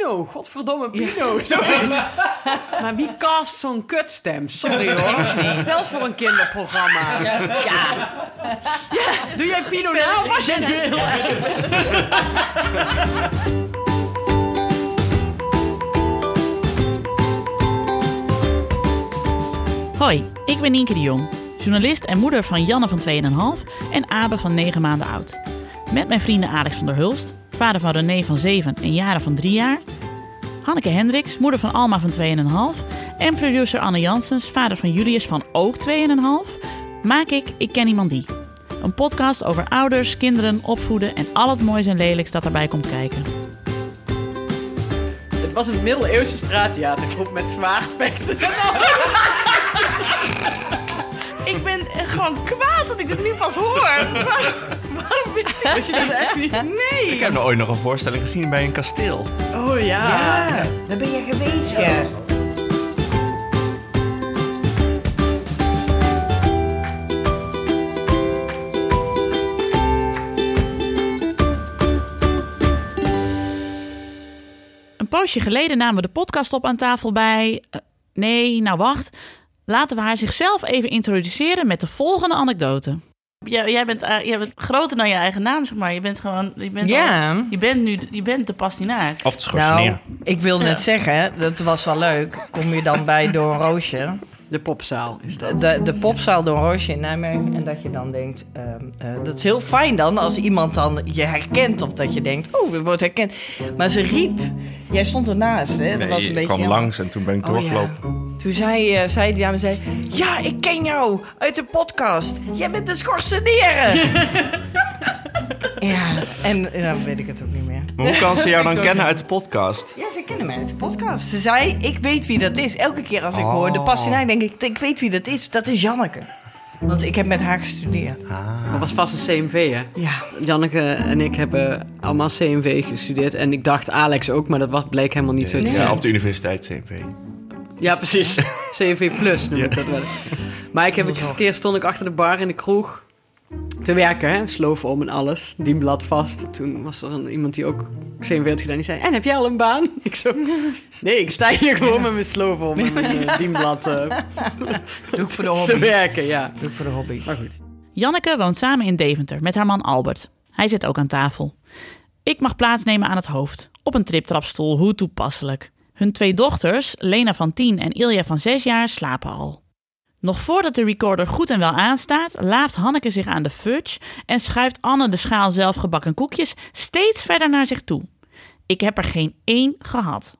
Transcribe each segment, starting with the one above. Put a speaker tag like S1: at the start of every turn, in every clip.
S1: Pino, godverdomme Pino. Zoiets. maar wie cast zo'n kutstem? Sorry hoor. Zelfs voor een kinderprogramma. Ja. ja. Doe jij Pino nou? Was nu heel
S2: Hoi, ik ben Nienke de Jong, journalist en moeder van Janne van 2,5 en Abe van 9 maanden oud. Met mijn vrienden Alex van der Hulst, vader van René van 7 en Jaren van 3 jaar. Hanneke Hendricks, moeder van Alma van 2,5. En producer Anne Janssens, vader van Julius van ook 2,5. Maak ik Ik Ken Iemand Die. Een podcast over ouders, kinderen, opvoeden en al het moois en lelijks dat erbij komt kijken.
S1: Het was een middeleeuwse straattheatergroep met zwaardvechten.
S2: Ik ben gewoon kwaad dat ik dit nu pas hoor. Waarom wist ik
S1: je dat echt niet?
S2: Nee.
S3: Ik heb nog ooit nog een voorstelling gezien bij een kasteel.
S1: Oh ja.
S4: Ja, daar ben je geweest, ja.
S2: Een poosje geleden namen we de podcast op aan tafel bij. eh, nee, nou wacht. Laten we haar zichzelf even introduceren met de volgende anekdote. Jij, jij, bent, eh, jij bent groter dan je eigen naam, zeg maar. Je bent gewoon. Je bent,
S4: Ja.
S2: al- je bent nu je bent de pastinaak.
S3: Of de schorseneer.
S4: Nou, ik wilde net zeggen, dat was wel leuk. Kom je dan bij Door een Roosje,
S1: De popzaal is dat.
S4: de, de popzaal Door Roosje in Nijmegen. En dat je dan denkt, ehm, eh, dat is heel fijn dan als iemand dan je herkent. Of dat je denkt, oh, we wordt herkend. Maar ze riep, jij stond ernaast, hè? Dat
S3: Nee,
S4: was een
S3: ik
S4: beetje
S3: kwam langs en toen ben ik
S4: Oh, ja.
S3: doorgelopen.
S4: Toen zei, eh, zei die dame, zei, ja, ik ken jou uit de podcast. Jij bent de schorseneren. ja, en dan weet ik het ook niet meer.
S3: Maar hoe kan ze jou dan kennen uit de podcast?
S4: Ja, ze kennen mij uit de podcast. Ze zei, ik weet wie dat is. Elke keer als ik
S3: Oh.
S4: hoor de pastinaak, denk ik, ik weet wie dat is. Dat is Janneke. Want ik heb met haar gestudeerd.
S1: Dat was vast een CMV, hè?
S4: Ja.
S1: Janneke en ik hebben allemaal CMV gestudeerd. En ik dacht Alex ook, maar dat was, bleek helemaal niet zo te
S3: Ja,
S1: zijn.
S3: op de universiteit CMV.
S1: Ja, precies. CMV Plus noem ik
S3: Ja.
S1: dat wel. Maar ik heb een keer stond ik achter de bar in de kroeg te werken, hè? sloven om en alles, dienblad vast. Toen was er een, iemand die ook had gedaan, die zei, en heb jij al een baan? Ik zo, nee, ik sta hier gewoon met mijn sloven om en mijn dienblad
S4: Doe ik voor de
S1: te
S4: hobby.
S1: werken, ja.
S4: Doe ik voor de hobby.
S1: Maar goed.
S2: Janneke woont samen in Deventer met haar man Albert. Hij zit ook aan tafel. Ik mag plaatsnemen aan het hoofd. Op een triptrapstoel, hoe toepasselijk. Hun twee dochters, Lena van 10 en Ilja van 6 jaar, slapen al. Nog voordat de recorder goed en wel aanstaat, laaft Hanneke zich aan de fudge en schuift Anne de schaal zelfgebakken koekjes steeds verder naar zich toe. Ik heb er geen één gehad.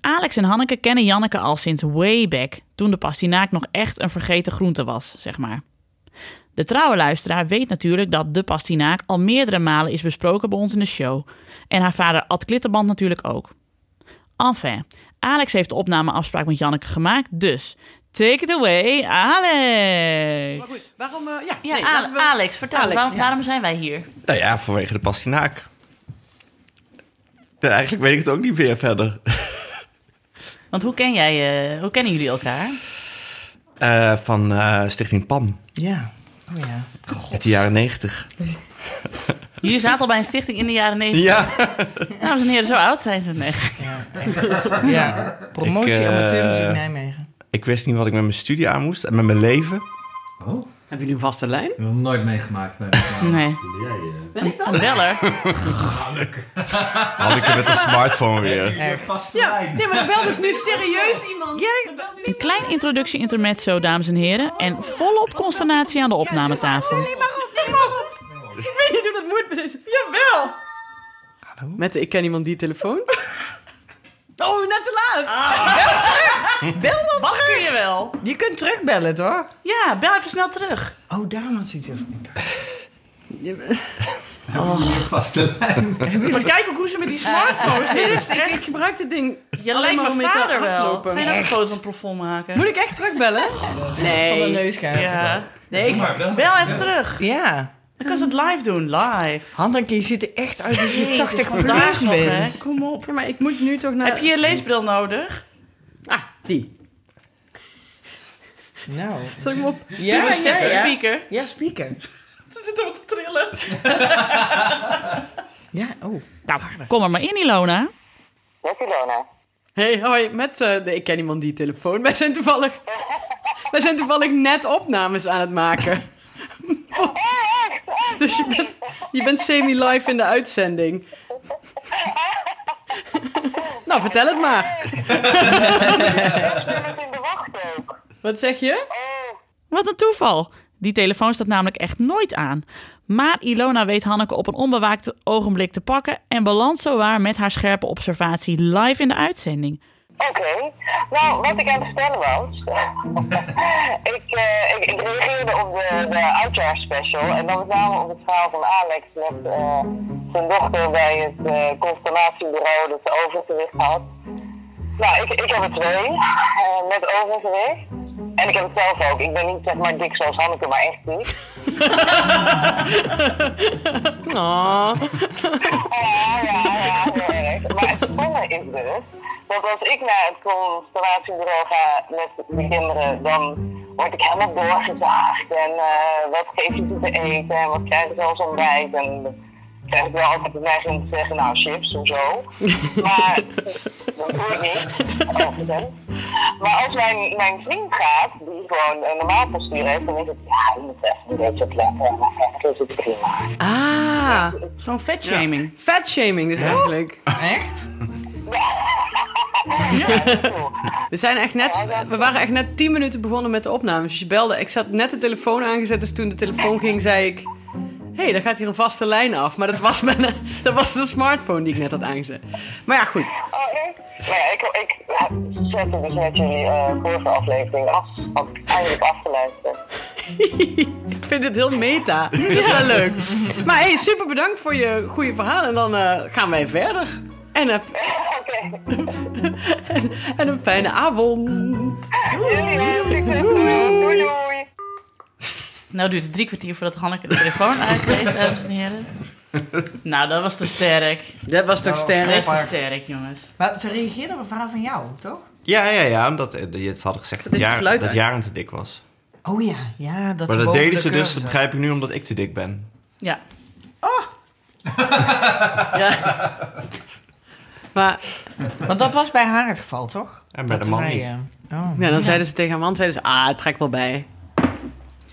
S2: Alex en Hanneke kennen Janneke al sinds way back, toen de pastinaak nog echt een vergeten groente was, zeg maar. De trouwe luisteraar weet natuurlijk dat de pastinaak al meerdere malen is besproken bij ons in de show. En haar vader Ad Klitterband natuurlijk ook. Enfin, Alex heeft de opnameafspraak met Janneke gemaakt, dus take it away, Alex.
S1: Maar goed, waarom... eh, ja,
S2: Ja,
S1: nee,
S2: Ale-
S1: we-
S2: Alex, vertel,
S1: Alex,
S2: waarom,
S1: ja.
S2: waarom zijn wij hier?
S3: Nou ja, vanwege de pastinaak. Ja, eigenlijk weet ik het ook niet meer verder.
S2: Want hoe, ken jij, eh, hoe kennen jullie elkaar?
S3: Eh, van eh, Stichting PAM,
S4: Ja. Oh ja.
S3: uit de jaren negentig.
S2: Jullie zaten al bij een stichting in de jaren 90.
S3: Ja,
S2: Dames en heren, zo oud zijn ze. Nee.
S4: ja. Promotie
S3: Ik, eh,
S4: amateurmuziek Nijmegen.
S3: Ik wist niet wat ik met mijn studie aan moest en met mijn leven.
S5: Oh,
S1: Hebben jullie een vaste lijn?
S5: ik heb nog nooit meegemaakt. Nee, maar-
S2: nee.
S5: Jij,
S2: Ben ik dat? Een beller.
S3: Hanneke met een smartphone weer.
S4: Echt.
S5: vaste lijn.
S1: Nee, maar er belt dus nu serieus iemand.
S2: Een klein introductie intermezzo, dames en heren. En volop consternatie aan de opnametafel.
S1: Ik weet niet hoe dat moet bij deze... Jawel!
S3: Hallo?
S1: Met de Ik Ken Iemand Die telefoon. Oh, net te laat!
S4: Bel dan
S2: Wat kun je wel?
S4: Je kunt terugbellen, toch?
S2: Ja, bel even snel terug.
S4: Oh, daarom had ze het even niet.
S5: Vaste lijn.
S2: Maar kijk ook hoe ze met die smartphone zit.
S1: ik, ik gebruik dit ding
S2: Je lijkt mijn vader wel. Ga je nou een foto van het plafond maken?
S1: Moet ik echt terugbellen?
S4: Van de
S1: Nee.
S4: neusgaten.
S2: Ja.
S1: Nee, ik...
S2: Bel even terug.
S4: Ja.
S2: Dan kan ze het live doen, live.
S4: Hanneke, je ziet er echt uit als je
S2: Jezus,
S4: 80
S2: vandaag
S4: plus
S2: nog, hè.
S4: bent.
S2: Kom op.
S1: Ja, maar ik moet nu toch naar...
S2: Heb je je leesbril nodig?
S1: Ah, die.
S4: Nou.
S1: Zal ik hem op...
S4: Ja, ja, ja.
S2: speaker.
S4: Ja, speaker.
S2: Ze zitten wat te trillen.
S4: Ja, oh.
S2: Nou, kom er maar in, Ilona.
S6: Met Ilona.
S1: Hey, hoi, met... eh, nee, ik ken iemand die telefoon. Wij zijn toevallig... wij zijn toevallig net opnames aan het maken. dus je bent, je bent semi-live in de uitzending. nou, vertel het maar.
S6: Ik ben in de wacht ook.
S1: Wat zeg je?
S6: Oh,
S2: Wat een toeval. Die telefoon staat namelijk echt nooit aan. Maar Ilona weet Hanneke op een onbewaakt ogenblik te pakken en belandt zowaar met haar scherpe observatie live in de uitzending.
S6: Oké. Nou, wat ik aan het vertellen was... ik, eh, ik, ik reageerde op de, de oudjaarsspecial. En dan met name op het verhaal van Alex met eh, zijn dochter bij het eh, constellatiebureau dat ze overgewicht had. Nou, ik, ik heb er twee met overgewicht. En ik heb het zelf ook. Ik ben niet zeg maar dik zoals Hanneke, maar echt niet.
S1: Oh.
S6: Ja, ja, ja, heel erg. Maar het stomme is dus, dat als ik naar het constellatiebureau ga met de kinderen, dan word ik helemaal doorgezaagd. En eh, wat geef je ze te eten en wat krijgen ze als ontbijt. En dan krijg ik wel altijd de neiging om te zeggen, nou chips of zo. Maar dat doe ik niet. Maar als mijn, mijn vriend gaat, die gewoon een normaal postuur heeft, dan is het, ja, je moet even een beetje opletten. Maar verder is het prima.
S1: Ah,
S2: Zo'n vetshaming.
S1: fatshaming dus eigenlijk.
S4: Echt?
S1: We, zijn echt net, we waren echt net 10 minuten begonnen met de opnames. Dus je belde. Ik zat net de telefoon aangezet. Dus toen de telefoon ging, zei ik... Hé, hey, daar gaat hier een vaste lijn af. Maar dat was, mijn, dat was de smartphone die ik net had aangezet. Maar ja, goed.
S6: Oh, echt? Nou ja, ik, ik zette dus net jullie eh, vorige aflevering af. Eindelijk afgeluisterd.
S1: Ik vind dit heel meta. Dat is wel leuk. Maar hey, super bedankt voor je goede verhaal. En dan eh, gaan wij verder. En,
S6: Oké.
S1: en, en een fijne avond.
S6: Succes. Doei, doei.
S2: Nou duurt het drie kwartier voordat Hanneke de telefoon uitleest, dames en heren. Nou, dat was te sterk.
S1: Dat was toch
S2: Dat
S1: sterk?
S2: is te sterk, jongens.
S4: Maar ze reageerde op een verhaal van jou, toch?
S3: Ja, ja, ja. Omdat eh, je het hadden gezegd dat, jaar,
S1: geluid
S3: dat. Jaren te dik was.
S4: Oh ja, ja. Dat
S3: Maar dat deden
S4: de
S3: ze dus, dat begrijp ik nu, omdat ik te dik ben.
S2: Ja.
S1: Ja. Maar
S4: Want dat was bij haar het geval, toch?
S3: En bij
S4: Dat
S3: de man
S4: hij,
S3: niet.
S4: eh, oh.
S1: ja, dan zeiden ze tegen haar man, zeiden ze, ah, het trekt wel bij.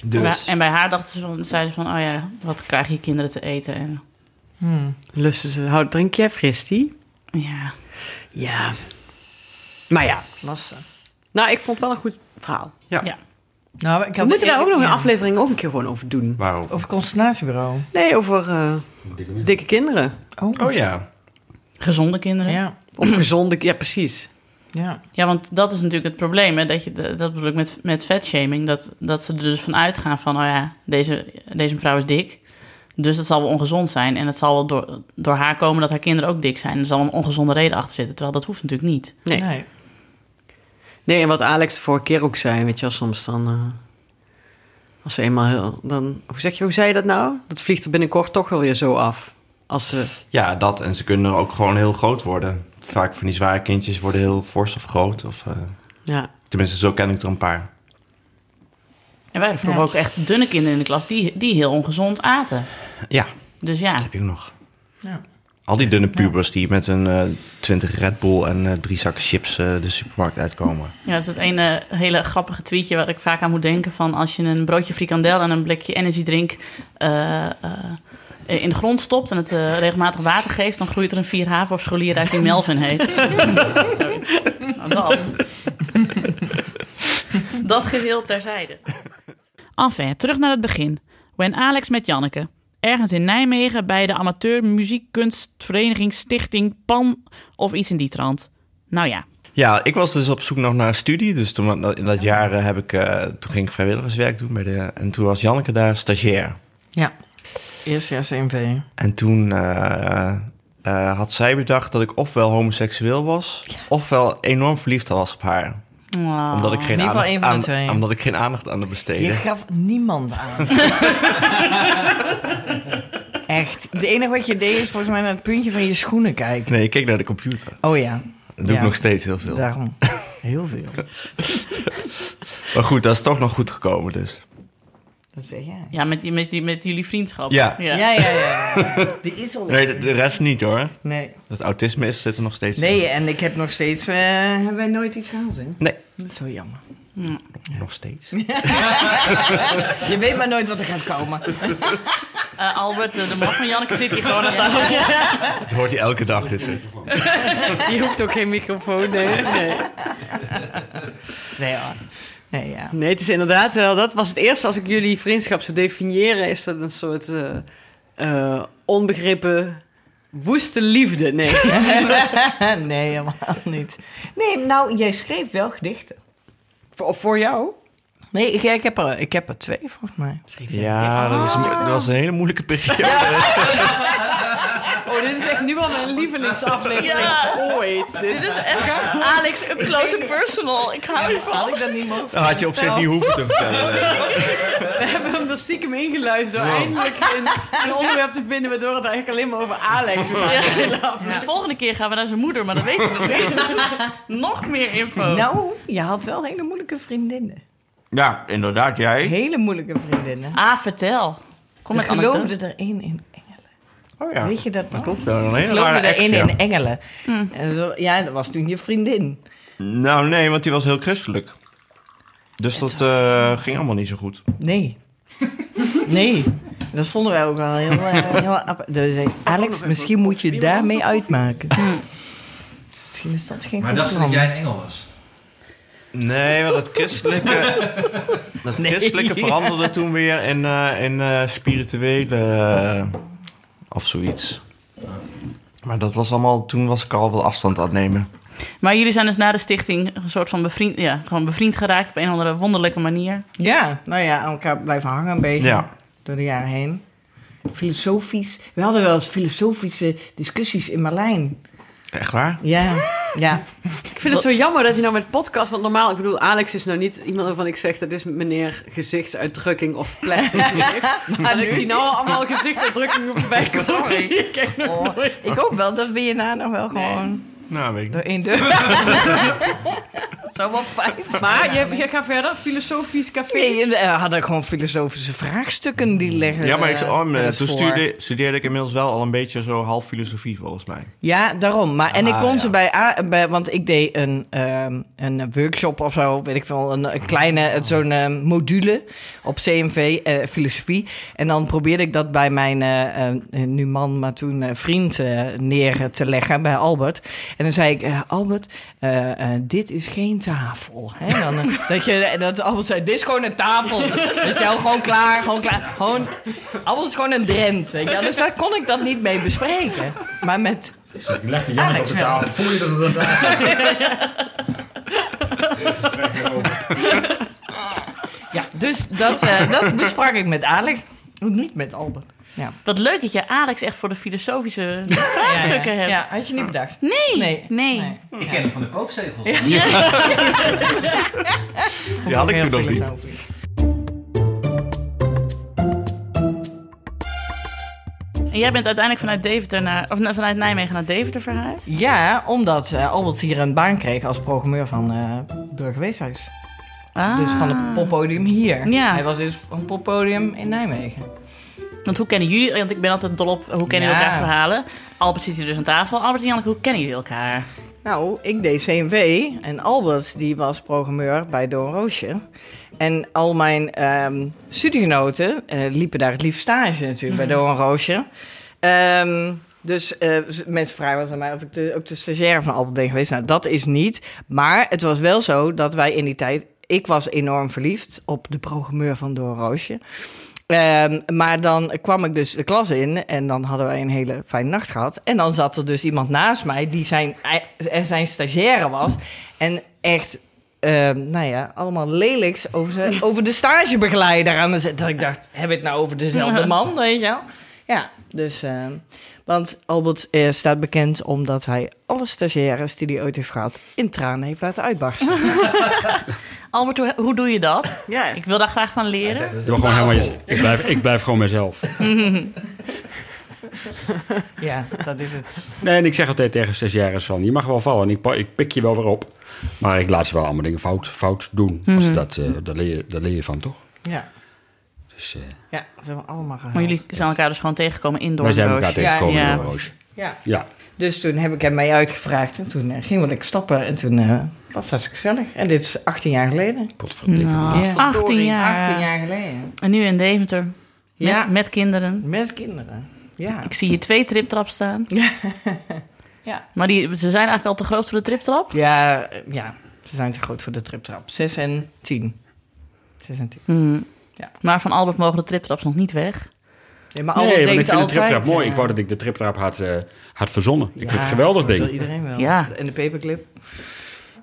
S3: Dus.
S2: En bij haar dachten ze van, zeiden ze van, oh ja, wat krijgen je kinderen te eten? En
S4: Hmm.
S1: Lusten ze, houd, drink jij fristie?
S2: ja,
S1: Ja. Maar ja,
S4: Lastig.
S1: nou, ik vond het wel een goed verhaal.
S2: ja.
S4: Nou, ik
S1: We moeten daar ook nog een
S4: ja.
S1: aflevering ook een keer gewoon over doen.
S3: Waarom?
S4: Over het.
S1: Nee, over eh, dikke kinderen.
S4: Oh,
S3: Oh ja.
S2: Gezonde kinderen. Ja.
S4: ja.
S1: Of gezonde, ja precies.
S4: Ja.
S2: want dat is natuurlijk het probleem. Hè? Dat, je, dat bedoel ik met, met vetshaming. Dat, dat ze er dus van uitgaan van, oh ja, deze, deze mevrouw is dik. Dus dat zal wel ongezond zijn. En het zal wel door, door haar komen dat haar kinderen ook dik zijn. Er zal een ongezonde reden achter zitten. Terwijl dat hoeft natuurlijk niet.
S1: Nee.
S4: Nee.
S1: Nee, en wat Alex de vorige keer ook zei, weet je wel, soms dan... eh, als ze eenmaal heel... Dan, hoe zeg je, hoe zei je dat nou? Dat vliegt er binnenkort toch wel weer zo af. Als ze...
S3: Ja, dat. En ze kunnen ook gewoon heel groot worden. Vaak van die zware kindjes worden heel fors of groot. Of, eh,
S1: Ja,
S3: tenminste, zo ken ik er een paar.
S2: En wij hadden vroeger
S4: Ja.
S2: ook echt dunne kinderen in de klas die, die heel ongezond aten.
S3: Ja,
S2: Dus ja,
S3: dat heb je ook nog.
S4: Ja.
S3: Al die dunne pubers die met een eh 20 Red Bull en eh, drie zakken chips eh, de supermarkt uitkomen.
S2: ja dat is het ene hele grappige tweetje waar ik vaak aan moet denken. Van als je een broodje frikandel en een blikje energy drink eh, eh, in de grond stopt en het eh, regelmatig water geeft, dan groeit er een vier HAVO scholier uit die Melvin heet. nou, dat. dat geheel terzijde. Enfin, terug naar het begin. When Alex met Janneke. Ergens in Nijmegen bij de amateur muziekkunstvereniging Stichting Pan of iets in die trant. Nou ja,
S3: Ja, ik was dus op zoek nog naar een studie. Dus toen, in dat jaar eh, heb ik, eh, toen ging ik vrijwilligerswerk doen. Bij de, en toen was Janneke daar stagiair.
S4: Ja. Eerst jaar CMV.
S3: En toen eh, eh, had zij bedacht dat ik ofwel homoseksueel was... ofwel enorm verliefd was op haar. Omdat ik geen,
S4: in ieder geval
S3: aandacht aan, omdat ik geen aandacht aan de
S4: Je
S3: besteedde.
S4: gaf niemand aan. Echt. Het enige wat je deed is volgens mij naar het puntje van je schoenen kijken.
S3: Nee, ik keek naar de computer.
S4: Oh ja,
S3: Dat doe
S4: Ja.
S3: ik nog steeds heel veel.
S4: daarom. Heel veel.
S3: Maar goed, dat is toch nog goed gekomen dus.
S4: Dat zeg jij.
S2: Ja, met, die- met, die- met jullie vriendschap.
S3: Ja.
S4: Ja, ja, ja. ja. Die is al
S3: Nee, de, de rest niet hoor.
S4: Nee.
S3: Dat autisme is, zit er nog steeds
S4: Nee,
S3: in.
S4: en ik heb nog steeds... eh, hebben wij nooit iets gehad, hè?
S3: Nee,
S4: Dat is zo jammer.
S3: nog steeds.
S4: Je weet maar nooit wat er gaat komen.
S2: Eh, Albert, eh, de man van Janneke, zit hier gewoon aan tafel.
S3: Dat hoort hij elke dag, dit soort.
S1: Je hoeft ook geen microfoon, nee. nee.
S4: Nee, ja. Nee, ja.
S1: Nee, het is inderdaad wel... Dat was het eerste als ik jullie vriendschap zou definiëren... is dat een soort eh, eh, onbegrepen woeste liefde. Nee.
S4: nee, helemaal niet. Nee, nou, jij schreef wel gedichten.
S1: voor, voor jou?
S4: Nee, ik, ik, heb, er, ik heb er twee, volgens mij.
S3: Ja, dat, is, dat was een hele moeilijke periode.
S1: Oh, dit is echt nu al mijn lievelingsaflevering
S2: Ja.
S1: ooit. Dit
S2: Dit is echt Alex up close and personal. Ik hou ervan.
S4: Had ik dat niet mogen?
S3: Dat had je op zich niet hoeven te vertellen.
S1: We hebben hem er stiekem ingeluisterd door eindelijk een, een onderwerp te vinden... waardoor het eigenlijk alleen maar over Alex gaat.
S2: De volgende keer gaan we naar zijn moeder, maar dat weten we nog niet. Nog meer info.
S4: Nou, je had wel hele moeilijke vriendinnen.
S3: Ja, inderdaad, jij.
S4: Hele moeilijke vriendinnen.
S2: Ah, vertel. Kom
S4: Ik geloofde er één in.
S3: Oh ja,
S4: Weet je dat
S3: dat
S4: nog?
S3: klopt. Een hele rare
S4: er
S3: ex, ja.
S4: in engelen. En zo, ja, dat was toen je vriendin.
S3: Nou, nee, want die was heel christelijk. Dus dat eh, ging allemaal niet zo goed.
S4: Nee. Nee. Dat vonden wij ook wel heel, eh, heel. Dus eh, Alex, misschien moet je daarmee uitmaken. Misschien is dat geen
S5: Maar dacht ze dat jij een engel was?
S3: Nee, want dat christelijke, dat christelijke veranderde toen weer in, eh, in eh, spirituele of zoiets. Maar dat was allemaal, toen was ik al wel afstand aan het nemen.
S2: Maar jullie zijn dus na de stichting een soort van bevriend, ja, gewoon bevriend geraakt op een of andere wonderlijke manier.
S4: Ja, nou ja, aan elkaar blijven hangen een beetje.
S3: Ja.
S4: Door de jaren heen. Filosofisch. We hadden wel eens filosofische discussies in Marlijn.
S3: Echt waar?
S4: Ja, ja.
S1: Ik vind het zo jammer dat je nou met podcast... Want normaal, ik bedoel, Alex is nou niet iemand waarvan ik zeg... dat is meneer gezichtsuitdrukking of plastic. En ik zie nou al allemaal gezichtsuitdrukkingen voorbij komen.
S4: Sorry.
S1: Ik
S4: Oh, ik ook wel dat we je na nog wel gewoon
S3: Nou, weet ik
S4: door één deur. Zo wel fijn.
S1: Maar je, je gaat verder, filosofisch café.
S4: Nee, we hadden gewoon filosofische vraagstukken die leggen.
S3: Ja, maar ik,
S4: eh,
S3: oh, eh, toen studeerde, studeerde ik inmiddels wel al een beetje zo half filosofie volgens mij.
S4: Ja, daarom. Maar, en ik
S3: Ah,
S4: kon
S3: ja.
S4: ze bij, A- bij... Want ik deed een, ehm, een workshop of zo, weet ik veel. Een, een kleine,
S3: Oh.
S4: zo'n ehm, module op CMV, eh, filosofie. En dan probeerde ik dat bij mijn eh, eh, nu man, maar toen eh, vriend eh, neer te leggen bij Albert. En dan zei ik, eh, Albert, eh, eh, dit is geen tafel. Hè? Dan, dat, je, dat Albert zei, dit is gewoon een tafel. Weet je wel, gewoon klaar, gewoon klaar. Gewoon, Albert is gewoon een drent, weet je wel. Dus daar kon ik dat niet mee bespreken. Maar met
S5: Ik leg de jank
S4: Alex
S5: op de tafel. Voel je dat het dat
S4: Ja, dus dat, eh, dat besprak ik met Alex, niet met Albert. Ja.
S2: Wat leuk dat je Alex echt voor de filosofische vraagstukken hebt.
S4: Ja, had je niet bedacht.
S2: Nee,
S4: Nee.
S2: nee.
S5: Ik ken hem van de koopzegels.
S3: Die had ik toen nog niet.
S2: En jij bent uiteindelijk vanuit, Deventer naar, of vanuit Nijmegen naar Deventer verhuisd?
S4: Ja, omdat eh, Albert hier een baan kreeg als programmeur van eh Burgerweeshuis.
S2: Ah.
S4: Dus van het poppodium hier.
S2: Ja.
S4: Hij was dus van het poppodium in Nijmegen.
S2: Want hoe kennen jullie, want ik ben altijd dol op hoe kennen
S4: Ja.
S2: jullie elkaar verhalen. Albert zit hier dus aan tafel. Albert en Janneke, hoe kennen jullie elkaar?
S4: Nou, ik deed CMV en Albert die was programmeur bij Doorn Roosje. En al mijn ehm, studiegenoten eh, liepen daar het liefst stage natuurlijk bij Doorn Roosje. Ehm, dus eh, mensen vragen wel aan mij of ik de, ook de stagiaire van Albert ben geweest. Nou, dat is niet. Maar het was wel zo dat wij in die tijd... Ik was enorm verliefd op de programmeur van Doorn Roosje. Ehm, maar dan kwam ik dus de klas in en dan hadden wij een hele fijne nacht gehad. En dan zat er dus iemand naast mij die zijn, zijn stagiaire was. En echt, ehm, nou ja, allemaal lelijks over, over de stagebegeleider aan de zet. Dat ik dacht, heb ik het nou over dezelfde man, weet je wel? Ja, dus... ehm, want Albert eh, staat bekend omdat hij alle stagiaires die hij ooit heeft gehad... in tranen heeft laten uitbarsten.
S2: Albert, hoe, hoe doe je dat?
S1: Ja,
S2: Ik wil daar graag van leren.
S7: Je mag gewoon helemaal je- ik, blijf, ik blijf gewoon mezelf.
S4: ja, dat is het.
S7: Nee, en ik zeg altijd tegen stagiaires van... je mag wel vallen en ik, ik pik je wel weer op. Maar ik laat ze wel allemaal dingen fout, fout doen. Als ze dat, eh, daar, leer je, daar leer je van, toch?
S4: Ja.
S7: Dus, eh,
S4: Ja, dat hebben we allemaal gehad.
S2: Maar jullie zijn elkaar dus gewoon tegengekomen in
S7: wij zijn elkaar
S2: Doornroosje.
S7: tegengekomen
S2: Ja.
S4: Ja.
S7: Ja.
S4: Dus toen heb ik hem mee uitgevraagd. En toen eh, gingen we lekker stappen. En toen eh, was hartstikke gezellig. En dit is 18 jaar geleden.
S7: Potverdikke.
S2: Nou,
S4: Ja.
S2: 18 jaar.
S4: 18 jaar geleden.
S2: En nu in Deventer. Met,
S4: Ja.
S2: met kinderen.
S4: Met kinderen. Ja.
S2: Ik zie hier twee triptraps staan.
S4: Ja.
S2: Maar die, ze zijn eigenlijk al te groot voor de triptrap.
S4: Ja, ja, ze zijn te groot voor de triptrap. 6 en 10. 6 en 10.
S2: Hmm.
S4: Ja.
S2: Maar van Albert mogen de triptraps nog niet weg.
S4: Nee, maar
S7: Nee, ik vind de triptrap mooi.
S4: eh,
S7: Ik wou dat ik de triptrap had, eh, had verzonnen. Ik
S4: ja,
S7: vind het een geweldig
S4: dat wil
S7: ding.
S4: iedereen wel.
S2: Ja.
S4: En de paperclip.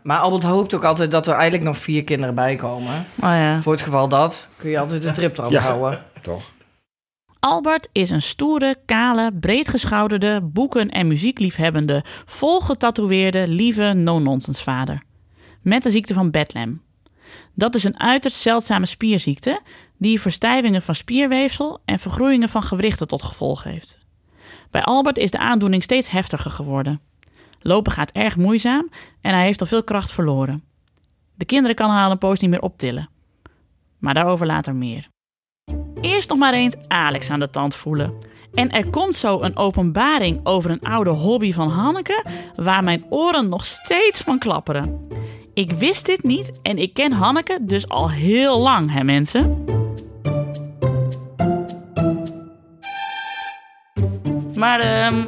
S4: Maar Albert hoopt ook altijd dat er eigenlijk nog vier kinderen bij komen.
S2: Oh ja.
S4: Voor het geval dat kun je altijd de triptrap
S7: Ja.
S4: houden.
S7: Toch?
S2: Albert is een stoere, kale, breedgeschouderde, boeken- en muziekliefhebbende, volgetatoeëerde, lieve, no-nonsense vader. Met de ziekte van Bedlam. Dat is een uiterst zeldzame spierziekte die verstijvingen van spierweefsel en vergroeien van gewrichten tot gevolg heeft. Bij Albert is de aandoening steeds heftiger geworden. Lopen gaat erg moeizaam en hij heeft al veel kracht verloren. De kinderen kan hij al een poos niet meer optillen. Maar daarover later meer. Eerst nog maar eens Alex aan de tand voelen. En er komt zo een openbaring over een oude hobby van Hanneke, waar mijn oren nog steeds van klapperen. Ik wist dit niet en ik ken Hanneke dus al heel lang, hè mensen? Maar ehm,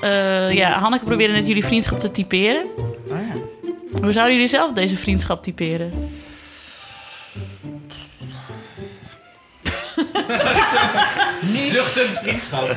S2: eh, ja, Hanneke probeerde net jullie vriendschap te typeren.
S4: Oh ja.
S2: Hoe zouden jullie zelf deze vriendschap typeren?
S5: Zuchtend vriendschap.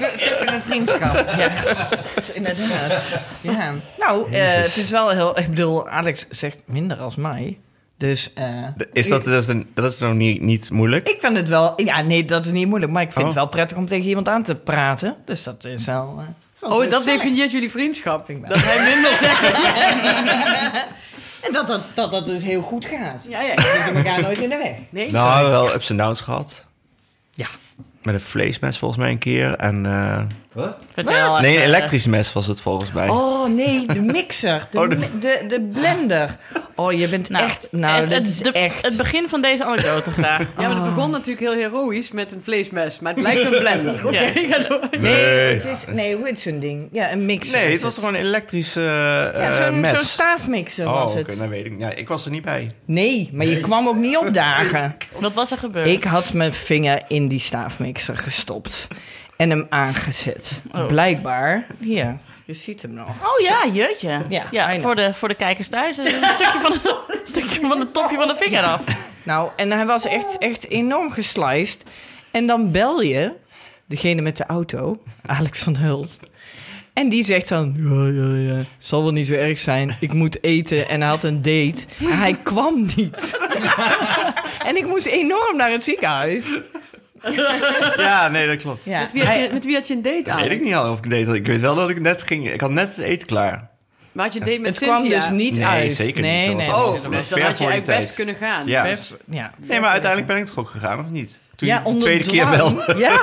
S4: Een vriendschap. Ja, inderdaad. Ja. Nou, eh, het is wel heel... Ik bedoel, Alex zegt minder als mij. Dus eh,
S3: Is dat, dat, is, een- dat is nog niet, niet moeilijk?
S4: ik vind het wel... Ja, nee, dat is niet moeilijk. Maar ik vind
S3: Oh.
S4: het wel prettig om tegen iemand aan te praten. Dus dat is wel... eh,
S1: Oh, dat definieert jullie vriendschap.
S4: Vind ik wel.
S1: Dat hij minder zegt.
S4: En dat dat, dat dat dus heel goed gaat.
S1: Ja, ja.
S4: We zitten elkaar nooit in de weg.
S1: Nee?
S3: Nou, wel ups en downs gehad.
S4: Ja.
S3: Met een vleesmes volgens mij een keer. En, eh,
S5: Wat?
S2: Vertel.
S3: nee, een elektrisch mes was het volgens mij.
S4: Oh nee, de mixer. De,
S3: Oh, de-
S4: de, de blender. Oh, je bent
S2: Nou,
S4: echt... Nou,
S2: het,
S4: dat
S2: het-
S4: is
S2: de-
S4: echt...
S2: het begin van deze anekdote graag.
S1: Ja, maar het begon natuurlijk heel heroïs met een vleesmes. Maar het lijkt een blender. Oké,
S2: Ja.
S1: ga door.
S4: Nee,
S3: Nee.
S4: het is, nee, hoe heet zo'n ding? Ja, een mixer.
S3: Nee,
S4: is
S3: het was gewoon een elektrische eh,
S4: Ja, zo'n
S3: mes.
S4: zo'n staafmixer
S3: oh,
S4: was
S3: oké,
S4: het.
S3: dat weet ik niet. Ja, ik was er niet bij.
S4: Nee, maar je kwam ook niet opdagen.
S2: Wat was er gebeurd?
S4: Ik had mijn vinger in die staafmixer gestopt. En hem aangezet.
S2: Oh.
S4: Blijkbaar. Hier, je ziet hem nog.
S2: Oh ja, jeetje.
S4: Ja,
S2: Ja, voor de, voor de kijkers thuis. Een stukje van, het, stukje van het topje van de vinger af.
S4: Nou, en hij was echt, echt enorm gesliced. En dan bel je degene met de auto, Alex van Hulst. En die zegt dan, ja, ja, ja, zal wel niet zo erg zijn. Ik moet eten en hij had een date. En hij kwam niet. en ik moest enorm naar het ziekenhuis.
S3: Ja, nee, dat klopt.
S4: Ja,
S1: Met, wie had je, met wie had je een date
S3: Dat
S1: aan?
S3: weet ik niet al of ik deed. Ik weet wel dat ik net ging... Ik had net het eten klaar.
S1: Maar had je een date met
S4: het kwam dus niet
S3: Nee,
S4: uit.
S3: zeker niet.
S4: Nee,
S3: Dat was
S4: nee.
S1: Oh,
S3: Dat was
S1: dus dan
S3: ver
S1: had je eigenlijk best
S3: tijd.
S1: kunnen gaan.
S3: Ja. Nee, maar uiteindelijk ben ik toch ook gegaan, of niet? Toen
S4: ja,
S3: je de tweede keer belde.
S4: Ja,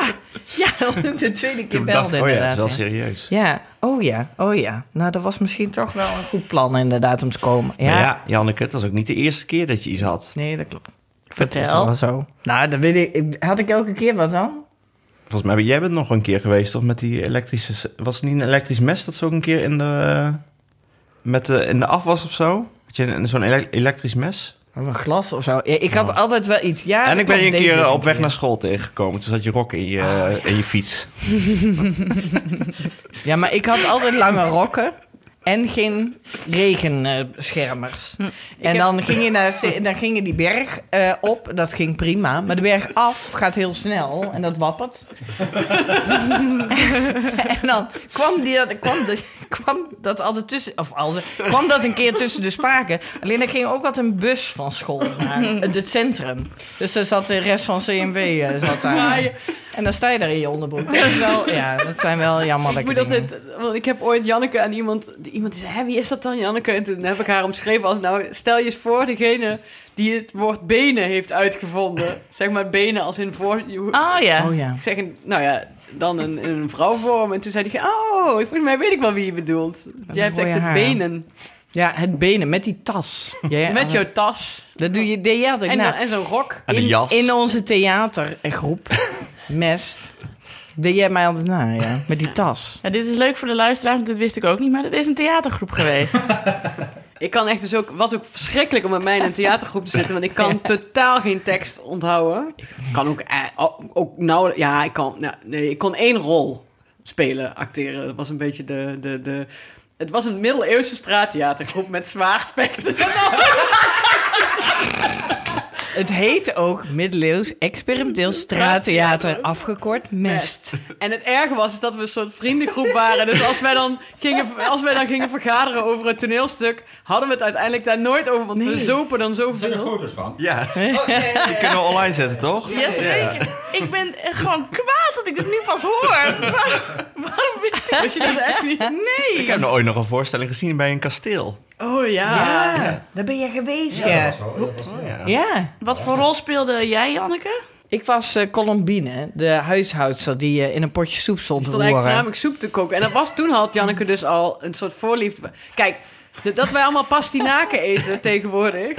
S4: ja, de tweede keer
S3: Toen
S4: belde
S3: dacht ik, oh ja, het is wel
S4: inderdaad, ja.
S3: serieus.
S4: Ja, oh ja, oh ja. Nou, dat was misschien toch wel een goed plan inderdaad om te komen.
S3: Ja.
S4: Ja,
S3: Maar ja, Janneke, het was ook niet de eerste keer dat je iets had.
S4: nee, dat klopt.
S2: Vertel.
S4: Dat is wel zo. Nou, dat weet ik. ik- Had ik elke keer wat dan?
S3: Volgens mij ben jij bent nog een keer geweest, toch? Met die elektrische... Was het niet een elektrisch mes dat ze ook een keer in de... Met de, in de afwas of zo? Had je een- zo'n ele- elektrisch mes?
S4: Of een glas of zo. Ja, ik had
S3: Oh.
S4: altijd wel iets. Ja,
S3: en ik ben je een keer op weg naar school tegengekomen. Toen zat je rok in je, in je fiets.
S4: Ja, maar ik had altijd lange rokken. En geen regenschermers. en
S1: heb-
S4: dan, ging je naar, dan ging je die berg eh, op. Dat ging prima. Maar de berg af gaat heel snel. En dat wappert. en dan kwam, die, dat, kwam, de, kwam dat altijd tussen... Of altijd, kwam dat een keer tussen de spaken. Alleen er ging ook altijd een bus van school naar het centrum. Dus daar zat de rest van CMW eh, zat daar.
S1: Maar je-
S4: En dan sta je daar in je onderbroek. Dat, is wel, ja, dat zijn wel
S1: Ik
S4: jammerlijke
S1: moet
S4: dingen.
S1: altijd, want ik heb ooit Janneke aan iemand, die- iemand die zei, Hé, wie is dat dan Janneke? En toen heb ik haar omschreven als, nou, stel je eens voor degene die het woord benen heeft uitgevonden. zeg maar benen als in voor,
S2: Oh ja.
S4: Oh ja.
S1: ik zeg, nou ja, dan een, een vrouwvorm. En toen zei hij, oh, volgens mij weet ik wel wie je bedoelt. Jij hebt echt het benen.
S4: Ja, het benen met die tas. Ja,
S1: Met jouw tas.
S4: Dat doe je, deed je altijd
S1: En, dan- en zo'n rok.
S3: En een
S4: in,
S3: jas.
S4: in onze theatergroep, Mest, deed jij mij altijd na, ja. Met die tas.
S2: Ja, dit is leuk voor de luisteraars, want dit wist ik ook niet. Maar dit is een theatergroep geweest.
S1: Ik kan echt dus ook, was ook verschrikkelijk om met mij in een theatergroep te zitten, want ik kan totaal geen tekst onthouden. Ik kan ook, eh, ook, ook nou, ja, ik kan, nou, nee, ik kon één rol spelen, acteren. Dat was een beetje de, de, de het was een middeleeuwse straattheatergroep met zwaardvechten.
S4: Het heet ook middeleeuws experimenteel straattheater, afgekort Mest.
S1: En het erge was is dat we een soort vriendengroep waren. Dus als wij dan gingen, als wij dan gingen vergaderen over het toneelstuk, hadden we het uiteindelijk daar nooit over, want we zopen dan
S7: Er zijn er
S1: zoveel.
S7: foto's van.
S3: Ja, die kunnen we online zetten, toch?
S2: Jazeker. Ik ben gewoon kwaad dat ik dit nu pas hoor. Waar- Waarom wist ik
S1: Wist je dat echt niet?
S2: Nee.
S3: Ik heb nou ooit nog een voorstelling gezien bij een kasteel.
S1: Oh ja.
S4: Ja, daar ben je geweest, ja. Ja.
S2: Wat voor rol speelde jij, Janneke?
S4: Ik was eh, Colombine, de huishoudster die eh, in een potje soep stond te
S1: stond eigenlijk
S4: roeren.
S1: voornamelijk soep te koken. En dat was, toen had Janneke dus al een soort voorliefde. Kijk, dat wij allemaal pastinaken eten tegenwoordig.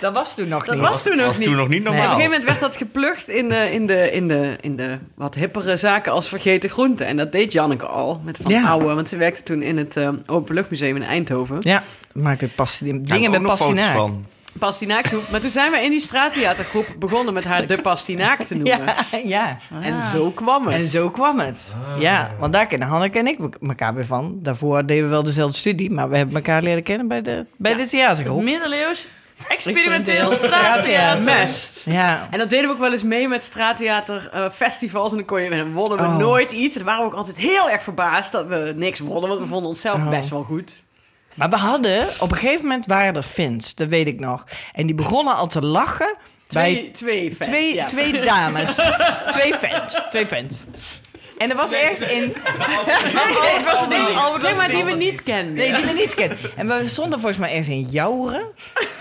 S4: Dat was toen nog
S1: Dat
S4: niet.
S1: was toen nog
S3: was
S1: niet.
S3: toen nog niet
S1: En op
S3: normaal.
S1: een gegeven moment werd dat geplucht in de, in de, in de, in de wat hippere zaken als vergeten groenten. En dat deed Janneke al met van
S4: Ja.
S1: oude. Want ze werkte toen in het eh, Openluchtmuseum in Eindhoven.
S4: Ja, maakte
S3: Daar
S4: dingen met pastinaak.
S3: van.
S1: Pastinaaksoep. Maar toen zijn we in die straattheatergroep begonnen met haar de pastinaak te noemen.
S4: Ja, ja.
S1: En zo kwam het.
S4: En zo kwam het. Ja, want daar kennen Hanneke en ik elkaar weer van. Daarvoor deden we wel dezelfde studie, maar we hebben elkaar leren kennen bij de, bij de theatergroep.
S2: Middeleeuws experimenteel straattheater.
S1: Mest.
S4: Ja.
S1: En dat deden we ook wel eens mee met straattheaterfestivals. en dan kon je, en dan wonnen we
S4: Oh.
S1: nooit iets. En dan waren we ook altijd heel erg verbaasd dat we niks wonnen. Want we vonden onszelf
S4: Oh.
S1: best wel goed.
S4: Maar we hadden, op een gegeven moment waren er fans, dat weet ik nog. En die begonnen al te lachen
S1: Twee,
S4: bij
S1: twee, fans,
S4: twee,
S1: ja.
S4: twee dames. twee fans. Twee fans. En er was ergens in... Nee, het was niet. Albert
S1: Nee,
S4: was
S1: maar die we
S4: niet.
S1: kenden.
S4: Nee, die we niet kennen. En we stonden volgens mij ergens in Jouren.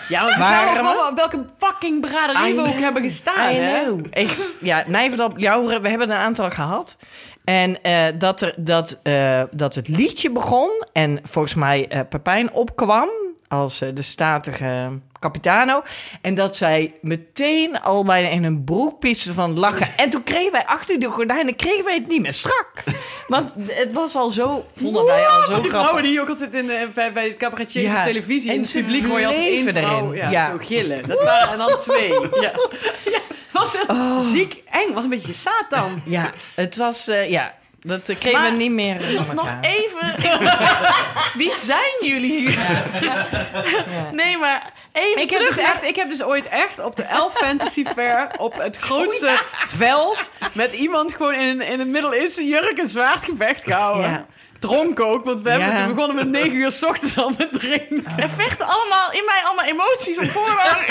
S1: ja, we
S4: Waren we?
S1: welke fucking braderie we ook hebben gestaan.
S4: I
S1: hè?
S4: know. Echt, ja, Nijverdal, Jouren, we hebben er een aantal gehad. En eh, dat, er, dat, eh, dat het liedje begon en volgens mij eh Pepijn opkwam als de statige capitano. En dat zij meteen al bijna in een broek pietste van lachen. En toen kregen wij achter die gordijnen kregen wij het niet meer strak. Want het was al zo, vonden wij al zo
S1: Die vrouwen die ook altijd in de, bij, bij cabaretiers
S4: Ja.
S1: op televisie...
S4: En
S1: in het publiek hoor je altijd één
S4: bleven
S1: vrouw
S4: erin.
S1: ja,
S4: Ja.
S1: zo gillen. Dat waren er dan twee. Ja. Ja, was het
S4: Oh.
S1: ziek eng. Was een beetje Satan.
S4: Ja, het was, eh, ja, dat kregen
S2: Maar
S4: we niet meer
S2: Nog, even. Wie zijn jullie hier? Nee, maar even
S1: Ik heb,
S2: terug
S1: dus echt, ik heb dus ooit echt op de Elf Fantasy Fair op het grootste veld met iemand gewoon in een, in een middeleeuwse jurk een zwaardgevecht gehouden.
S4: Ja.
S1: Dronken ook, want we hebben
S4: Ja.
S1: toen begonnen met 9 uur s ochtends al met drinken.
S2: Er vechten allemaal in mij allemaal emoties op voorhand.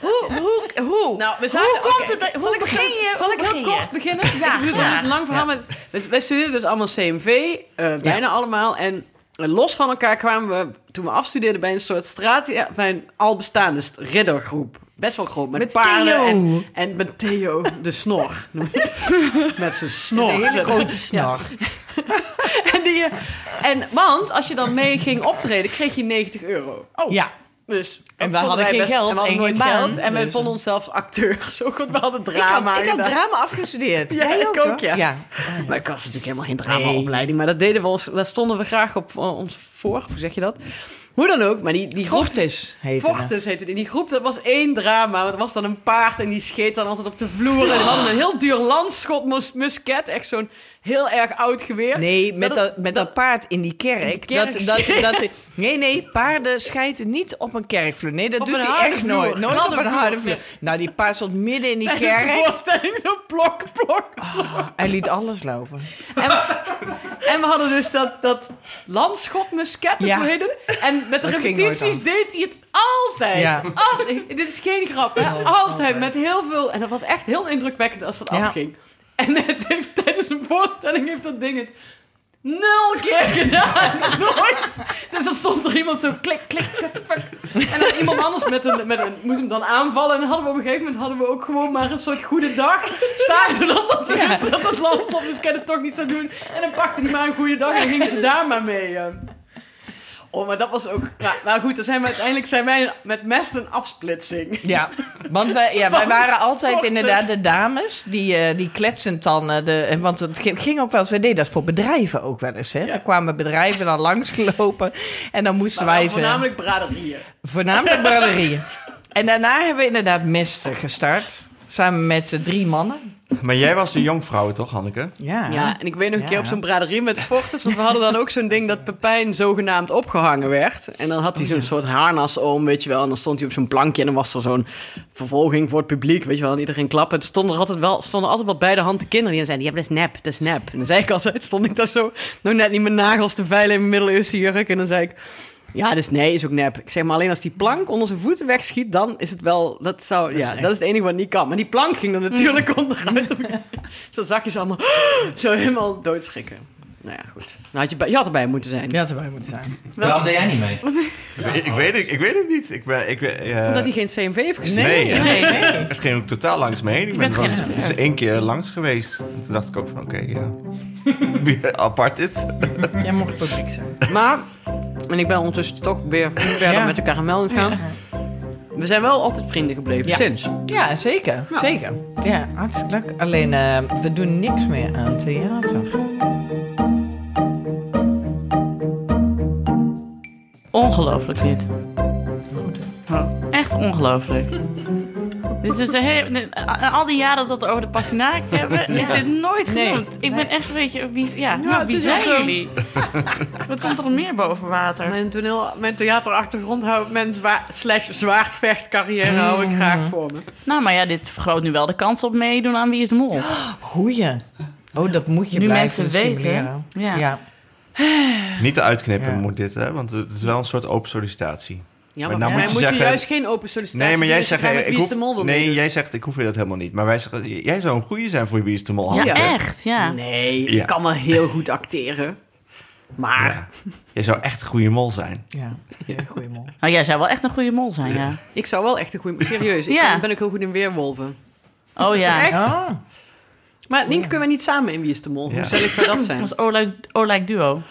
S2: hoe, hoe, hoe?
S1: Nou, we zaten,
S2: hoe komt het?
S1: Zal
S2: Hoe
S1: ik,
S2: begin je?
S1: Zal
S2: hoe
S1: ik heel
S2: begin
S1: kort beginnen?
S2: Ja,
S1: Ik
S2: ja.
S1: Het is een lang verhaal. Met, dus, wij studeerden dus allemaal CMV, eh, bijna allemaal. En eh, los van elkaar kwamen we, toen we afstudeerden, bij een soort straat... Ja, bij een al bestaande st- riddergroep. Best wel groot, met,
S4: Met
S1: paarden
S4: Theo.
S1: en, en met Theo, de snor. met zijn snor.
S4: Een hele grote snor.
S1: En, die, en, want als je dan mee ging optreden, kreeg je 90 euro. Oh.
S4: Ja.
S1: Dus
S4: En we hadden geen
S1: best-
S4: geld
S1: en we hadden
S4: en
S1: nooit
S4: baan,
S1: geld. En wij
S4: dus-
S1: vonden onszelf acteurs. Ook, we hadden
S4: Ik
S1: drama
S4: had, ik had drama afgestudeerd.
S1: Ja,
S4: Jij
S1: ik
S4: ook, toch?
S1: ja.
S4: ja.
S1: Maar ik was natuurlijk helemaal geen dramaopleiding. Maar dat deden we ons, daar stonden we graag op eh, ons voor. Hoe zeg je dat? Hoe dan ook. Maar die, die groep...
S4: Fortis heette.
S1: Vochtes heette die. Die groep, dat was één drama. Want er was dan een paard en die scheet dan altijd op de vloer. En we hadden een heel duur landschot mus- musket. Echt zo'n heel erg oud geweer.
S4: Nee, met
S1: Dat
S4: met dat paard in die kerk. Dat, dat, dat, nee, nee, paarden schijten niet op een kerkvloer. Nee, dat
S1: Op
S4: doet hij echt
S1: vloer.
S4: nooit. Nooit op een harde vloer. Nou, die paard stond midden in die
S1: Tijdens de
S4: kerk.
S1: voorstelling zo plok, plok.
S4: Hij liet alles lopen.
S1: En, en we hadden dus dat, dat landschotmusket,
S4: Ja.
S1: En met de repetities deed hij het altijd.
S4: Ja.
S1: Altijd. Dit is geen grap, hè? Altijd. Met heel veel... En dat was echt heel indrukwekkend als dat
S4: Ja.
S1: afging. En het heeft, tijdens een voorstelling heeft dat ding het nul keer gedaan. Nooit. Dus dan stond er iemand zo klik, klik, klik, klik. En dan iemand anders met een, met een, moest hem dan aanvallen. En dan hadden we op een gegeven moment hadden we ook gewoon maar een soort goede dag staan. Zodat dat we wisten dat het landslop dus het toch niet zou doen. En dan pakte hij maar een goede dag en dan gingen ze daar maar mee. Oh, maar dat was ook... Maar, maar goed, dan zijn we uiteindelijk zijn wij met Mest een afsplitsing.
S4: Ja, want wij, ja, wij waren altijd inderdaad de dames die, eh die kletsend dan... eh, de, en want het ging ook wel eens, wij deden dat voor bedrijven ook wel eens. Hè?
S1: Ja.
S4: Er kwamen bedrijven dan langsgelopen en dan moesten wij ze...
S1: Voornamelijk braderieën.
S4: Voornamelijk braderieën. En daarna hebben we inderdaad Mest gestart. Samen met drie mannen.
S3: Maar jij was de jonkvrouw, toch, Hanneke?
S4: Ja.
S1: Ja, en ik weet nog een keer op zo'n braderie met Fortis... want we hadden dan ook zo'n ding dat Pepijn zogenaamd opgehangen werd. En dan had hij zo'n soort harnas om, weet je wel. En dan stond hij op zo'n plankje en dan was er zo'n vervolging voor het publiek, weet je wel. En iedereen klappen. Het stonden er altijd wel, stonden altijd wel bij de hand de kinderen die dan zeiden... Ja, dat is nep, dat is nep. En dan zei ik altijd, stond ik daar zo nog net niet mijn nagels te veilen in mijn middeleeuwse jurk. En dan zei ik... Ja, dus nee, is ook nep. Ik zeg maar alleen als die plank onder zijn voeten wegschiet, dan is het wel. Dat zou. ja, dat is het enige wat niet kan. Maar die plank ging er natuurlijk onderuit. Zo zag je ze allemaal zo helemaal doodschrikken. Nou ja, goed. Nou had je, bij, je had erbij moeten zijn.
S4: Ja, dat erbij moeten zijn.
S5: Waarom deed jij niet mee?
S3: Ik, ik weet het, ik weet het niet. Ik ben, ik, eh,
S1: Omdat hij geen CMV heeft gestuurd.
S3: Nee,
S4: nee, nee.
S3: Het ging ook totaal langs me heen. Ik ben
S2: bent
S3: was, is één keer langs geweest. Toen dacht ik ook van, oké, ja. Apart dit.
S4: Jij mocht publiek zijn.
S1: Maar, en ik ben ondertussen toch weer verder
S4: Ja.
S1: met de karamel aan het gaan. We zijn wel altijd vrienden gebleven,
S4: Ja.
S1: sinds.
S4: Ja, zeker. Zeker. Ja, hartstikke leuk. Alleen, eh, we doen niks meer aan theater.
S2: Ongelooflijk dit. Oh, echt ongelooflijk. Dus hele, al die jaren dat we het over de Passinaak hebben, is dit nooit
S4: Nee.
S2: genoemd. Ik ben echt een beetje, wie, ja, nou, wie zijn jullie? Wat komt er meer boven water?
S1: Mijn, toneel, mijn theaterachtergrond houdt mijn zwa slash zwaardvechtcarrière hou ik graag voor me.
S2: Nou, maar ja, dit vergroot nu wel de kans op meedoen aan Wie is de Mol.
S4: Goeie. Oh, dat moet je
S2: Nu
S4: blijven
S2: mensen weten, ja.
S4: ja.
S3: Niet te uitknippen
S4: Ja.
S3: moet dit, hè? Want het is wel een soort open sollicitatie.
S1: Ja,
S3: Maar
S1: maar
S3: nou moet je
S1: juist geen open sollicitatie
S3: Nee, maar jij zegt... Ik hoef,
S1: de Mol wil
S3: nee,
S1: meedoen.
S3: jij zegt, ik hoef je dat helemaal niet. Maar wij zeggen, jij zou een goeie zijn voor Wie is de Mol.
S2: Ja, echt, ja.
S1: Nee,
S3: Ja.
S1: ik kan wel heel goed acteren. Maar
S3: Ja. Jij zou echt een goede mol zijn.
S4: Ja, ja goeie mol.
S2: Nou, jij zou wel echt een goede mol zijn, ja.
S1: ik zou wel echt een goede... Serieus, ik ben, ben ook heel goed in weerwolven.
S2: Oh ja,
S1: Echt?
S4: Ah,
S1: Maar Nienke, kunnen we niet samen in Wie is de Mol?
S3: Ja.
S1: Hoe gezellig zou dat
S2: dat
S1: zijn?
S2: was Olijk, Olijk Duo.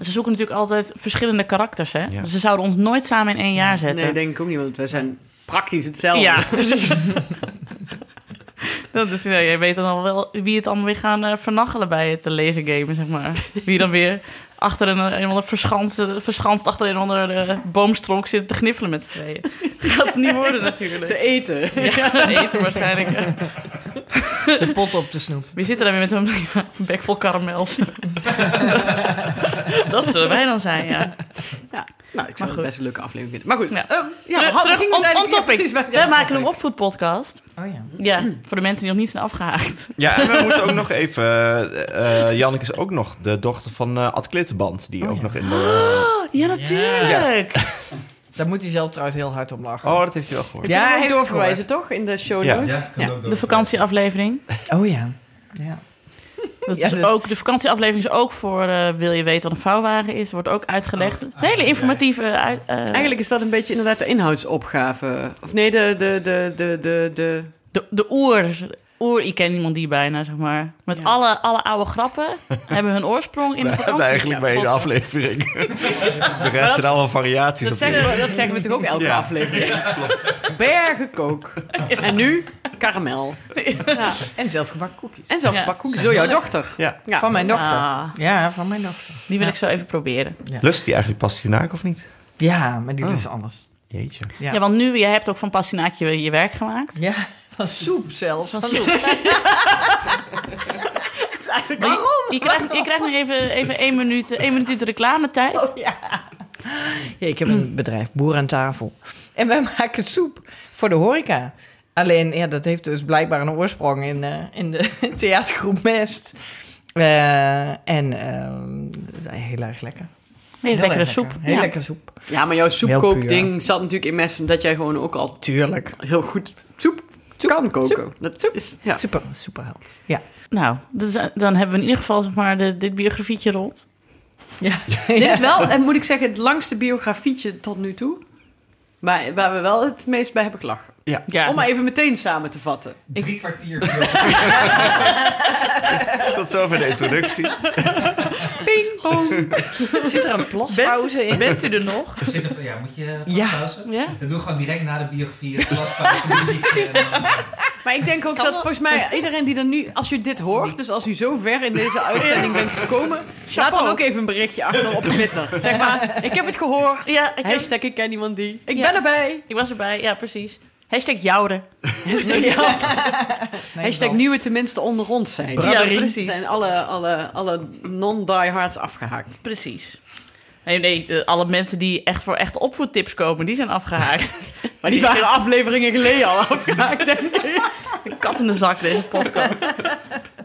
S2: Ze zoeken natuurlijk altijd verschillende karakters, hè?
S3: Ja.
S2: Dus ze zouden ons nooit samen in één jaar zetten.
S1: Nee, denk ik ook niet, want wij zijn praktisch hetzelfde.
S2: Ja, precies. Dat is, ja, jij weet dan al wel wie het allemaal weer gaan eh, vernachelen bij het lasergamen, zeg maar. Wie dan weer achter een, een ander verschanst, verschanst achter een andere boomstronk zit te gniffelen met z'n tweeën. Gaat het niet worden natuurlijk.
S1: Te eten.
S2: Ja, eten waarschijnlijk.
S4: de pot op de snoep.
S2: Wie zit er dan weer met een ja, bek vol karamels? dat, dat zullen wij dan zijn, ja.
S1: Ja, nou, ik zou het best een leuke aflevering vinden. Maar goed,
S2: Ja.
S1: ja
S2: terug,
S1: we hadden-
S2: terug on, on
S1: ja, wij- ja,
S2: maken een opvoedpodcast.
S4: Oh ja.
S2: Ja, voor de mensen die nog niet zijn afgehaakt.
S3: Ja, en we moeten ook nog even... eh eh, Janneke is ook nog de dochter van eh Ad Klittenband. Die ook nog in de...
S2: Ja, natuurlijk.
S4: Daar moet hij zelf trouwens heel hard om lachen.
S3: Oh, dat heeft hij wel gehoord.
S1: Ja, hij heeft doorverwijzen, toch? In de show
S3: Ja.
S1: notes.
S5: Ja, kan ook door.
S2: De vakantieaflevering.
S4: Oh ja. ja.
S2: Dat
S4: Ja,
S2: is
S4: dat-
S2: ook, de vakantieaflevering is ook voor eh, wil je weten wat een vouwwagen is. Wordt ook uitgelegd. Een hele informatieve... uit- eh,
S1: Eigenlijk is dat een beetje inderdaad de inhoudsopgave. Of nee, de... de, de, de, de, de...
S2: de, de oer... oer ik ken iemand die bijna, zeg maar. Met
S1: Ja.
S2: alle, alle oude grappen hebben hun oorsprong in de
S3: We
S2: vakantie.
S3: hebben eigenlijk bij de aflevering. De rest zijn allemaal variaties
S1: Dat
S3: op
S1: zeggen, we, dat zeggen we toch ook elke
S3: Ja.
S1: aflevering? Bergen kook. En nu karamel. Ja.
S4: En zelfgebakken koekjes.
S1: En zelf
S2: Ja.
S1: ja. koekjes door jouw dochter.
S3: Ja.
S1: Ja.
S4: Van mijn dochter.
S2: Ah,
S4: Ja, van mijn dochter.
S2: die wil ik zo even proberen.
S3: Lust die eigenlijk pastinaak of niet?
S4: Ja, maar die
S3: Oh.
S4: is anders.
S3: Jeetje.
S4: Ja.
S2: Ja, want nu, je hebt ook van pastinaakje je, je werk gemaakt.
S4: Ja, van soep zelfs.
S2: Van soep. Maar je, je, krijgt, je krijgt nog even, even één minuut, één minuut de reclametijd.
S4: Ja, ik heb een bedrijf, Boer aan tafel. En wij maken soep voor de horeca. Alleen, ja, dat heeft dus blijkbaar een oorsprong in, eh, in de theatergroep Mest. Eh, en ehm, dat is heel erg lekker.
S2: Hele
S4: Heel
S2: lekkere soep.
S4: lekker. Heel
S2: Ja.
S4: lekker soep.
S1: Ja, maar jouw
S4: Heel
S1: soepkookding zat natuurlijk in mes... omdat jij gewoon ook al
S4: Tuurlijk.
S1: heel goed soep, kan koken. Dat is, ja.
S4: Super, super held. Ja.
S2: Nou, dus, eh, dan hebben we in ieder geval zeg maar, de, dit biografietje rond.
S4: ja.
S1: Dit is wel, en moet ik zeggen, het langste biografietje tot nu toe. Maar waar we wel het meest bij hebben gelachen.
S2: Ja.
S1: Om maar even meteen samen te vatten.
S5: Drie kwartier.
S3: Tot zover de introductie.
S1: Ping, pong.
S4: Zit er een plaspauze in?
S2: Bent u er nog?
S5: Zit er, ja, moet je
S4: Ja.
S5: pauze?
S2: Ja?
S5: Dat doe ik gewoon direct na de biografie. Het glaspauze, muziek. En dan,
S1: Maar ik denk ook dat volgens mij iedereen die er nu, als u dit hoort, dus als u zo ver in deze uitzending bent gekomen, laat dan ook even een berichtje achter op Twitter. Zeg maar, ik heb het gehoord.
S2: Ja, ik, heb-
S1: Hashtag ik ken iemand die. Ik
S2: Ja.
S1: ben erbij.
S2: ik was erbij. Ja, precies. Hashtag jouwde.
S1: Hashtag nu we tenminste onder ons zijn.
S2: Ja, precies.
S1: Zijn alle, alle, alle non-diehards afgehaakt.
S2: Precies. Nee, nee, alle mensen die echt voor echte opvoedtips komen, die zijn afgehaakt.
S1: Maar die waren afleveringen geleden al afgehaakt, denk ik.
S2: Een kat in de zak, deze podcast.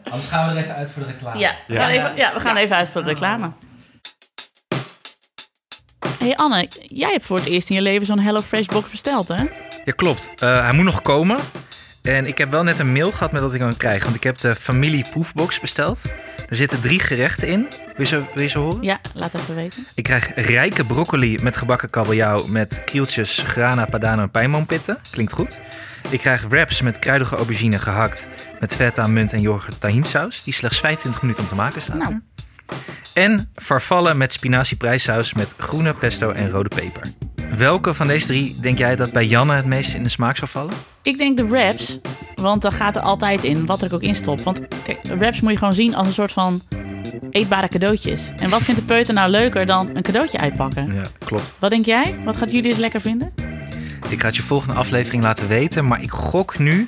S5: anders gaan we er even uit voor de reclame.
S2: Ja, we gaan even, ja, we gaan even uit voor de reclame. hey Anne, jij hebt voor het eerst in je leven zo'n HelloFresh box besteld, hè?
S8: Ja, klopt. Eh, hij moet nog komen. En ik heb wel net een mail gehad met wat ik kan krijgen. Want ik heb de familie poefbox besteld. Er zitten drie gerechten in. Wil je ze, wil je ze horen?
S2: Ja, laat even weten.
S8: Ik krijg rijke broccoli met gebakken kabeljauw... met krieltjes, grana, padano en pijnboompitten. Klinkt goed. Ik krijg wraps met kruidige aubergine gehakt... met feta, munt en yoghurt tahinsaus... die slechts 25 minuten om te maken staan.
S2: Nou.
S8: En farfalle met spinazie prijssaus met groene pesto en rode peper. Welke van deze drie denk jij dat bij Janne het meest in de smaak zou vallen?
S2: Ik denk de wraps, want daar gaat er altijd in, wat er ook in stop. Want kijk, wraps moet je gewoon zien als een soort van eetbare cadeautjes. En wat vindt de peuter nou leuker dan een cadeautje uitpakken?
S8: Ja, klopt.
S2: Wat denk jij? Wat gaat jullie eens lekker vinden?
S8: Ik ga het je volgende aflevering laten weten, maar ik gok nu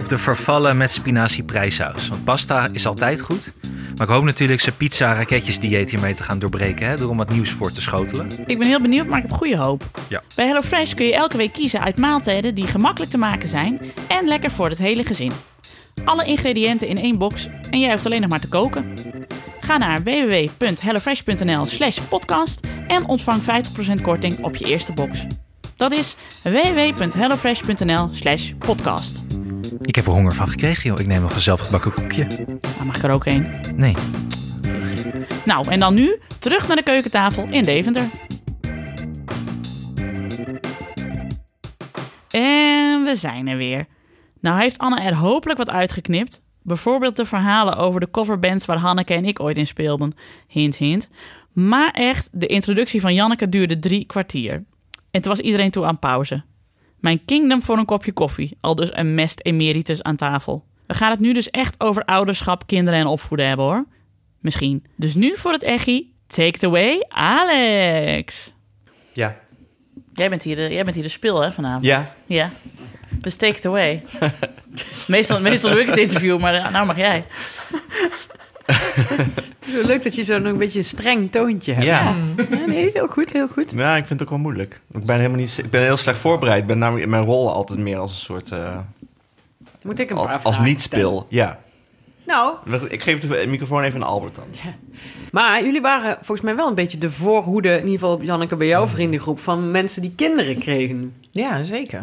S8: op de vervallen met spinazie prijssaus. Want pasta is altijd goed. Maar ik hoop natuurlijk zijn pizza raketjes dieet hiermee te gaan doorbreken, hè, door om wat nieuws voor te schotelen.
S2: Ik ben heel benieuwd, maar ik heb goede hoop.
S8: Ja.
S2: Bij HelloFresh kun je elke week kiezen uit maaltijden die gemakkelijk te maken zijn en lekker voor het hele gezin. Alle ingrediënten in één box en jij hoeft alleen nog maar te koken. Ga naar www.hellofresh.nl slash podcast en ontvang 50% korting op je eerste box. Dat is www.hellofresh.nl slash podcast.
S8: Ik heb er honger van gekregen, joh. Ik neem nog een zelfgebakken koekje.
S2: Nou, mag ik er ook een?
S8: Nee.
S2: Nou, en dan nu terug naar de keukentafel in Deventer. En we zijn er weer. Nou heeft Anne er hopelijk wat uitgeknipt. Bijvoorbeeld de verhalen over de coverbands waar Hanneke en ik ooit in speelden. Hint, hint. Maar echt, de introductie van Janneke duurde drie kwartier. En toen was iedereen toe aan pauze. Mijn kingdom voor een kopje koffie, al dus een mest emeritus aan tafel. We gaan het nu dus echt over ouderschap, kinderen en opvoeden hebben hoor. Misschien. Dus nu voor het echi, take it away, Alex.
S3: Ja.
S2: Jij bent hier de, jij bent hier de spil hè vanavond.
S3: Ja.
S2: Ja. Dus take it away. meestal, meestal doe ik het interview, maar nou mag jij.
S1: Zo leuk dat je zo'n een beetje een streng toontje hebt.
S3: Ja.
S1: Ja, nee, heel goed, heel goed.
S3: Ja, ik vind het ook wel moeilijk. Ik ben helemaal niet... Ik ben heel slecht voorbereid. Ik ben namelijk in mijn rol altijd meer als een soort... eh,
S1: Moet ik een
S3: al-
S1: paar
S3: als
S1: vragen
S3: niet stellen? speel. Ja.
S1: Nou,
S3: Ik geef de microfoon even aan Albert dan.
S1: maar jullie waren volgens mij wel een beetje de voorhoede, in ieder geval Janneke bij jouw vriendengroep, van mensen die kinderen kregen.
S4: Ja, zeker.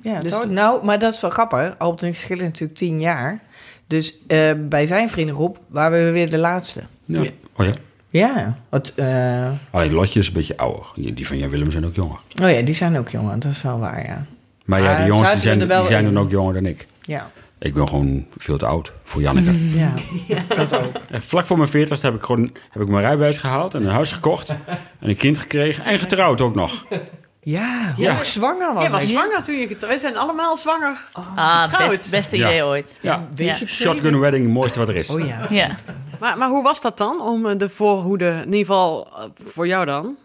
S4: Ja,
S1: Dus
S4: nou, maar dat is wel grappig. Albert en ik schillen natuurlijk tien jaar. Dus eh, bij zijn vriendengroep waren we weer de laatste.
S7: Ja. Oh ja?
S4: Ja, wat, eh,
S7: Alleen Lotje is een beetje ouder. Die van Jan Willem zijn ook jonger.
S4: oh ja, die zijn ook jonger, dat is wel waar, ja.
S7: Maar ja, die jongens die zijn, die zijn dan ook jonger dan ik.
S4: Ja,
S7: Ik ben gewoon veel te oud voor Janneke.
S4: ja. dat ook.
S7: En vlak voor mijn veertigste heb ik gewoon heb ik mijn rijbewijs gehaald en een huis gekocht. En een kind gekregen en getrouwd ook nog.
S4: Ja,
S7: Ja.
S4: hoe zwanger was
S1: Jij was zwanger toen je getrouwd... We zijn allemaal zwanger.
S2: Ah,
S1: Getrouwd.
S2: best, beste
S7: Ja.
S2: idee ooit.
S7: Ja,
S4: je
S7: shotgun wedding, het mooiste wat er is.
S4: Oh ja.
S2: Ja.
S1: Maar, maar hoe was dat dan, om eh, de voorhoede, in ieder geval eh, voor jou dan?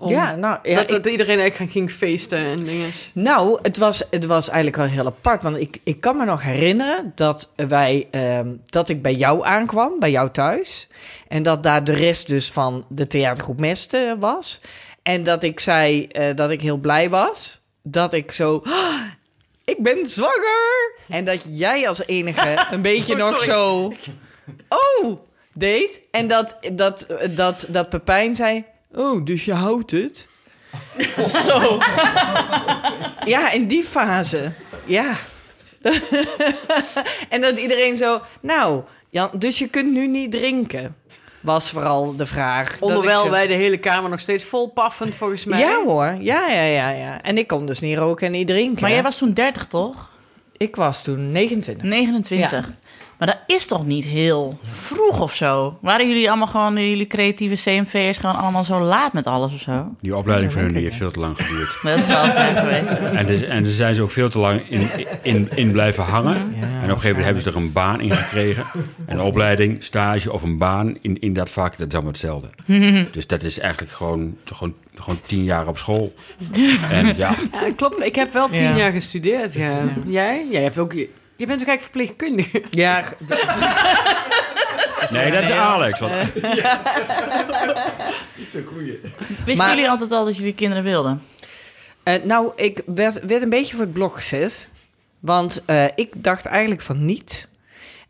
S1: Om,
S4: Ja, nou, ja,
S1: dat,
S4: ik-
S1: dat iedereen eigenlijk ging feesten en dingen.
S4: Nou, het was, het was eigenlijk wel heel apart. Want ik, ik kan me nog herinneren dat, wij, ehm, dat ik bij jou aankwam, bij jou thuis. En dat daar de rest dus van de theatergroep Mesten was. En dat ik zei eh, dat ik heel blij was. Dat ik zo... "Ah, ik ben zwanger! En dat jij als enige een beetje
S1: Oh,
S4: nog zo... Oh, deed. En dat, dat, dat, dat Pepijn zei... Oh, dus je houdt het?
S2: Zo.
S4: Ja, in die fase. Ja. en dat iedereen zo... Nou, Jan, dus je kunt nu niet drinken. Was vooral de vraag. dat ik
S1: Onderwijl
S4: zo-
S1: wij de hele kamer nog steeds vol paffend, volgens mij.
S4: Ja hoor, ja, ja, ja, ja. En ik kon dus niet roken en niet drinken.
S2: Maar jij was toen 30, toch?
S4: Ik was toen 29.
S2: 29. Maar dat is toch niet heel vroeg of zo? Waren jullie allemaal gewoon, jullie creatieve CMV'ers, gewoon allemaal zo laat met alles of zo?
S7: Die opleiding van hun die heeft veel te lang geduurd.
S2: Dat is wel zijn geweest.
S7: En, dus, en daar zijn ze ook veel te lang in, in, in blijven hangen. en op een gegeven moment hebben ze er een baan in gekregen. Een opleiding, stage of een baan in, in dat vak, dat is allemaal hetzelfde. dus dat is eigenlijk gewoon, gewoon, gewoon tien jaar op school. En ja,
S1: Ja, klopt. Ik heb wel tien
S4: Ja.
S1: jaar gestudeerd. Ja. Jij? Jij hebt ook... Je bent ook eigenlijk verpleegkundige.
S4: Ja,
S7: nee, dat is Alex. Want,
S2: Wisten
S4: Maar-
S2: jullie altijd al dat jullie kinderen wilden?
S4: Eh, nou, ik werd, werd een beetje voor het blok gezet. Want eh, ik dacht eigenlijk van niet.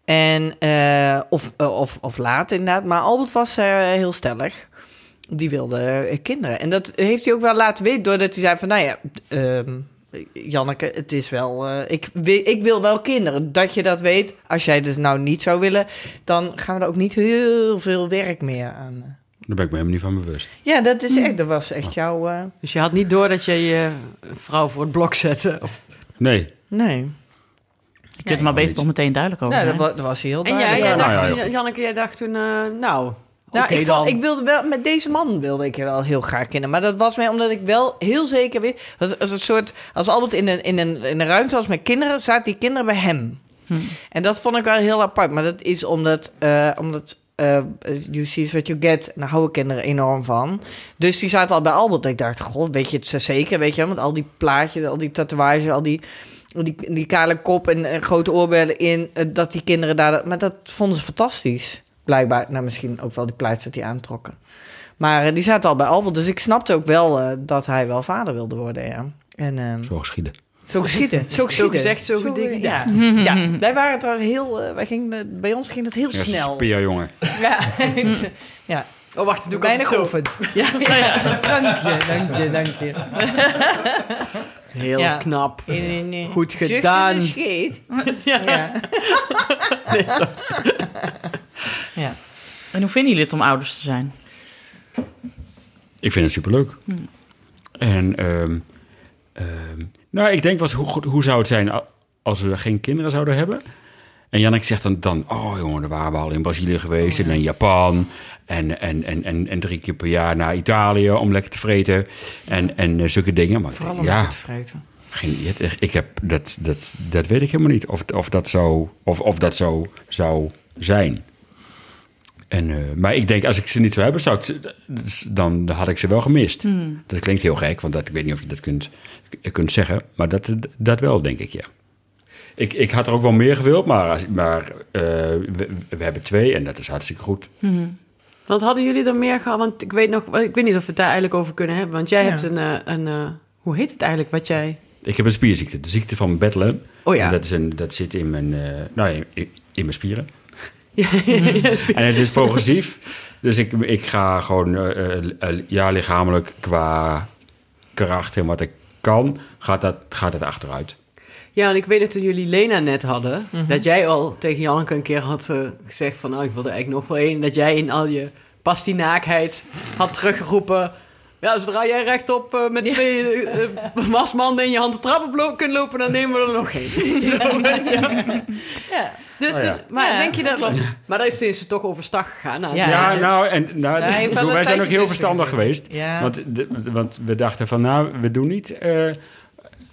S4: En, eh, of, of, of laat inderdaad. Maar Albert was heel stellig. Die wilde kinderen. En dat heeft hij ook wel laten weten. Doordat hij zei van, nou ja... ehm, Janneke, het is wel... eh, ik, wil, ik wil wel kinderen. Dat je dat weet. Als jij het nou niet zou willen... dan gaan we er ook niet heel veel werk meer aan. eh.
S7: daar ben ik me helemaal niet van bewust.
S4: Ja, dat, is echt, dat was echt jouw... eh,
S1: Dus je had niet door dat je je vrouw voor het blok zette. Of...
S7: Nee,
S4: nee.
S2: Je kunt er maar beter toch meteen duidelijk over zijn.
S4: dat, wa- dat was heel
S1: En jij,
S4: duidelijk.
S1: jij dacht,
S7: ja,
S1: toen- Janneke, jij dacht toen... eh, nou,
S4: Nou, ik,
S1: dan.
S4: ik wilde wel, met deze man wilde ik wel heel graag kinderen. Maar dat was mij omdat ik wel heel zeker weet. Als, als, een soort, als Albert in een, in, een, in een ruimte was met kinderen, zaten die kinderen bij hem. En dat vond ik wel heel apart. Maar dat is omdat, eh, omdat eh, you see what you get. Daar houden kinderen enorm van. Dus die zaten al bij Albert. Ik dacht, god, weet je het zeker? Weet je, wel? met al die plaatjes, al die tatoeages, al die, die, die kale kop en, en grote oorbellen in. eh, dat die kinderen daar... Maar dat vonden ze fantastisch. Blijkbaar. Nou, misschien ook wel die dat die aantrokken. Maar eh, die zaten al bij Albert. Dus ik snapte ook wel eh, dat hij wel vader wilde worden, ja. En ehm,
S7: zo geschieden.
S4: zo geschieden. Zo, geschieden.
S1: gezegd, zo gedaan.
S4: Ja. ja, wij waren trouwens heel... eh, wij gingen, eh, bij ons ging het heel
S7: Ja,
S4: snel.
S7: speerjongen.
S4: Ja. ja.
S1: Oh, wacht, dat doe ik
S4: Weinig
S1: zo.
S4: geoefend. Ja, ja. Dank je, dank je, dank je.
S1: Heel
S4: Ja.
S1: knap. Goed
S4: Zucht in
S1: gedaan.
S4: de scheet.
S1: Ja.
S4: Ja. ja.
S2: Hoe vinden jullie het om ouders te zijn?
S7: Ik vind het superleuk. En ehm, ehm, nou, ik denk wel eens, hoe, hoe zou het zijn als we geen kinderen zouden hebben? En Janneke zegt dan, dan oh jongen, daar waren we al in Brazilië geweest en in Japan. En, en, en, en, en drie keer per jaar naar Italië om lekker te vreten. En, en eh, zulke dingen. Maar
S4: Vooral om
S7: ja,
S4: te vreten.
S7: geen, ik heb, dat, dat, dat weet ik helemaal niet. Of, of, dat, zo, of, of dat zo zou zijn. En, eh, maar ik denk, als ik ze niet zou hebben, zou ik, dus dan had ik ze wel gemist. Dat klinkt heel gek, want dat, ik weet niet of je dat kunt, kunt zeggen. Maar dat, dat wel, denk ik, ja. Ik, ik had er ook wel meer gewild, maar, maar eh, we, we hebben twee en dat is hartstikke goed.
S1: Want hadden jullie er meer gehad? Want ik weet nog, ik weet niet of we het daar eigenlijk over kunnen hebben. Want jij
S4: Ja.
S1: hebt een, eh, een eh, hoe heet het eigenlijk wat jij?
S7: Ik heb een spierziekte, de ziekte van Bethlehem.
S1: Oh ja.
S7: En dat, is een, dat zit in mijn, eh, nou, in, in mijn spieren.
S1: Ja,
S7: En het is progressief. Dus ik, ik ga gewoon, eh, eh, eh, ja, lichamelijk qua kracht en wat ik kan, gaat dat, gaat het achteruit.
S1: Ja, en ik weet dat toen jullie Lena net hadden, dat jij al tegen Janneke een keer had gezegd van, nou, ik wilde eigenlijk nog wel één. Dat jij in al je pastinaakheid had teruggeroepen, ja, zodra jij rechtop eh, met twee eh, wasmanden in je hand de trap op lo- kunt lopen, dan nemen we er nog één. Zo, weet je. ja. Dus,
S7: Oh ja.
S1: maar
S4: Ja,
S1: denk je dat... Maar daar is tenminste toch overstag gegaan. Nou,
S4: Ja.
S7: Ja, nou, en, nou, bedoel, wij zijn ook heel verstandig geweest.
S4: Ja.
S7: Want, de, want we dachten van, nou, we doen niet eh,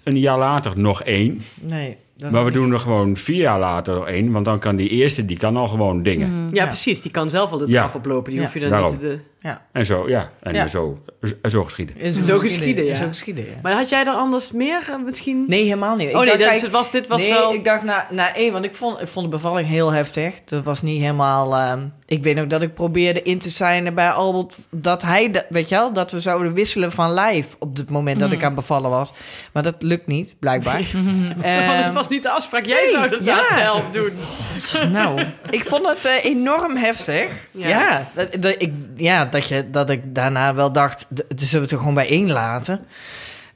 S7: een jaar later nog één.
S4: Nee. Dat
S7: Maar we doen er gewoon vier jaar later één. Want dan kan die eerste, die kan al gewoon dingen.
S1: Ja,
S4: Ja.
S1: precies. Die kan zelf al de
S7: Ja.
S1: trap oplopen. Die
S4: Ja.
S1: hoef je dan
S7: Daarom.
S1: niet te...
S4: Ja.
S7: En zo, ja. En
S4: Ja.
S7: Zo, zo geschieden.
S4: Is
S1: Zo geschieden, ja.
S4: Zo geschieden, ja.
S1: Maar had jij er anders meer eh, misschien...
S4: Nee, helemaal niet. Ik
S1: oh nee,
S4: dacht
S1: dat is,
S4: eigenlijk-
S1: het was, dit was
S4: nee,
S1: wel...
S4: ik dacht na, na één, want ik vond, ik vond de bevalling heel heftig. Dat was niet helemaal... ehm, ik weet ook dat ik probeerde in te zijn bij Albert... dat hij, weet je wel, dat we zouden wisselen van lijf... op het moment dat ik aan het bevallen was. Maar dat lukt niet, blijkbaar.
S1: Het was niet de afspraak. Jij
S4: nee,
S1: zou dat
S4: ja.
S1: zelf doen.
S4: nou, ik vond het eh, enorm heftig.
S1: Ja.
S4: Ja, dat, dat, ik, ja dat, je, dat ik daarna wel dacht... d- dus zullen we het er gewoon bij één laten...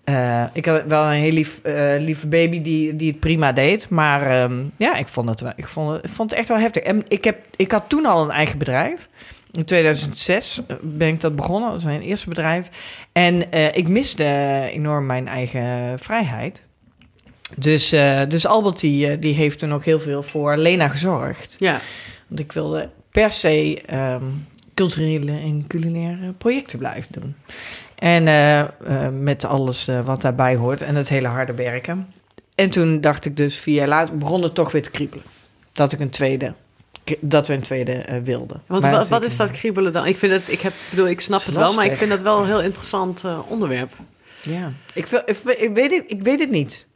S4: Eh, ik had wel een heel lief, eh, lieve baby die, die het prima deed. Maar ehm, ja, ik vond, het wel, ik, vond het, ik vond het echt wel heftig. En ik, heb, ik had toen al een eigen bedrijf. In 2006 ben ik dat begonnen, dat was mijn eerste bedrijf. En eh, ik miste enorm mijn eigen vrijheid. Dus, eh, dus Albert die, eh, die heeft toen ook heel veel voor Lena gezorgd.
S1: Ja.
S4: Want ik wilde per se ehm, culturele en culinaire projecten blijven doen. En eh, eh, met alles eh, wat daarbij hoort en het hele harde werken. En toen dacht ik dus vier jaar later, begon het toch weer te kriebelen. Dat ik een tweede, dat we een tweede wilden.
S1: Want
S4: Maar
S1: wat, wat is dat kriebelen dan? Ik, vind het, ik, heb, bedoel, ik snap het wel, maar ik vind dat wel een heel interessant onderwerp.
S4: Ja, ik, wil- ik, ik, weet het, ik weet het niet.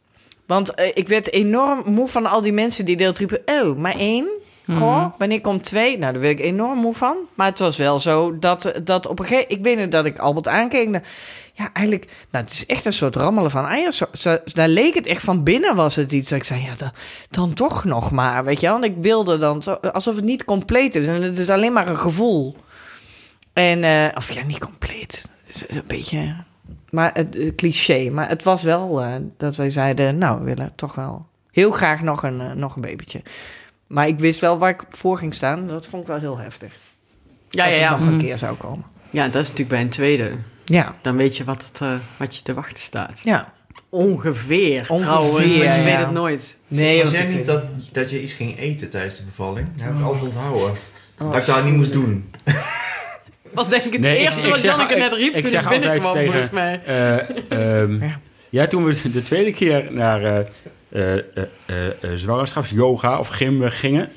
S4: Want ik werd enorm moe van al die mensen die deelt riepen... Oh, maar één? Goh, wanneer komt twee? Nou, daar werd ik enorm moe van. Maar het was wel zo dat, dat op een gegeven Ik weet nog dat ik Albert aankeek. Ja, eigenlijk... Nou, het is echt een soort rammelen van eieren. Zo, zo- daar leek het echt van binnen was het iets. Dat ik zei, ja, dan, dan toch nog maar, weet je wel. Want ik wilde dan... Zo, alsof het niet compleet is. En het is alleen maar een gevoel. En... eh, of ja, niet compleet. Het is een beetje... Maar het eh, cliché. Maar het was wel eh, dat wij zeiden... Nou, we willen toch wel heel graag nog een, nog een babytje. Maar ik wist wel waar ik voor ging staan. Dat vond ik wel heel heftig.
S1: Ja,
S4: dat
S1: ja, ja.
S4: het nog een
S1: Mhm.
S4: keer zou komen.
S1: Ja, dat is natuurlijk bij een tweede.
S4: Ja,
S1: Dan weet je wat, het, eh, wat je te wachten staat.
S4: ja.
S1: Ongeveer,
S4: Ongeveer,
S1: trouwens, want je
S4: ja.
S1: weet het nooit.
S4: Nee,
S3: Was jij niet dat, dat je iets ging eten tijdens de bevalling? Dat heb ik altijd onthouden. Dat ik dat niet moest doen.
S1: was denk ik het
S7: Nee,
S1: eerste
S7: ik
S1: wat Janneke
S7: ik-
S1: net riep
S7: ik
S1: toen
S7: zeg
S1: ik
S7: altijd
S1: binnenkwam,
S7: tegen-
S1: volgens mij.
S7: Eh, ehm,
S4: Ja.
S7: ja, toen we de tweede keer naar eh eh, eh, eh, eh, zwangerschapsyoga of gym gingen.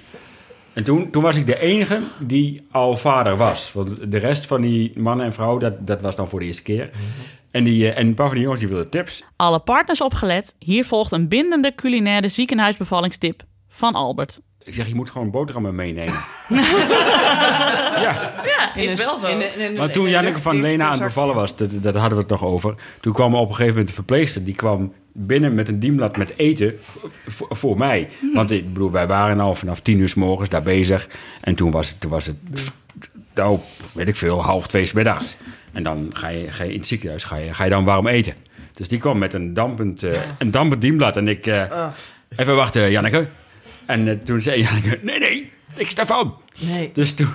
S7: En toen, toen was ik de enige die al vader was. Want de rest van die mannen en vrouwen, dat, dat was dan voor de eerste keer. En, die, en een paar van die jongens die wilden tips.
S2: Alle partners opgelet. Hier volgt een bindende culinaire ziekenhuisbevallingstip van Albert.
S7: Ik zeg, je moet gewoon boterhammen meenemen. ja,
S2: Ja, is wel zo.
S7: want toen Janneke van Lena aan het bevallen was, dat, dat hadden we het nog over. Toen kwam op een gegeven moment de verpleegster, die kwam binnen met een dienblad met eten voor mij. Want ik bedoel, wij waren al vanaf tien uur s morgens daar bezig. En toen was het, toen was het nou, weet ik veel, half twee 's middags. En dan ga je, ga je in het ziekenhuis ga je, ga je dan warm eten. Dus die kwam met een dampend, eh, een dampend dienblad. En ik, eh, even wachten, Janneke. En eh, toen zei Janneke, nee, nee, ik Stefan.
S4: Nee,
S7: Dus toen...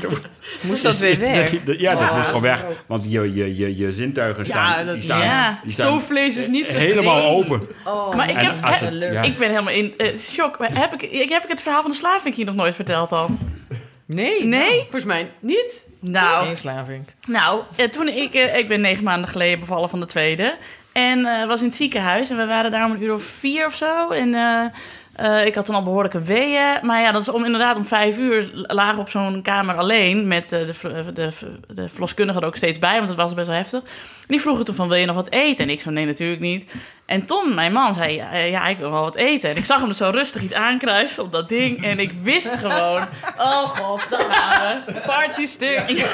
S7: toen
S4: moest dat weer weg?
S7: ja, dat moest gewoon weg. Want je, je, je, je zintuigen staan,
S1: dat-
S7: die staan,
S2: ja.
S7: die staan
S1: Stoofvlees is niet...
S7: helemaal
S1: Nee.
S7: open.
S2: maar ik heb, he-
S7: ja.
S2: ik ben helemaal in eh, shock. Heb ik, ik, heb ik het verhaal van de slavink hier nog nooit verteld dan?
S4: Nee.
S2: Nee?
S1: Volgens mij niet.
S2: Nou,
S4: Geen slaving.
S2: Nou, eh, toen ik, ik ben negen maanden geleden bevallen van de tweede. En eh, was in het ziekenhuis. En we waren daar om een uur of vier of zo. En eh, eh, ik had toen al behoorlijke weeën. Maar ja, dat is om, inderdaad om vijf uur lagen op zo'n kamer alleen. Met eh, de, ver- de, de verloskundige er ook steeds bij. Want het was best wel heftig. Die vroegen toen van, wil je nog wat eten? En ik zo, nee, natuurlijk niet. En Tom, mijn man, zei, ja, ja, ik wil wel wat eten. En ik zag hem dus zo rustig iets aankruisen op dat ding. En ik wist gewoon, oh god. Party stick.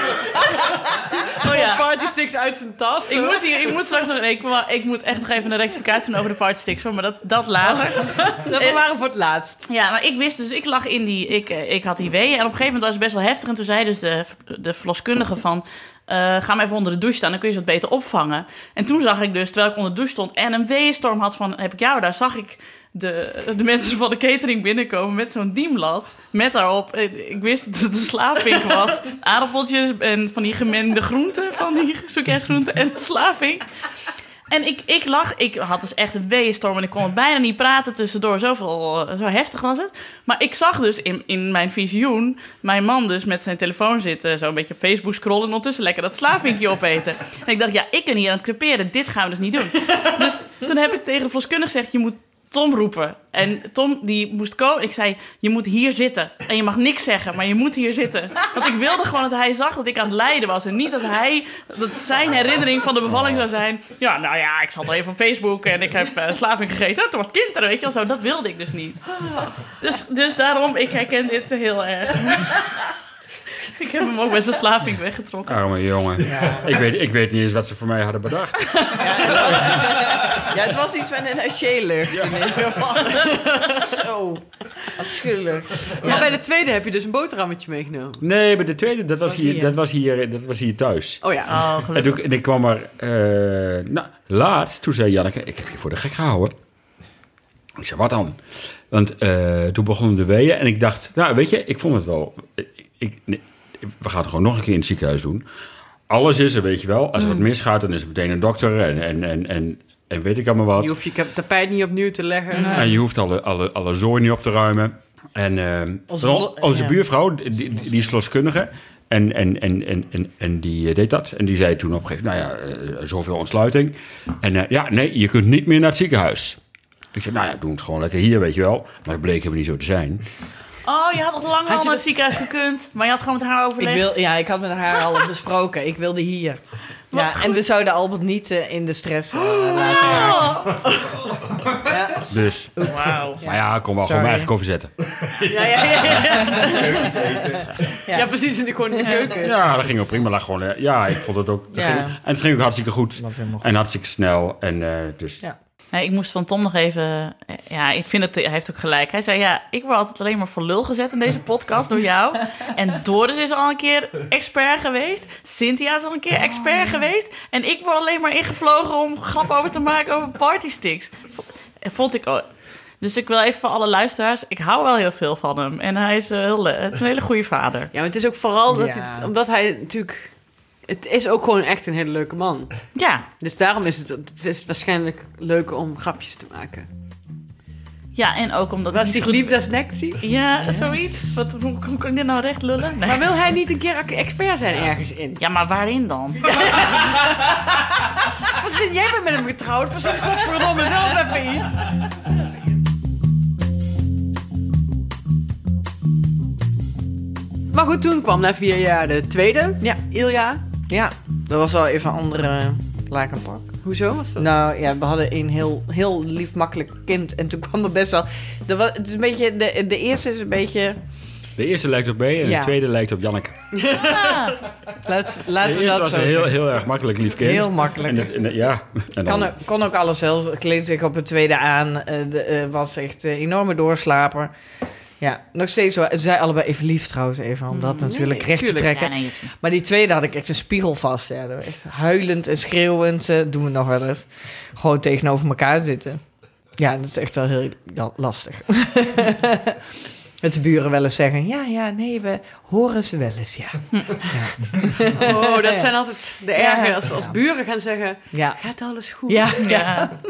S2: Oh ja.
S1: Partysticks uit zijn tas.
S2: Ik moet, hier, ik moet straks nog... Ik, ik moet echt nog even een rectificatie doen over de partysticks, hoor, maar dat, dat later.
S1: Dat we waren voor het laatst.
S2: Ja, maar ik wist dus, ik lag in die... Ik, eh, ik had die weeën en op een gegeven moment was het best wel heftig. En toen zei dus de, de verloskundige van... eh, ga maar even onder de douche staan, dan kun je ze wat beter opvangen. En toen zag ik dus, terwijl ik onder de douche stond... en een weeënstorm had van, heb ik jou daar, zag ik... De, de mensen van de catering binnenkomen met zo'n dienblad. Met daarop, eh, ik wist dat het een slaafvink was. Aardappeltjes en van die gemengde groenten, van die zoekjaarsgroenten en een slaafvink. En ik, ik lag, ik had dus echt een weeënstorm en ik kon bijna niet praten tussendoor. Zoveel, eh, zo heftig was het. Maar ik zag dus in, in mijn visioen mijn man dus met zijn telefoon zitten. Zo een beetje op Facebook scrollen en ondertussen lekker dat slavinkje opeten. En ik dacht, ja, ik ben hier aan het creperen. Dit gaan we dus niet doen. Dus toen heb ik tegen de verloskundige gezegd, je moet Tom roepen. En Tom die moest komen. Ik zei, je moet hier zitten. En je mag niks zeggen, maar je moet hier zitten. Want ik wilde gewoon dat hij zag dat ik aan het lijden was. En niet dat hij, dat zijn herinnering van de bevalling zou zijn. Ja, nou ja, ik zat al even op Facebook en ik heb eh, slaving gegeten. Toen was het kind weet je wel zo. Dat wilde ik dus niet. Dus, dus daarom, ik herken dit heel erg. Ik heb hem ook met zijn slaving weggetrokken.
S7: Arme jongen. Ik, weet, ik weet niet eens wat ze voor mij hadden bedacht.
S4: Ja, het was iets van een haché-lucht in ieder geval. Zo, afschuwelijk.
S1: Maar bij de tweede heb je dus een boterhammetje meegenomen.
S7: Nee, maar de tweede, dat was,
S4: Was
S7: hier,
S4: hier.
S7: dat was, hier, dat was hier thuis.
S1: Oh ja.
S2: Oh,
S7: En, toen, en ik kwam er... eh, nou, laatst, toen zei Janneke... Ik heb je voor de gek gehouden. Ik zei, wat dan? Want eh, toen begonnen de weeën en ik dacht... Nou, weet je, ik vond het wel... Ik, ik, we gaan het gewoon nog een keer in het ziekenhuis doen. Alles is er, weet je wel. Als er
S1: Mm.
S7: wat misgaat, dan is er meteen een dokter en, en, en, en, en weet ik allemaal wat.
S1: Je hoeft je tapijt niet opnieuw te leggen.
S7: En je hoeft alle, alle, alle zooi niet op te ruimen. En eh,
S4: Onze
S7: onze, buurvrouw, die, die is verloskundige. En, en, en, en, en, en die eh, deed dat. En die zei toen op een gegeven moment, nou ja, eh, zoveel ontsluiting. En eh, ja, nee, je kunt niet meer naar het ziekenhuis. Ik zei, nou ja, doe het gewoon lekker hier, weet je wel. Maar dat bleek helemaal niet zo te zijn.
S2: Oh, je had nog lang
S1: Had
S2: al naar het
S1: dat-
S2: ziekenhuis gekund. Maar je had gewoon met haar
S4: Ik
S2: overlegd.
S4: wil, ja, ik had met haar al besproken. Ik wilde hier. Ja, en we zouden Albert niet eh, in de stress eh, laten raken. Ja,
S7: Dus,
S2: Wauw.
S7: maar ja, ik kon wel gewoon mijn eigen koffie zetten.
S1: Ja, ja, ja. Ja, ja precies. En ik gewoon in de keuken.
S7: Ja, dat ging ook prima. Lag gewoon, eh, ja, ik vond het ook. dat ging- en het ging ook hartstikke goed. En hartstikke snel. En eh, dus,
S4: Ja.
S2: Nee, ik moest van Tom nog even... eh, Ja, ik vind het... Hij heeft ook gelijk. Hij zei, ja, ik word altijd alleen maar voor lul gezet in deze podcast door jou. En Doris is al een keer expert geweest. Cynthia is al een keer expert geweest. En ik word alleen maar ingevlogen om grap over te maken over partysticks. V- Vond ik... ook. Dus ik wil even voor alle luisteraars... Ik hou wel heel veel van hem. En hij is, eh, heel, le- het is een hele goede vader.
S1: Ja, maar het is ook vooral dat
S4: Ja.
S1: het, omdat hij natuurlijk... Het is ook gewoon echt een hele leuke man.
S2: Ja,
S1: Dus daarom is het, is het waarschijnlijk leuk om grapjes te maken.
S2: ja en ook omdat...
S1: Was
S2: hij
S1: liefde als nectie?
S2: Ja, zoiets. Wat, hoe, hoe kan ik dit nou recht lullen? Nee.
S1: Maar wil hij niet een keer expert zijn ergens in?
S2: Ja, maar waarin dan?
S1: Wat zit jij bent met hem getrouwd? Voor zo'n godverdomme zelf even iets. Maar goed, toen kwam na vier jaar de tweede.
S4: Ja.
S1: Ilja.
S4: Ja, dat was wel even een andere lakenpak.
S1: Hoezo was dat?
S4: Nou ja, we hadden een heel, heel lief, makkelijk kind. En toen kwam er best wel... Er was, het is een beetje, de, de eerste is een beetje...
S7: de eerste lijkt op B en
S4: Ja.
S7: de tweede lijkt op Janneke.
S4: Laat,
S7: De
S4: laten we
S7: eerste
S4: dat
S7: was
S4: zo
S7: een heel, heel erg makkelijk lief kind.
S4: Heel makkelijk.
S7: En dat, en dat- ja. En dan,
S4: Kan, ook- kon ook alles zelf. Kleed zich op het tweede aan. eh, de, eh, was echt een enorme doorslaper. Ja, nog steeds zo. Zij allebei even lief trouwens, even om dat natuurlijk recht te trekken.
S2: Ja, nee,
S4: Maar die tweede had ik echt een spiegel vast. Ja, huilend en schreeuwend. eh, doen we nog wel eens. Gewoon tegenover elkaar zitten. Ja, dat is echt wel heel ja, lastig. Met de buren wel eens zeggen... Ja, ja, nee, we horen ze wel eens, ja.
S1: Oh, dat zijn altijd de
S4: Ja.
S1: erge. Als, als buren gaan zeggen,
S4: Ja,
S1: gaat alles goed?
S4: ja, ja.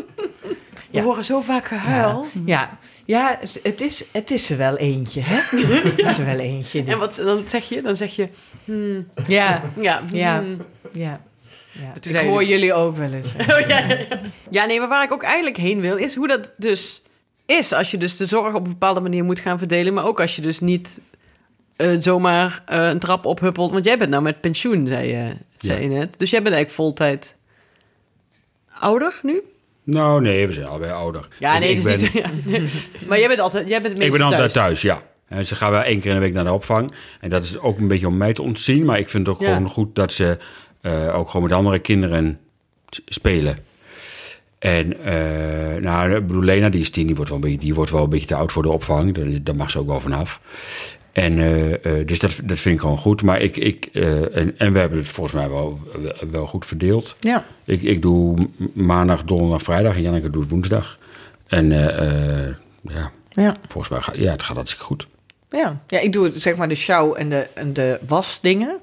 S2: Ja.
S1: We horen zo vaak gehuil.
S4: ja. ja het, is, het is er wel eentje, hè? het is er wel eentje. die-
S1: En wat dan zeg je? Dan zeg je, hmm,
S4: Ja,
S1: ja,
S4: Ja.
S1: hmm.
S4: ja. Ik hoor
S1: dus-
S4: jullie ook wel eens.
S1: Oh, ja, ja, ja. ja, nee, maar waar ik ook eigenlijk heen wil, is hoe dat dus is. Als je dus de zorg op een bepaalde manier moet gaan verdelen, maar ook als je dus niet eh, zomaar eh, een trap ophuppelt. Want jij bent nou met pensioen, zei je, zei je net. Dus jij bent eigenlijk voltijd ouder nu?
S7: Nou, nee, we zijn allebei ouder.
S1: Ja, nee,
S7: ik,
S1: dat is
S7: ben,
S1: niet zo. ja. Maar jij bent altijd, jij bent het
S7: ik ben altijd
S1: thuis.
S7: thuis, ja. En ze gaan wel één keer in de week naar de opvang. En dat is ook een beetje om mij te ontzien. Maar ik vind het ook
S1: Ja.
S7: gewoon goed dat ze eh, ook gewoon met andere kinderen spelen. En eh, nou, ik bedoel, Lena, die is tien, die wordt, wel een beetje, die wordt wel een beetje te oud voor de opvang. Daar, daar mag ze ook wel vanaf. En eh, eh, dus dat, dat vind ik gewoon goed. Maar ik, ik eh, en, en we hebben het volgens mij wel, wel goed verdeeld.
S4: Ja.
S7: Ik, ik doe maandag, donderdag, vrijdag en Janneke doet woensdag. En ja,
S4: Ja.
S7: volgens mij gaat ja, het gaat hartstikke goed.
S4: Ja. ja, ik doe zeg maar de sjouw en de, en de wasdingen.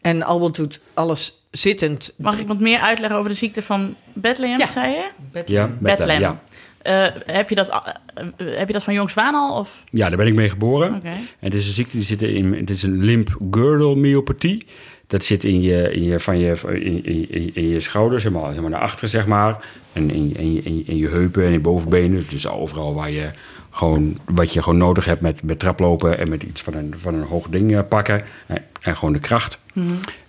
S4: En Albert doet alles zittend.
S2: Mag ik wat meer uitleggen over de ziekte van Bethlehem,
S1: Ja.
S2: zei je?
S7: Ja,
S2: Bethlehem.
S7: ja.
S2: Eh, heb, je dat, eh, heb je dat van jongs aan al? Of?
S7: ja, daar ben ik mee geboren. En het is een ziekte die zit in. Het is een limb girdle myopathie. Dat zit in je, in je, van je, in, in, in je schouders, helemaal, helemaal naar achteren, zeg maar. En in, in, je- in, in je heupen en je bovenbenen. Dus overal waar je gewoon, wat je gewoon nodig hebt met, met traplopen en met iets van een, van een hoog ding eh, pakken. En, en gewoon de kracht.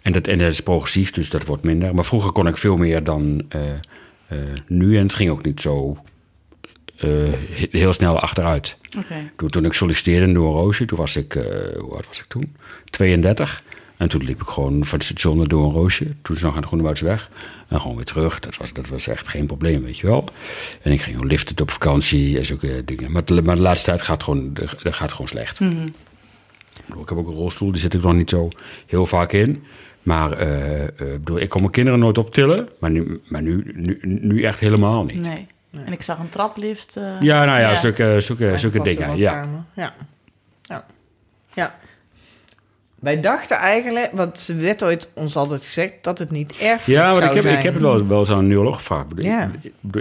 S7: En, dat, en dat is progressief, dus dat wordt minder. Maar vroeger kon ik veel meer dan nu. En het ging ook niet zo heel snel achteruit. Toen, toen ik solliciteerde in Door Roosje, toen was ik, eh, hoe oud was ik toen? 32. En toen liep ik gewoon van het station naar Door Roosje. Toen is nog aan de Groenewoudsweg. En gewoon weer terug. Dat was, dat was echt geen probleem, weet je wel. En ik ging gewoon liften op vakantie en zulke dingen. Maar, de- maar de laatste tijd gaat gewoon, dat gaat gewoon slecht. Ik bedoel, Ik heb ook een rolstoel, die zit ik nog niet zo heel vaak in. Maar eh, eh, ik bedoel, ik kon mijn kinderen nooit optillen. Maar nu, maar nu, nu, nu echt helemaal niet.
S2: Nee. En ik zag een traplift. eh,
S7: Ja, nou ja,
S2: Ja.
S7: zulke, zulke, zulke dingen. Ja.
S4: Ja. Ja. ja. Wij dachten eigenlijk, want er werd ooit ons altijd gezegd dat het niet erfelijk
S7: Ja, maar
S4: zou
S7: ik heb,
S4: zijn.
S7: ik heb het wel, wel eens aan een neuroloog gevraagd.
S4: Ja.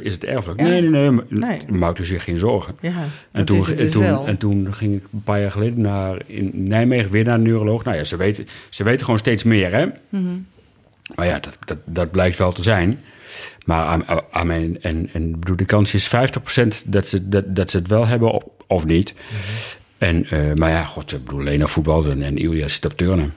S7: is het erfelijk?
S4: Ja.
S7: Nee, nee, nee. maar-
S4: Nee.
S7: Maak u zich geen zorgen.
S4: Ja,
S7: En
S4: dat
S7: toen,
S4: het
S7: en,
S4: dus
S7: toen, en toen ging ik een paar jaar geleden naar, in Nijmegen weer naar een neuroloog. Nou ja, ze weten, ze weten gewoon steeds meer, hè? Maar ja, dat, dat, dat blijkt wel te zijn. Maar aan, aan mijn, en, en bedoel, de kans is 50% dat ze, dat, dat ze het wel hebben of, of niet. En, eh, maar ja, god, ik bedoel, Lena voetbalde en Ilja zit op turnen.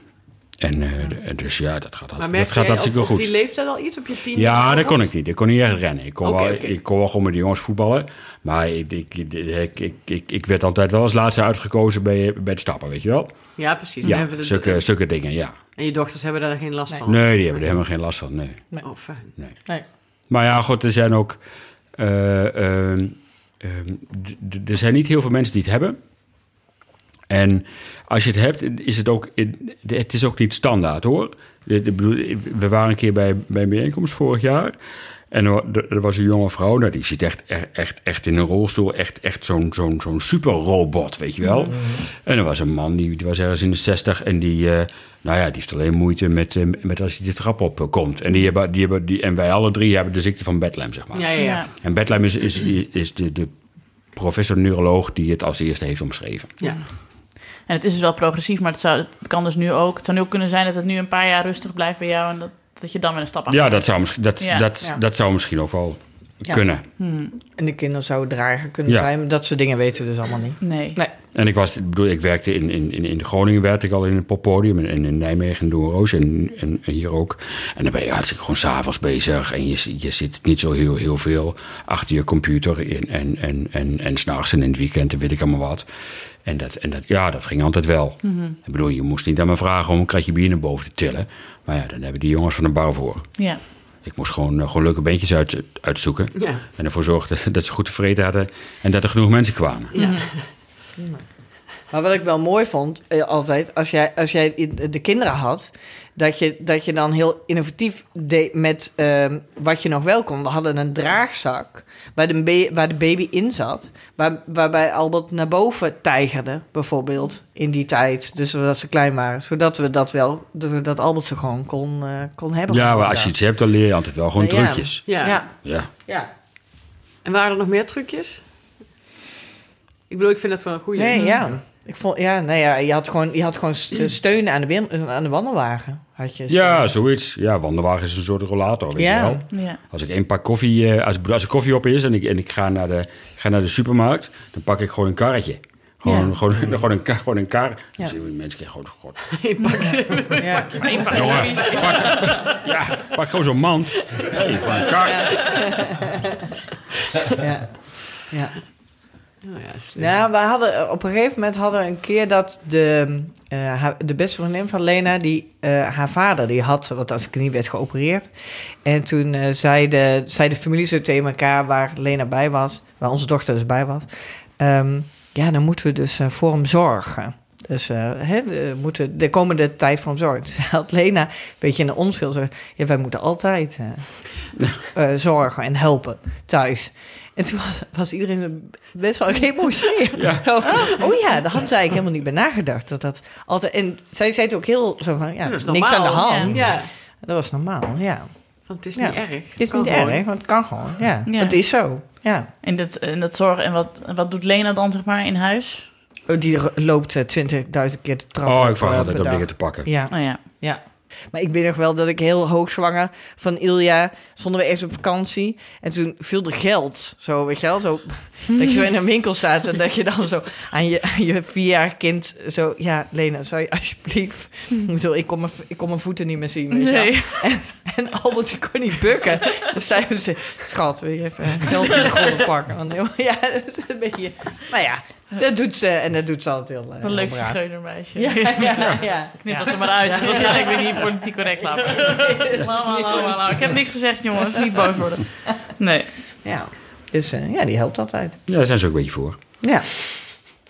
S7: En eh, en dus ja, dat gaat,
S1: Maar
S7: dat
S1: merk
S7: gaat
S1: jij
S7: hartstikke
S1: op,
S7: goed.
S1: die leeftijd al iets op je tien?
S7: Ja, dat kon ik niet. Ik kon niet echt rennen. Ik kon, wel, ik kon wel gewoon met de jongens voetballen. Maar ik, ik, ik, ik, ik, ik werd altijd wel als laatste uitgekozen bij, bij het stappen, weet je wel?
S1: Ja, precies. Dan
S7: Ja,
S1: hebben we de-
S7: zulke, zulke dingen, ja.
S1: En je dochters hebben daar geen last van?
S7: Nee, die hebben er helemaal geen last van, nee.
S1: Oh, fijn.
S4: Nee.
S7: Maar ja, goed, er zijn ook... eh, ehm, ehm, er zijn niet heel veel mensen die het hebben. En als je het hebt, is het ook... Het is ook niet standaard, hoor. Ik bedoel, We waren een keer bij, bij een bijeenkomst vorig jaar... En er, wa- was een jonge vrouw, nou, die zit echt, echt, echt in een rolstoel. Echt, echt zo'n zo'n zo'n superrobot, weet je wel. En er was een man, die, die was ergens in de zestig... en die, eh, nou ja, die heeft alleen moeite met, eh, met als hij de trap op eh, komt. En, die hebben, die hebben, die, en wij alle drie hebben de ziekte van Bethlehem, zeg maar.
S1: Ja, ja.
S7: En Bethlehem is, is, is de, de professor neuroloog die het als eerste heeft omschreven.
S1: ja.
S2: En het is dus wel progressief, maar het, zou, het kan dus nu ook... Het zou nu ook kunnen zijn dat het nu een paar jaar rustig blijft bij jou... en dat, dat je dan weer een stap
S7: Ja,
S2: achter
S7: dat zou, misschien, dat,
S2: Ja.
S7: dat,
S4: Ja.
S7: dat zou misschien ook wel
S4: Ja.
S7: kunnen.
S4: En de kinderen zouden drager kunnen
S7: Ja.
S4: zijn. Maar dat soort dingen weten we dus allemaal niet.
S2: Nee.
S4: Nee.
S7: En ik, was, ik bedoel, ik werkte in, in, in, in Groningen, werkte ik al in het poppodium. En in Nijmegen en Doornroos en, en, en hier ook. En dan ben je hartstikke gewoon s'avonds bezig. En je, je zit niet zo heel, heel veel achter je computer. En, en, en, en, en s'nachts en in het weekend en weet ik allemaal wat. En, dat, en dat, ja, dat ging altijd wel. Ik bedoel, je moest niet aan me vragen om een kratje bier naar boven te tillen. Maar ja, dan hebben die jongens van de bouw voor.
S2: Ja.
S7: Ik moest gewoon, eh, gewoon leuke beentjes uit, uitzoeken.
S1: Ja.
S7: En ervoor zorgen dat, dat ze goed tevreden hadden. En dat er genoeg mensen kwamen.
S4: Maar wat ik wel mooi vond, eh, altijd, als jij, als jij de kinderen had, dat je, dat je dan heel innovatief deed met ehm, wat je nog wel kon. We hadden een draagzak waar de, waar de baby in zat, waar, waarbij Albert naar boven tijgerde, bijvoorbeeld, in die tijd. Dus dat ze klein waren, zodat we dat wel, dat Albert ze gewoon kon, eh, kon hebben.
S7: Ja, maar als je iets hebt, dan leer je altijd wel gewoon
S4: Nou ja.
S7: trucjes.
S1: Ja.
S4: Ja,
S7: Ja.
S4: ja.
S1: En waren er nog meer trucjes? Ik bedoel, ik vind het wel een goede.
S4: Nee, ja. Ik vond, ja, nee, ja, je had gewoon, je had gewoon s- steunen aan de, aan de wandelwagen. Had je
S7: Ja, zoiets. Ja, wandelwagen is een soort rollator, weet
S4: Ja.
S7: je wel.
S2: Ja.
S7: Als ik één pak koffie, eh, als, ik- als er koffie op is en ik, en ik ga, naar de, ga naar de supermarkt, dan pak ik gewoon een karretje. Gewoon,
S2: Ja.
S7: gewoon, gewoon, een, ka- gewoon een kar.
S4: Ja.
S7: Dan zien we mensen kijken, gewoon, gewoon,
S1: Ik pak ze.
S4: Ja.
S2: Pak
S7: jongen, pak, ja, pak gewoon zo'n mand. Hey, gewoon een kar.
S4: Ja. ja.
S1: Oh ja.
S4: Nou, we hadden op een gegeven moment hadden we een keer dat de, eh, haar- de beste vriendin van Lena, die, eh, haar vader, die had wat als knie werd geopereerd. En toen eh, zei, de, zei de familie zo tegen elkaar, waar Lena bij was, waar onze dochter dus bij was. ehm, ja, dan moeten we dus eh, voor hem zorgen. Dus eh, hè, we moeten de komende tijd voor hem zorgen. Dus had Lena een beetje in de onschuld ja, wij moeten altijd eh, eh, zorgen en helpen thuis. En toen was, was iedereen best wel geëmotioneerd. Zo, Oh ja, daar hadden ze eigenlijk helemaal niet bij nagedacht. Dat dat altijd, en zij zei het ook heel zo van, ja,
S1: Dat is
S4: niks aan de hand.
S1: Ja,
S4: Dat was normaal, ja.
S1: want het is
S4: Ja.
S1: niet erg.
S4: Het is
S1: Kan
S4: niet
S1: gewoon.
S4: erg, want het kan gewoon. Ja,
S2: Ja.
S4: het is zo. Ja.
S2: En dat, en dat zorgen. En wat, en wat doet Lena dan, zeg maar, in huis?
S4: Oh, Die loopt eh, 20.000 keer de trap
S7: Oh,
S4: op,
S7: ik vraag
S4: eh,
S7: altijd om dingen te pakken.
S4: Ja,
S2: Oh ja.
S4: ja. Maar ik weet nog wel dat ik heel hoogzwanger van Ilja... stonden we eerst op vakantie. En toen viel er geld. Zo, weet je wel? Zo, dat je zo in een winkel staat... en dat je dan zo aan je, aan je vierjarig kind... zo, ja, Lena, zou je alsjeblieft... Ik bedoel, ik kon mijn, ik kon mijn voeten niet meer zien, weet je wel.
S2: Nee.
S4: En Albert die kon niet bukken. Dan je ze, schat, wil je even geld in de grond pakken? Want, ja, dat is een beetje... Maar ja, dat doet ze en dat doet ze altijd heel, eh,
S2: Een leuk zigeunermeisje.
S4: Ja, ja, ja.
S2: Knip dat er maar uit. Waarschijnlijk ben ik niet politiek correct laten. La, la, la, la, la. Ik heb niks gezegd, jongens. Niet boos worden. Nee.
S4: Ja, dus eh, ja, die helpt altijd.
S7: Ja, daar zijn ze ook een beetje voor.
S4: Ja,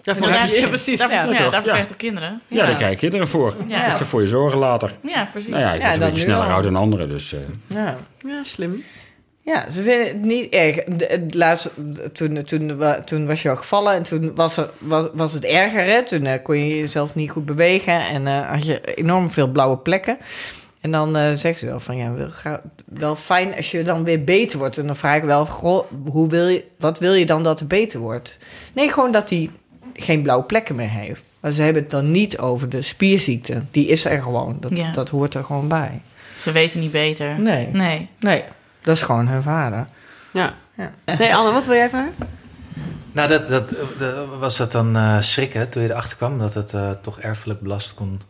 S1: Daarvoor
S2: Ja,
S1: heb je-
S2: ja,
S1: precies.
S2: Daarvoor,
S4: Ja,
S2: ja, daarvoor
S7: Ja.
S2: krijg je toch kinderen?
S7: Ja, daar krijg je kinderen voor.
S2: Ja.
S7: Dat ze voor je zorgen later.
S2: Ja, precies.
S7: Nou ja, ik
S4: Ja,
S7: word een
S4: dat
S7: beetje
S4: nu
S7: sneller
S4: al.
S7: oud dan anderen, dus... eh,
S4: ja,
S1: Ja, slim.
S4: Ja, ze vinden het niet erg. Het laatste, toen, toen, toen was je al gevallen en toen was, er, was, was het erger. Hè? Toen eh, kon je jezelf niet goed bewegen en eh, had je enorm veel blauwe plekken. En dan eh zegt ze wel van ja, wel, ga- wel fijn als je dan weer beter wordt. En dan vraag ik wel, goh, hoe wil je, wat wil je dan dat er beter wordt? Nee, gewoon dat hij geen blauwe plekken meer heeft. Maar ze hebben het dan niet over de spierziekte. Die is er gewoon. Dat,
S2: Ja.
S4: dat hoort er gewoon bij.
S2: Ze weten niet beter.
S4: Nee.
S2: Nee.
S4: Nee, dat is gewoon hun vader.
S1: Ja.
S4: Ja.
S1: Nee, Anne, wat wil jij vragen?
S8: Nou, dat, dat, dat- was dat dan eh, schrikken toen je erachter kwam dat het eh, toch erfelijk belast kon?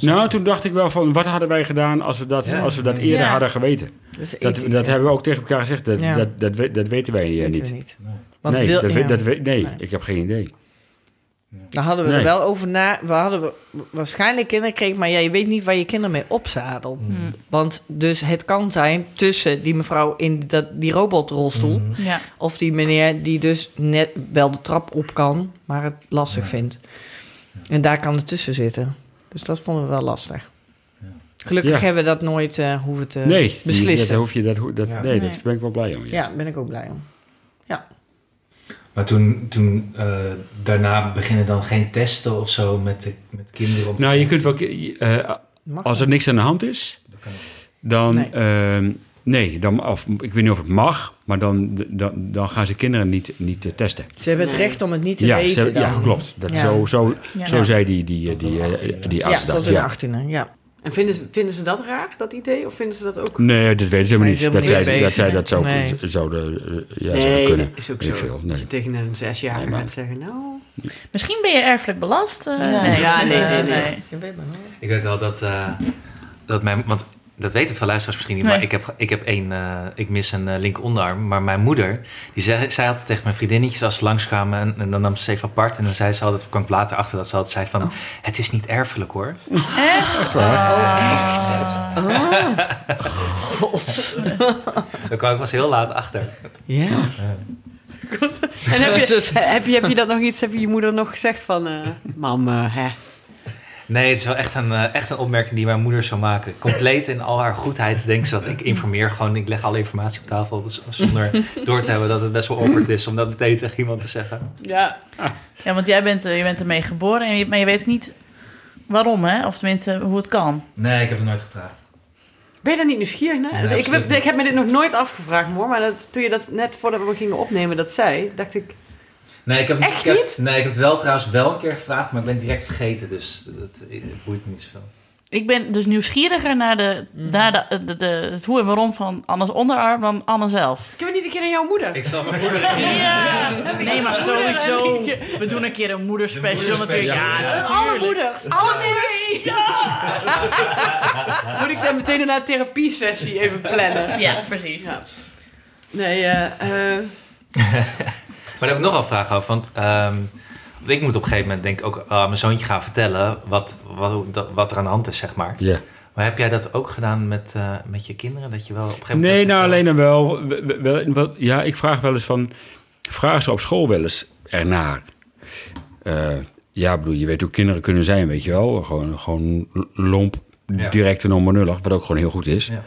S7: Nou, toen dacht ik wel van, wat hadden wij gedaan als we dat,
S8: Ja.
S7: als we dat eerder
S2: Ja.
S7: hadden geweten?
S4: Dat,
S7: Dat, dat hebben we ook tegen elkaar gezegd. Dat,
S4: Ja.
S7: dat, dat, we- dat weten wij eh,
S4: Weten
S7: niet.
S4: we niet. Want
S7: nee,
S4: wil-
S7: dat, we- dat we- nee,
S4: Nee.
S7: ik heb geen idee.
S4: Daar hadden we
S7: Nee.
S4: er wel over na. We hadden we waarschijnlijk kinderen gekregen, maar ja, je weet niet waar je kinderen mee opzadelt.
S2: Hmm.
S4: Want dus het kan zijn tussen die mevrouw in dat, die robotrolstoel
S2: Ja.
S4: of die meneer die dus net wel de trap op kan, maar het lastig
S8: Ja.
S4: vindt. En daar kan het tussen zitten. Dus dat vonden we wel lastig. Gelukkig
S7: Ja.
S4: hebben we dat nooit eh, hoeven te
S7: nee, die-
S4: beslissen.
S7: dat hoef je, dat, dat,
S8: Ja.
S7: nee,
S2: Nee.
S7: daar ben ik wel blij om. Ja.
S4: ja, daar ben ik ook blij om.
S8: Maar toen, toen eh, daarna beginnen dan geen testen of zo met, de, met kinderen? Om te-
S7: Nou, je kunt wel... eh,
S4: Mag
S7: als er niks aan de hand is,
S8: Dan.
S4: Nee.
S7: Nee, nee dan, of, ik weet niet of het mag, maar dan, dan, dan gaan ze kinderen niet, niet eh, testen.
S4: Ze hebben het
S1: Nee.
S4: recht om het niet te
S7: Ja,
S4: weten
S7: ze-
S4: dan.
S7: ja, klopt. Dat
S4: Ja.
S7: Zo, zo,
S2: Ja.
S7: zo zei die, die, die,
S8: Tot
S7: die, die
S4: Ja,
S7: arts
S4: tot
S7: dat.
S4: hun
S7: Ja.
S4: achttiende, ja.
S1: En vinden ze, vinden ze dat raar, dat idee? Of vinden ze dat ook...
S7: Nee, dat weten ze helemaal
S4: Nee,
S7: niet. Dat zij, dat zij
S4: bezig,
S7: dat zo,
S4: nee.
S7: zouden, eh, ja,
S1: nee,
S7: zouden kunnen.
S1: dat is ook zo.
S7: veel,
S1: Dat
S7: nee.
S1: je tegen een zesjarige
S7: Nee,
S1: gaat zeggen, nou...
S2: Misschien ben je erfelijk belast. eh,
S4: Ja.
S2: nee,
S1: nee,
S2: eh,
S1: nee, nee.
S4: Je weet maar nooit.
S8: Ik weet wel dat, eh, dat mijn... Want dat weten veel luisteraars misschien niet,
S2: Nee.
S8: maar ik, heb, ik, heb één, eh, ik mis een eh, linker onderarm. Maar mijn moeder, die zei, zei altijd tegen mijn vriendinnetjes als ze langskwamen... En, en dan nam ze ze even apart en dan zei ze altijd... kwam ik later achter dat ze altijd zei van... Het is niet erfelijk hoor.
S2: Echt?
S4: God.
S8: Daar kwam ik pas heel laat achter.
S4: Ja.
S1: En heb je, heb, je, heb je dat nog iets, heb je je moeder nog gezegd van... eh mam, hè?
S8: Nee, het is wel echt een, eh, echt een opmerking die mijn moeder zou maken. Compleet in al haar goedheid denkt ze dat ik informeer gewoon. Ik leg alle informatie op tafel dus zonder door te hebben dat het best wel awkward is om dat meteen tegen iemand te zeggen.
S1: Ja.
S2: Ja, want jij bent, eh, je bent ermee geboren, en je, maar je weet ook niet waarom, hè? Of tenminste, hoe het kan.
S8: Nee, ik heb het nooit gevraagd.
S1: Ben je daar niet nieuwsgierig naar?
S8: Nee,
S1: ik, heb, ik heb me dit nog nooit afgevraagd, hoor. Maar dat, toen je dat net voordat we gingen opnemen dat zei, dacht ik...
S8: Nee, ik heb,
S1: Echt
S8: ik heb-
S1: niet?
S8: Nee, ik heb het wel trouwens wel een keer gevraagd, maar ik ben het direct vergeten. Dus dat, dat boeit me niet zoveel.
S2: Ik ben dus nieuwsgieriger naar, de, naar de, de, de- het hoe en waarom van Anne's onderarm dan Anne zelf.
S1: Kunnen we niet een keer naar jouw moeder?
S8: Ik zal mijn moeder...
S2: Ja, nee, maar sowieso. We doen een keer een moederspecial natuurlijk. Ja,
S1: Alle moeders. Alle moeders. Moet ik dan meteen een therapiesessie even plannen?
S2: ja precies.
S1: Ja. Nee, eh... eh,
S8: Maar daar heb ik nog wel vragen over. Want, ehm, want ik moet op een gegeven moment denk ik ook aan mijn zoontje gaan vertellen wat, wat, wat er aan de hand is, zeg maar.
S7: Ja.
S8: Maar heb jij dat ook gedaan met, eh, met je kinderen? Dat je wel op een gegeven moment.
S7: Nee, nou alleen dan wel, wel, wel- wel- Ja, ik vraag wel eens van... Vragen ze op school wel eens ernaar? Eh, ja, bedoel, je weet hoe kinderen kunnen zijn, weet je wel. Gewoon, gewoon lomp, direct en onbenullig, wat ook gewoon heel goed is.
S8: Ja.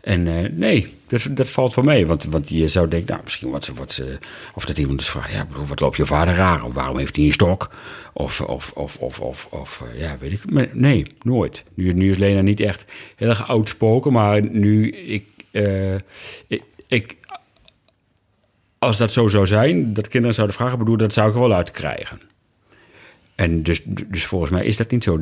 S7: En eh, nee, dat, dat valt wel mee. Want, want je zou denken, nou, misschien wat ze... Ze of dat iemand dus vraagt, ja, wat loopt je vader raar? Of waarom heeft hij een stok? Of, of, of, of, of, eh, ja, weet ik. Maar nee, nooit. Nu, nu is Lena niet echt heel erg oudspoken, maar nu, eh, ik, ik... Als dat zo zou zijn, dat kinderen zouden vragen, bedoel, dat zou ik er wel uit krijgen. En dus, dus volgens mij is dat niet zo.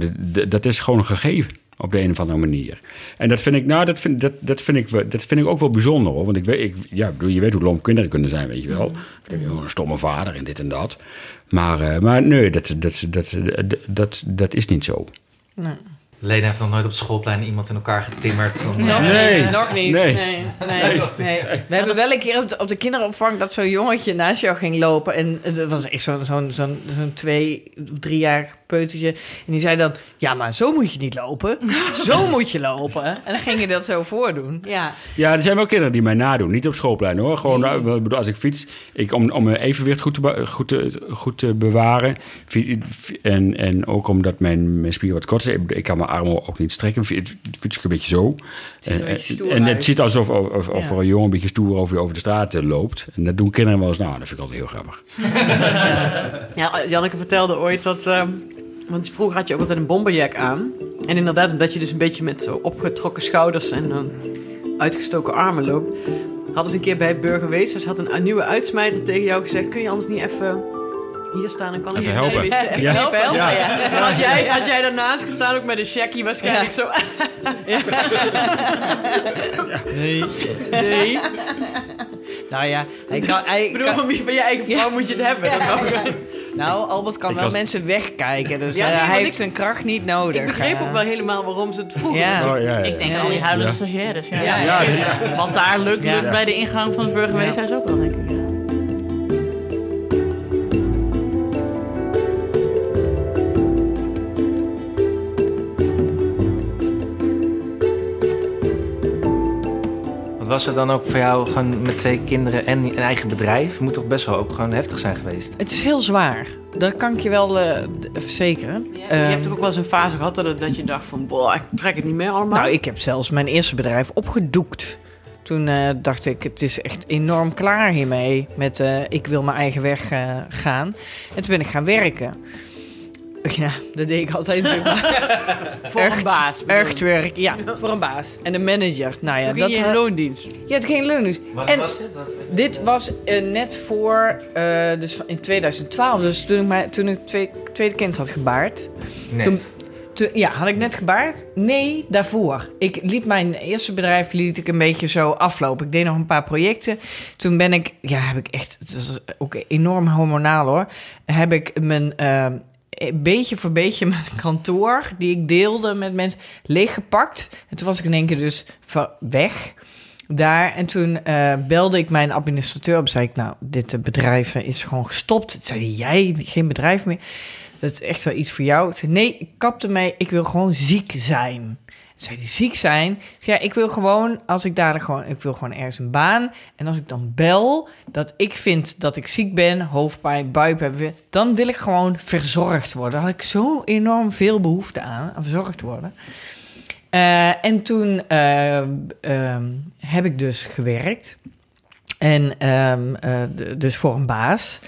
S7: Dat is gewoon een gegeven op de een of andere manier. En dat vind ik, nou, dat vind, dat, dat vind ik, dat vind ik ook wel bijzonder hoor. Want ik weet, ik, ja, je weet hoe lomp kinderen kunnen zijn, weet je wel. Oh, een stomme vader en dit en dat. Maar, eh, maar nee, dat, dat, dat, dat, dat, dat is niet zo.
S8: Lena heeft nog nooit op het schoolplein iemand in elkaar getimmerd. om-
S4: Nog
S7: Nee.
S4: niet, nog niet.
S7: Nee.
S4: Nee. Nee. Nee. We hebben wel een keer op de, op de kinderopvang dat zo'n jongetje naast jou ging lopen. En dat was echt zo'n zo'n zo'n zo'n twee, driejarig peutertje. En die zei dan, ja, maar zo moet je niet lopen. Zo moet je lopen. En dan ging je dat zo voordoen. Ja.
S7: Ja, er zijn wel kinderen die mij nadoen. Niet op schoolplein hoor. Gewoon nou, ik bedoel, als ik fiets, ik, om, om mijn evenwicht goed te, be- goed te, goed te bewaren. En, en ook omdat mijn, mijn spier wat kort is. Ik, ik kan me mijn armen ook niet strekken. Het voelt zich een beetje zo.
S1: een
S7: En, het ziet alsof of, of,
S1: Ja.
S7: er een jongen een beetje stoer over, over de straat eh, loopt. En dat doen kinderen wel eens. Nou, dat vind ik altijd heel grappig.
S1: Ja, Janneke vertelde ooit dat... ehm, want vroeger had je ook altijd een bomberjack aan. En inderdaad, omdat je dus een beetje met zo opgetrokken schouders en ehm, uitgestoken armen loopt... hadden ze een keer bij burgemeesters... had een, een nieuwe uitsmijter tegen jou gezegd... kun je anders niet even hier staan en kan ik
S7: Even helpen.
S1: Even
S7: Ja.
S1: helpen.
S4: helpen,
S1: Ja.
S4: ja.
S1: Had, jij, had jij daarnaast gestaan ook met een checkie waarschijnlijk zo...
S4: Nee.
S1: Nee.
S4: Nou ja, hij kan, hij
S1: Ik bedoel,
S4: kan-
S1: van wie van je eigen vrouw moet je het hebben? Ook.
S4: nou, Albert kan
S7: Ik
S4: wel
S7: was-
S4: mensen wegkijken. Dus
S1: Ja,
S4: eh,
S1: nee,
S4: hij heeft
S1: ik-
S4: zijn kracht niet nodig.
S1: Ik begreep
S4: eh.
S1: ook wel helemaal waarom ze het vroegen.
S7: Oh, ja, ja,
S2: Ik denk
S4: Ja,
S2: al die huilende
S7: Ja.
S2: stagiaires. Ja.
S1: Ja,
S2: Ja.
S1: ja.
S2: Want daar lukt,
S4: Ja.
S2: lukt bij de ingang van het burgerweeshuis ook wel, denk ik.
S8: Was het dan ook voor jou gewoon met twee kinderen en een eigen bedrijf? Moet toch best wel ook gewoon heftig zijn geweest?
S4: Het is heel zwaar. Dat kan ik je wel eh, verzekeren.
S1: je
S4: Ehm,
S1: hebt toch ook wel eens een fase gehad dat, dat je dacht van... Boah, ik trek het niet meer allemaal.
S4: Nou, ik heb zelfs mijn eerste bedrijf opgedoekt. Toen eh, dacht ik, het is echt enorm klaar hiermee. Met eh, ik wil mijn eigen weg eh, gaan. En toen ben ik gaan werken. Ja, dat deed ik altijd
S1: voor
S4: echt,
S1: een baas. bedoel
S4: Echt werk, ja, voor een baas. En een manager. Nou ja,
S1: Toen ging je in
S4: eh,
S1: loondienst.
S4: je had geen loondienst. En
S8: dit?
S4: dit was eh, net voor, eh, dus van- in 2012. Dus toen ik, mijn, toen ik twee, tweede kind had gebaard.
S8: Net.
S4: Toen- ja, had ik net gebaard? Nee, daarvoor. Ik liep mijn eerste bedrijf liet ik een beetje zo aflopen. Ik deed nog een paar projecten. Toen ben ik, ja, heb ik echt, het was ook enorm hormonaal hoor. Heb ik mijn beetje voor beetje mijn kantoor die ik deelde met mensen leeggepakt. En toen was ik in één keer dus weg daar. En toen eh, belde ik mijn administrateur op. Zei ik, nou, dit eh, bedrijf eh, is gewoon gestopt. Toen zei jij, geen bedrijf meer. Dat is echt wel iets voor jou. Zei, nee, ik kapte mee. Ik wil gewoon ziek zijn. Zei hij, ziek zijn? Zei, ja, ik wil gewoon, als ik daar gewoon, ik wil gewoon ergens een baan. En als ik dan bel, dat ik vind dat ik ziek ben, hoofdpijn, buikpijn, dan wil ik gewoon verzorgd worden. Daar had ik zo enorm veel behoefte aan, aan verzorgd worden. Eh, en toen eh, ehm, heb ik dus gewerkt. En ehm, eh, dus voor een baas.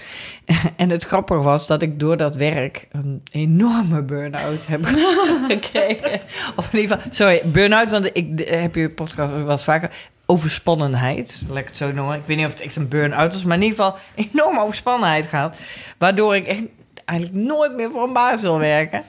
S4: en het grappige was dat ik door dat werk een enorme burn-out heb gekregen. Of in ieder geval, sorry, burn-out, want ik heb je podcast wel vaker. Overspannenheid, laat ik het zo noemen. Ik weet niet of het echt een burn-out was, maar in ieder geval enorme overspannenheid gehad. Waardoor ik echt eigenlijk nooit meer voor een baas wil werken.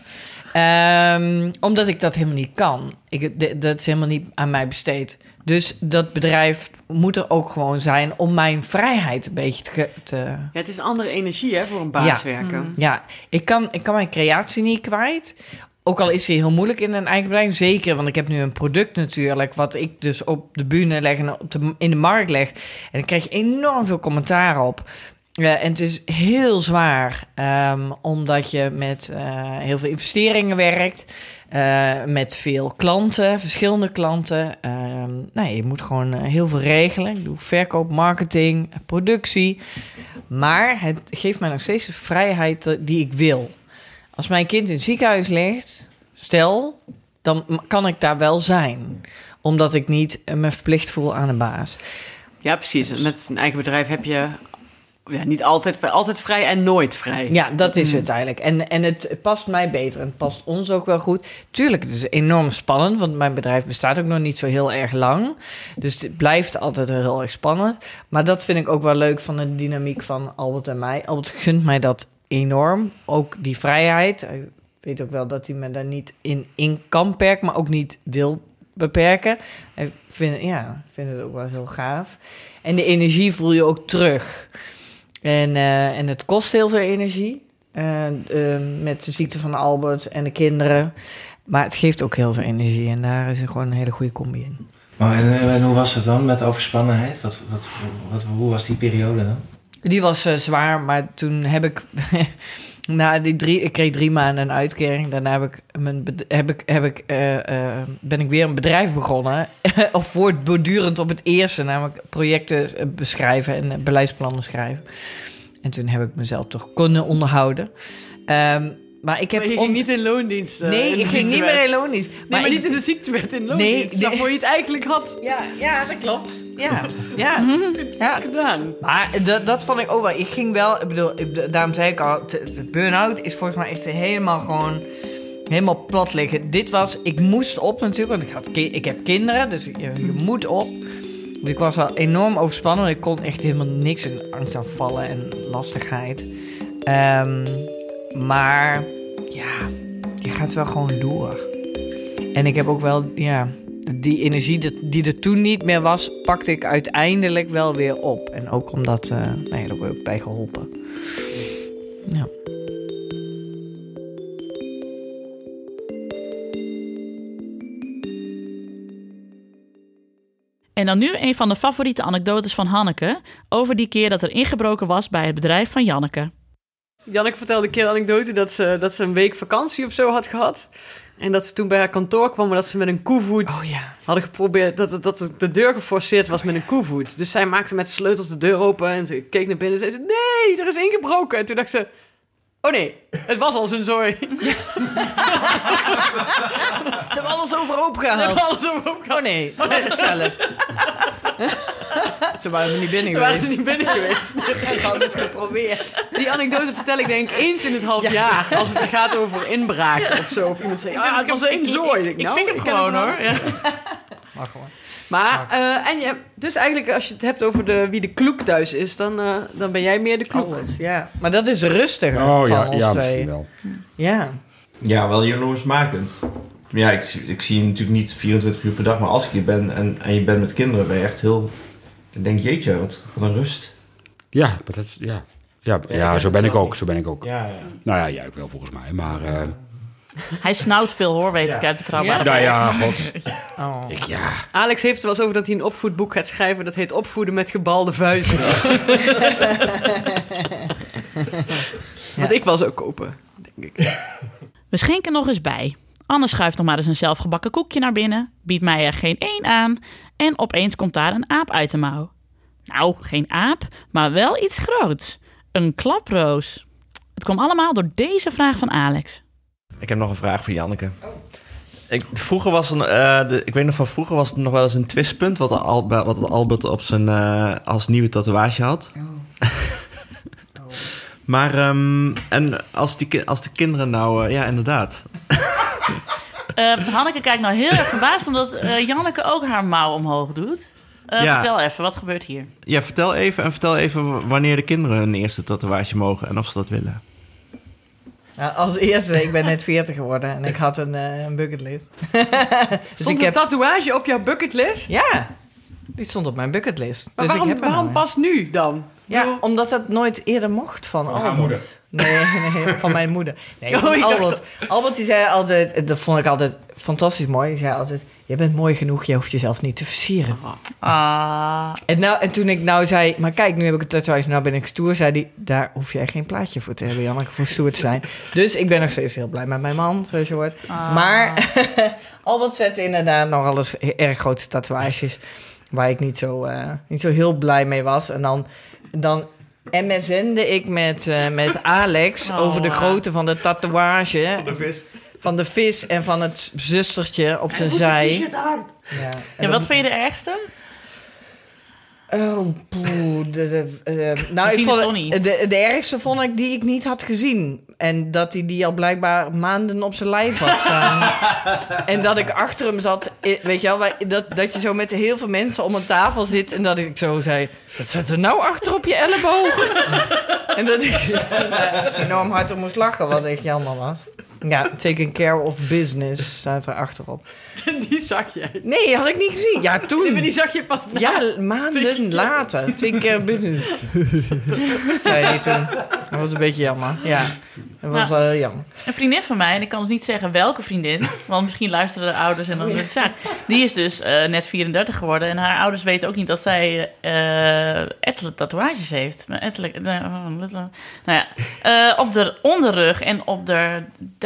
S4: Ehm, omdat ik dat helemaal niet kan. Ik, dat is helemaal niet aan mij besteed. Dus dat bedrijf moet er ook gewoon zijn om mijn vrijheid een beetje te...
S1: Ja, het is andere energie hè, voor een baas
S4: Ja.
S1: werken.
S4: ja, ik kan, ik kan mijn creatie niet kwijt. Ook al is die heel moeilijk in een eigen bedrijf. Zeker, want ik heb nu een product natuurlijk... wat ik dus op de bühne leg en op de, in de markt leg. En dan krijg je enorm veel commentaar op. Ja, en het is heel zwaar, ehm, omdat je met eh, heel veel investeringen werkt, eh, met veel klanten, verschillende klanten. Ehm, nou, je moet gewoon eh, heel veel regelen. Ik doe verkoop, marketing, productie. Maar het geeft mij nog steeds de vrijheid die ik wil. Als mijn kind in het ziekenhuis ligt, stel, dan kan ik daar wel zijn. Omdat ik niet me verplicht voel aan een baas.
S1: Ja, precies. Met een eigen bedrijf heb je ja, niet altijd, altijd vrij en nooit vrij.
S4: Ja, dat is het eigenlijk. En, en het, past mij beter en het past ons ook wel goed. Tuurlijk, het is enorm spannend, want mijn bedrijf bestaat ook nog niet zo heel erg lang. Dus het blijft altijd heel erg spannend. Maar dat vind ik ook wel leuk van de dynamiek van Albert en mij. Albert gunt mij dat enorm. Ook die vrijheid. Hij weet ook wel dat hij me daar niet in, in kan beperken, maar ook niet wil beperken. Hij vindt, ja, vindt het ook wel heel gaaf. En de energie voel je ook terug. En, eh, en het kost heel veel energie. eh, eh, met de ziekte van Albert en de kinderen. Maar het geeft ook heel veel energie. En daar is er gewoon een hele goede combi in.
S8: Maar en, en hoe was het dan met overspannenheid? Wat, wat, wat, hoe was die periode dan?
S4: Die was zwaar, maar toen heb ik... na die drie, ik kreeg drie maanden een uitkering. Daarna heb ik mijn, heb ik, heb ik, eh, eh, ben ik weer een bedrijf begonnen. of voortbordurend op het eerste, namelijk projecten eh, beschrijven en beleidsplannen schrijven. En toen heb ik mezelf toch kunnen onderhouden. Ehm, maar ik heb...
S1: Maar je
S4: om-
S1: ging niet in loondienst. eh,
S4: nee,
S1: in
S4: ik ging niet meer in loondienst.
S1: Nee, maar,
S4: ik-
S1: niet in de ziektewet in
S4: Nee,
S1: loondienst.
S4: nee.
S1: Waarvoor je het eigenlijk had
S4: Ja, ja, dat klopt. Ja, ja. ja.
S1: gedaan.
S4: Maar dat, dat vond ik ook wel. Ik ging wel, ik bedoel, ik- daarom zei ik al, burn-out is volgens mij echt helemaal gewoon helemaal plat liggen. Dit was, ik moest op natuurlijk, want ik, had, ik heb kinderen, dus je, je moet op. Dus ik was wel enorm overspannen, want ik kon echt helemaal niks in angstaanvallen en lastigheid. Ehm, maar ja, je gaat wel gewoon door. En ik heb ook wel, ja, die energie die er toen niet meer was, pakte ik uiteindelijk wel weer op. En ook omdat, nou ja, daar word ook bij geholpen. Ja.
S2: En dan nu een van de favoriete anekdotes van Hanneke over die keer dat er ingebroken was bij het bedrijf van Janneke.
S1: Janneke vertelde een keer de anekdote dat ze, dat ze een week vakantie of zo had gehad. En dat ze toen bij haar kantoor kwam, maar dat ze met een koevoet
S4: Oh ja.
S1: hadden geprobeerd, dat, dat de deur geforceerd was met een koevoet. Dus zij maakte met sleutels de deur open en ze keek naar binnen en zei ze, nee, er is ingebroken. En toen dacht ze, oh nee, het was al zijn zooi.
S4: Ze hebben alles overhoop
S1: Ze hebben
S4: gehaald.
S1: alles overhoop
S4: Oh nee, dat was ik zelf. Ze waren er niet binnen
S1: Daar waren
S4: geweest.
S1: ze niet binnen geweest.
S4: Ik had het geprobeerd.
S1: Die anecdote vertel ik denk ik eens in het half jaar. Als het gaat over inbraken of zo. Of iemand zegt, ah, het was één zooi.
S2: Ik,
S1: nou,
S2: pik hem gewoon hoor. Ja.
S4: Maar gewoon.
S1: Maar, eh, en je hebt, dus eigenlijk als je het hebt over de, wie de kloek thuis is, dan, eh, dan ben jij meer de kloek.
S4: Alles, ja. Maar dat is rustiger
S7: Oh
S4: van
S7: ja,
S4: ons
S7: ja
S4: twee.
S7: misschien wel.
S4: Ja.
S3: Ja, wel jaloersmakend. Ja, ik, zie- ik zie je natuurlijk niet 24 uur per dag, maar als ik hier ben en, en je bent met kinderen, ben je echt heel... Ik denk, jeetje, wat, wat een rust.
S7: Ja, maar dat, is- ja. Ja,
S3: Ja,
S7: ja, zo ben ik ook. Zo ben ik ook.
S3: Ja, ja.
S7: Nou ja, jij ook wel volgens mij. Maar eh,
S2: Hij snauwt veel hoor, weet
S3: Ja.
S2: ik uit betrouwbaar.
S7: nou ja, god.
S4: Oh.
S7: Ik, ja.
S1: Alex heeft het wel eens over dat hij een opvoedboek gaat schrijven. Dat heet Opvoeden met gebalde vuisten. Wat ik wel zou kopen, denk ik.
S2: We schenken nog eens bij. Anne schuift nog maar eens een zelfgebakken koekje naar binnen, biedt mij er geen één aan en opeens komt daar een aap uit de mouw. Nou, geen aap, maar wel iets groots. Een klaproos. Het kwam allemaal door deze vraag van Alex.
S3: Ik heb nog een vraag voor Janneke. Ik, vroeger was een, eh, de, ik weet nog van vroeger was het nog wel eens een twistpunt wat, Al, wat Albert op zijn eh, als nieuwe tatoeage had. maar ehm, en als, die, als de kinderen nou, eh, ja inderdaad.
S2: Eh, Hanneke kijkt nou heel erg verbaasd omdat eh, Janneke ook haar mouw omhoog doet. Eh,
S3: Ja.
S2: Vertel even, wat gebeurt hier?
S3: Ja, vertel even en vertel even wanneer de kinderen hun eerste tatoeage mogen en of ze dat willen.
S4: Als eerste, ik ben net 40 geworden en ik had een, eh, een bucketlist. dus
S1: Stond
S4: ik
S1: een
S4: heb...
S1: tatoeage op jouw bucketlist?
S4: Ja, die stond op mijn bucketlist.
S1: Maar
S4: dus
S1: waarom,
S4: ik heb
S1: waarom
S4: nou
S1: pas nu dan?
S4: Ja,
S1: bedoel,
S4: omdat dat nooit eerder mocht van, Albert.
S7: moeder.
S4: Nee, nee, van mijn moeder. Nee,
S1: Oh,
S4: van Albert. Albert die zei altijd, dat vond ik altijd fantastisch mooi. Die zei altijd, je bent mooi genoeg, je hoeft jezelf niet te versieren.
S2: Ah,
S4: En, nou, en toen ik nou zei, maar kijk, nu heb ik een tatoeage, nou ben ik stoer, zei hij, daar hoef jij geen plaatje voor te hebben, Janneke, voor stoer te zijn. Dus ik ben nog steeds heel blij met mijn man, zoals je hoort.
S2: ah.
S4: Maar Albert zette inderdaad nog alles erg grote tatoeages, waar ik niet zo, eh, niet zo heel blij mee was. En dan, dan MSN'de ik met, eh, met Alex
S2: Oh,
S4: over de
S2: ah.
S4: grootte van de tatoeage,
S3: De vis.
S4: Van de vis en van het zustertje op zijn zij. Ja, en
S2: Ja, wat vind je de ergste?
S4: Oh, poeh. De, de, eh, nou, ik
S2: het
S4: vond
S2: toch niet?
S4: De, de ergste vond ik die ik niet had gezien. En dat hij die al blijkbaar maanden op zijn lijf had staan. en dat ik achter hem zat. Weet je wel, wij- dat, dat je zo met heel veel mensen om een tafel zit. En dat ik zo zei: Wat zit er nou achter op je elleboog? en dat ik enorm hard om moest lachen, wat echt jammer was. Ja, taking care of business staat er achterop.
S1: die zag jij.
S4: Nee, had ik niet gezien. Ja, toen.
S1: Nee, maar die zag je pas na.
S4: Ja, maanden later. Twee keer business. Zei hij toen. Dat was een beetje jammer. Ja, dat was jammer.
S2: Een vriendin van mij, en ik kan dus niet zeggen welke vriendin, want misschien luisteren de ouders en dan is het zaak. Die is dus eh, net 34 geworden en haar ouders weten ook niet dat zij eh ettelijke tatoeages heeft. Maar Ettelijk, eh, nou ja, op de onderrug en op de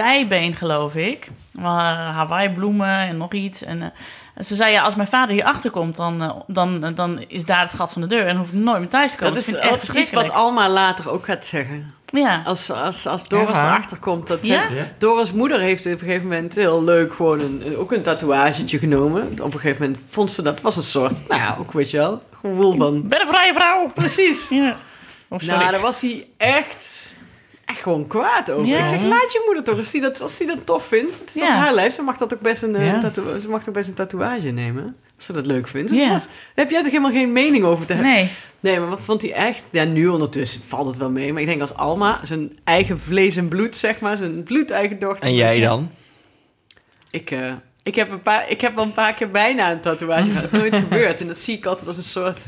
S2: dijbeen geloof ik. Hawaii bloemen en nog iets. En, eh, Ze zei, ja, als mijn vader hier achter komt, dan, eh, dan, dan is daar het gat van de deur. En hoef ik nooit meer thuis te komen.
S1: Dat is
S2: echt
S1: iets wat. Alma later ook gaat zeggen.
S2: Ja.
S1: Als, als, als Doris
S4: Ja.
S1: erachter komt. Dat ze-
S2: Ja?
S1: Doris' moeder heeft op een gegeven moment heel leuk gewoon een, ook een tatoeagetje genomen. Op een gegeven moment vond ze dat was een soort, nou ja, ook weet je wel, gevoel van...
S2: Ik ben een vrije vrouw.
S1: Precies.
S2: Ja. Oh, sorry.
S1: Nou, daar was hij echt, echt gewoon kwaad over.
S2: Ja.
S1: Ik zeg, laat je moeder toch, als die dat, als die dat tof vindt. Het is toch
S2: Ja.
S1: haar lijf, ze mag, dat ook best een, eh,
S4: Ja.
S1: tattoo- ze mag toch best een tatoeage nemen. Als ze dat leuk vindt. Was- daar heb jij toch helemaal geen mening over te hebben?
S2: Nee.
S1: Nee, maar wat vond hij echt? Ja, nu ondertussen valt het wel mee. Maar ik denk als Alma, zijn eigen vlees en bloed, zeg maar, zijn bloedeigen dochter.
S3: En jij dan?
S1: Ik, eh, ik, heb een paar, ik heb wel een paar keer bijna een tatoeage gehad. Dat is nooit gebeurd. En dat zie ik altijd als een soort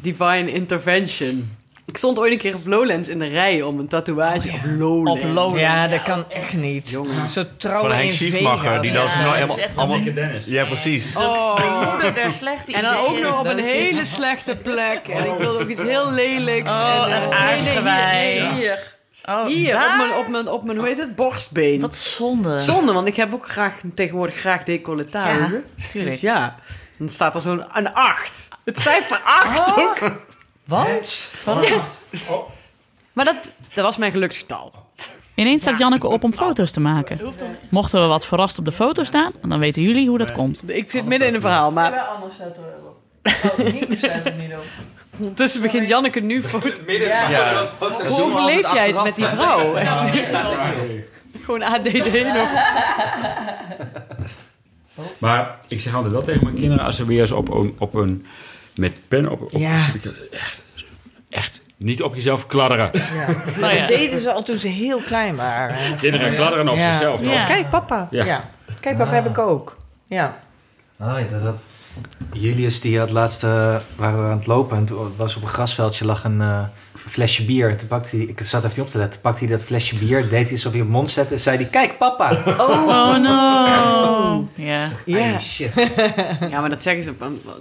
S1: divine intervention. Ik stond ooit een keer op Lowlands in de rij om een tatoeage op Lowlands.
S2: Op Lowlands.
S4: Ja, dat kan echt niet.
S1: Jongen.
S4: Zo
S3: Van
S4: trouwen
S3: Henk
S4: in
S3: Schiefmacher, die dan
S2: Ja,
S3: zo nou
S2: dat is
S3: helemaal...
S2: echt een
S3: allemaal-
S7: Dennis.
S3: Ja, precies.
S1: Oh.
S2: Moeder der slechte
S1: En dan ook nog op een hele slechte plek. En ik wilde ook iets heel lelijks.
S2: Oh,
S1: en, eh,
S2: een
S1: nee, nee,
S2: aarsgewei.
S1: Hier, hier.
S2: Oh,
S1: Hier,
S2: daar?
S1: op mijn, op, mijn, op mijn, hoe heet het, borstbeen.
S2: Wat zonde.
S1: Zonde, want ik heb ook graag, tegenwoordig graag decolletage.
S2: Ja, tuurlijk.
S1: Dus ja, dan staat er zo'n een 8. Het cijfer 8
S2: Oh.
S1: ook.
S4: Want?
S1: Maar dat, dat was mijn geluksgetal.
S2: Ineens staat Janneke op om foto's te maken. Mochten we wat verrast op de foto staan, dan weten jullie hoe dat komt.
S1: Ik zit midden in een verhaal, maar
S4: anders zetten we erop. Oh, hier staat het niet op.
S1: ondertussen begint Janneke nu foto.
S3: Ja.
S1: Hoe overleef jij het met die vrouw? Gewoon ADD nog.
S7: Maar ik zeg altijd wel tegen mijn kinderen... als ze weer eens op een... Op een met pen op... op
S4: Ja.
S7: zit ik echt, echt niet op jezelf kladderen.
S4: Maar
S2: ja.
S4: dat deden ze al toen ze heel klein waren.
S7: Kinderen kladderen op
S4: Ja.
S7: zichzelf, toch?
S2: Ja.
S4: Kijk, papa.
S7: Ja.
S4: Ja. Kijk, papa heb ik ook. Ja.
S5: Oh ja, dat, dat. Julius, die had laatst, eh, waren we aan het lopen en toen was op een grasveldje lag een flesje bier. Toen pakte hij, ik zat even niet op te letten, pakte hij dat flesje bier, deed hij alsof hij op mond zette en zei hij, kijk papa.
S2: Oh no. Ja.
S4: Ja.
S1: Ja, maar dat zeggen ze.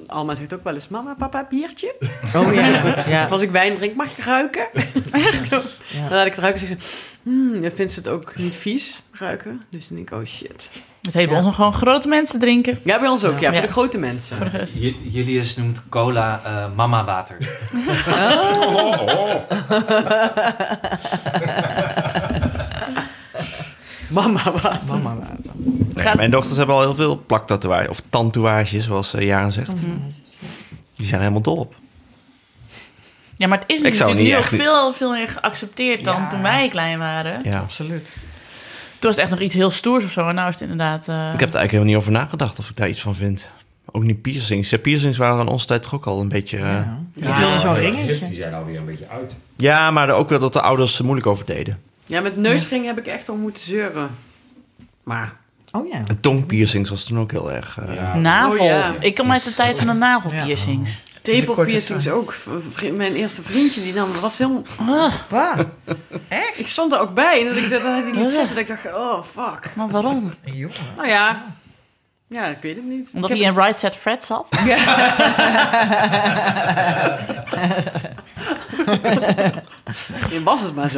S1: Alma zegt ook wel eens: Mama, papa, biertje?
S4: Oh ja. ja.
S1: Of als ik wijn drink, mag ik ruiken?
S4: Ja.
S1: Dan laat ik het ruiken en zeg ze: hmm, dan vindt ze het ook niet vies, ruiken. Dus dan denk ik: oh shit.
S2: Het heet bij ons nog gewoon grote mensen drinken.
S1: Ja, bij ons ook. Ja, voor
S2: Ja.
S1: de grote mensen.
S2: Voor de
S5: Julius noemt cola eh, mama water.
S7: Oh, oh.
S1: Mama, wat?
S4: Mama water.
S3: Nee, mijn dochters hebben al heel veel plaktatoeages, of tatoeages, zoals eh, Jaren zegt.
S2: Mhm.
S3: Die zijn helemaal dol op.
S2: Ja, maar het is nu natuurlijk nu
S3: niet
S2: ook veel, veel meer geaccepteerd dan
S4: Ja.
S2: toen wij klein waren.
S3: Ja.
S4: Absoluut.
S2: Toen was het echt nog iets heel stoers of zo. En nou is het inderdaad... eh,
S3: Ik heb er eigenlijk helemaal niet over nagedacht of ik daar iets van vind. Ook niet piercings. Ja, piercings waren aan onze tijd toch ook al een beetje... eh, Ja,
S4: Ja. Ik wilde zo'n ringetje.
S7: Die zijn alweer een beetje uit.
S3: maar ook wel dat de ouders er moeilijk over deden.
S1: Ja, met neusring heb ik echt al moeten zeuren. Maar
S4: Oh ja.
S3: En tongpiercings was toen ook heel erg... eh,
S7: Ja.
S2: Navel.
S1: Oh, ja.
S2: Ik kom uit de tijd van de navelpiercings.
S1: tepelpiercings ook. Mijn eerste vriendje die nam, dat was heel...
S2: Ah,
S4: Waar?
S1: Ik stond er ook bij en dat ik dat had ik niet zeggen. Dat ik dacht, oh fuck.
S2: maar waarom?
S4: Jongen.
S1: Nou ja, ja, ik weet het niet.
S2: Omdat
S1: Ik
S2: hij
S1: heb-
S2: in Right Set Fred zat?
S1: Je was het maar zo.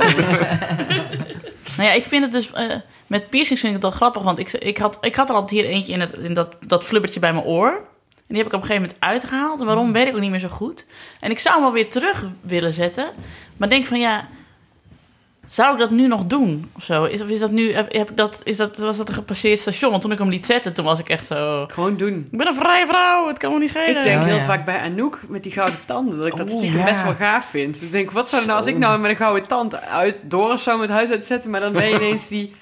S2: Nou ja, ik vind het dus... eh, met piercings vind ik het wel grappig. Want ik, ik, had, ik had er altijd hier eentje in, het, in dat, dat flubbertje bij mijn oor. En die heb ik op een gegeven moment uitgehaald. En waarom, weet ik ook niet meer zo goed. En ik zou hem wel weer terug willen zetten. Maar denk van, ja... Zou ik dat nu nog doen? Of zo? Is, of is dat nu... Heb, heb ik dat, is dat, was dat een gepasseerd station? Want toen ik hem liet zetten, toen was ik echt zo...
S1: Gewoon doen.
S2: Ik ben een vrije vrouw, het kan me niet schelen.
S1: Ik denk
S4: Oh,
S1: heel
S4: ja.
S1: vaak bij Anouk met die gouden tanden. Dat ik dat
S4: Oh,
S1: stiekem
S4: ja.
S1: best wel gaaf vind. Ik denk, wat zou er nou als ik nou met een gouden tand uit Doris zou met huis uitzetten, maar dan ben je ineens die...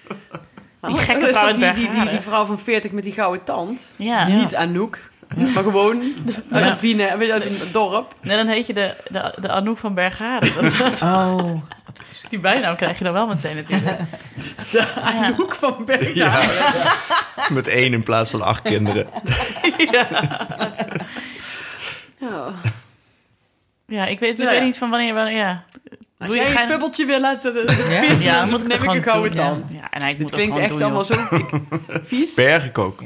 S2: Die gekke
S1: Oh,
S2: vrouw
S1: die, die, die, die vrouw van 40 met die gouden tand.
S2: Ja.
S1: Niet Anouk, maar gewoon uit
S2: Ja.
S1: een Wiener, weet je, uit een dorp.
S2: Nee, dan heet je de, de, de Anouk van Bergharen. Dat, is dat-
S4: Oh.
S2: die bijnaam krijg je dan wel meteen natuurlijk.
S1: De Anouk van Berga.
S3: Met één in plaats van acht kinderen.
S1: Ja.
S2: Ja, ik weet, ik
S1: Ja,
S2: weet
S1: ja.
S2: niet van wanneer... wanneer ja.
S1: Als
S2: Doe je
S1: jij een
S2: geen-
S1: fubbeltje wil laten
S4: Ja?
S2: Ja,
S1: dan
S2: dan moet ik
S1: neem ik een
S2: gewoon
S1: gouden
S2: doen,
S1: tand.
S2: Ja, ja en ik
S1: Het
S2: moet
S1: klinkt
S2: het
S1: echt
S2: gewoon
S1: allemaal zo vies.
S3: Bergen ook.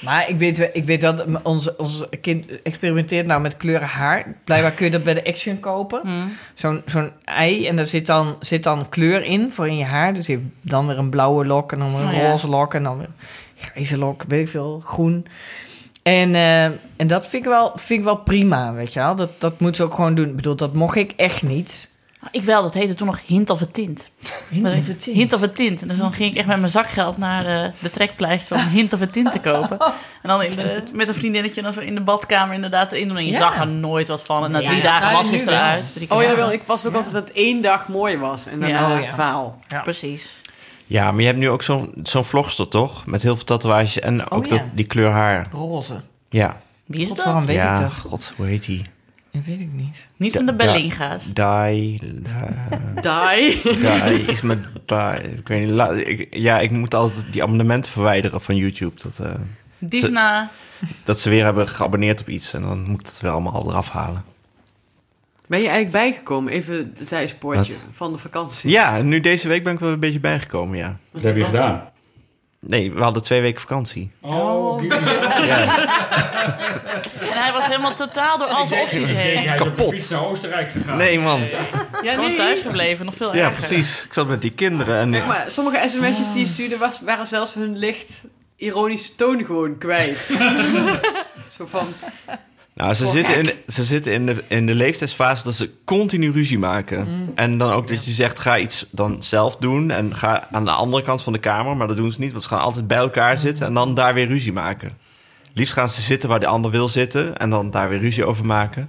S4: Maar ik weet, wel- ik weet wel, dat onze, onze kind experimenteert nou met kleuren haar. Blijkbaar kun je dat bij de Action kopen.
S2: joh. Hm.
S4: Zo'n zo'n ei en daar zit dan, zit dan kleur in voor in je haar. Dus je hebt dan weer een blauwe lok en dan weer een
S2: Oh, ja.
S4: roze lok en dan weer een grijze lok, weet ik veel, groen. En, eh, en dat vind ik, wel, vind ik wel prima, weet je wel. Dat, dat moet ze ook gewoon doen. Ik bedoel, dat mocht ik echt niet.
S2: Ik wel, dat heette toen nog Hint of a Tint.
S4: Hint
S2: of a
S4: Tint.
S2: Hint of a Tint. Dus dan ging ik echt met mijn zakgeld naar de, de trekpleister om Hint of a Tint te kopen. En dan in de, met een vriendinnetje dan zo in de badkamer inderdaad erin doen. En je
S4: Ja.
S2: zag er nooit wat van. En na
S4: Ja,
S2: drie
S4: ja,
S2: dagen was het
S4: wel.
S2: eruit.
S1: Oh jawel,
S2: het.
S1: ik was ook altijd dat één dag mooi was. En dan
S2: Ja.
S1: oh,
S4: Oh, ja.
S1: faal.
S2: Precies.
S3: Ja, maar je hebt nu ook zo'n zo'n vlogster, toch? Met heel veel tatoeages en ook
S4: ja.
S3: dat, die kleur haar.
S4: Roze.
S3: Ja.
S2: Wie is
S4: God,
S2: dat?
S4: waarom weet
S3: ja,
S4: ik dat?
S3: god, hoe heet die?
S4: Dat weet ik niet.
S2: Niet van de
S3: Da- da-
S2: Bellinga's.
S1: Die.
S3: Dai, iets met... Dai, ik weet niet. la- ik- ja, ik moet altijd die abonnementen verwijderen van YouTube. Dat, eh,
S2: Disna.
S3: dat ze weer hebben geabonneerd op iets. En dan moet ik het weer allemaal eraf halen.
S1: Ben je eigenlijk bijgekomen? Even zijspoortje
S3: Wat?
S1: van de vakantie.
S3: Ja, nu deze week ben ik wel een beetje bijgekomen, ja.
S7: Wat heb je gedaan?
S3: Nee, we hadden twee weken vakantie.
S7: Oh, die
S3: Ja,
S2: En hij was helemaal totaal door al zijn opties heen.
S7: Hij is
S3: Kapot.
S7: fiets naar Oostenrijk gegaan.
S3: nee man.
S1: Ja,
S2: Gewoon
S1: nee.
S2: thuis gebleven, nog veel
S3: Ja,
S2: erger.
S3: precies. Ik zat met die kinderen en...
S1: Zeg maar, sommige sms'jes die je stuurde was, waren zelfs hun licht ironische toon gewoon kwijt. Zo van,
S3: Nou, ze zitten, in de, ze zitten in de, in de leeftijdsfase dat ze continu ruzie maken. En dan ook dat je zegt, ga iets dan zelf doen... en ga aan de andere kant van de kamer. Maar dat doen ze niet, want ze gaan altijd bij elkaar zitten... en dan daar weer ruzie maken. Liefst gaan ze zitten waar de ander wil zitten... en dan daar weer ruzie over maken.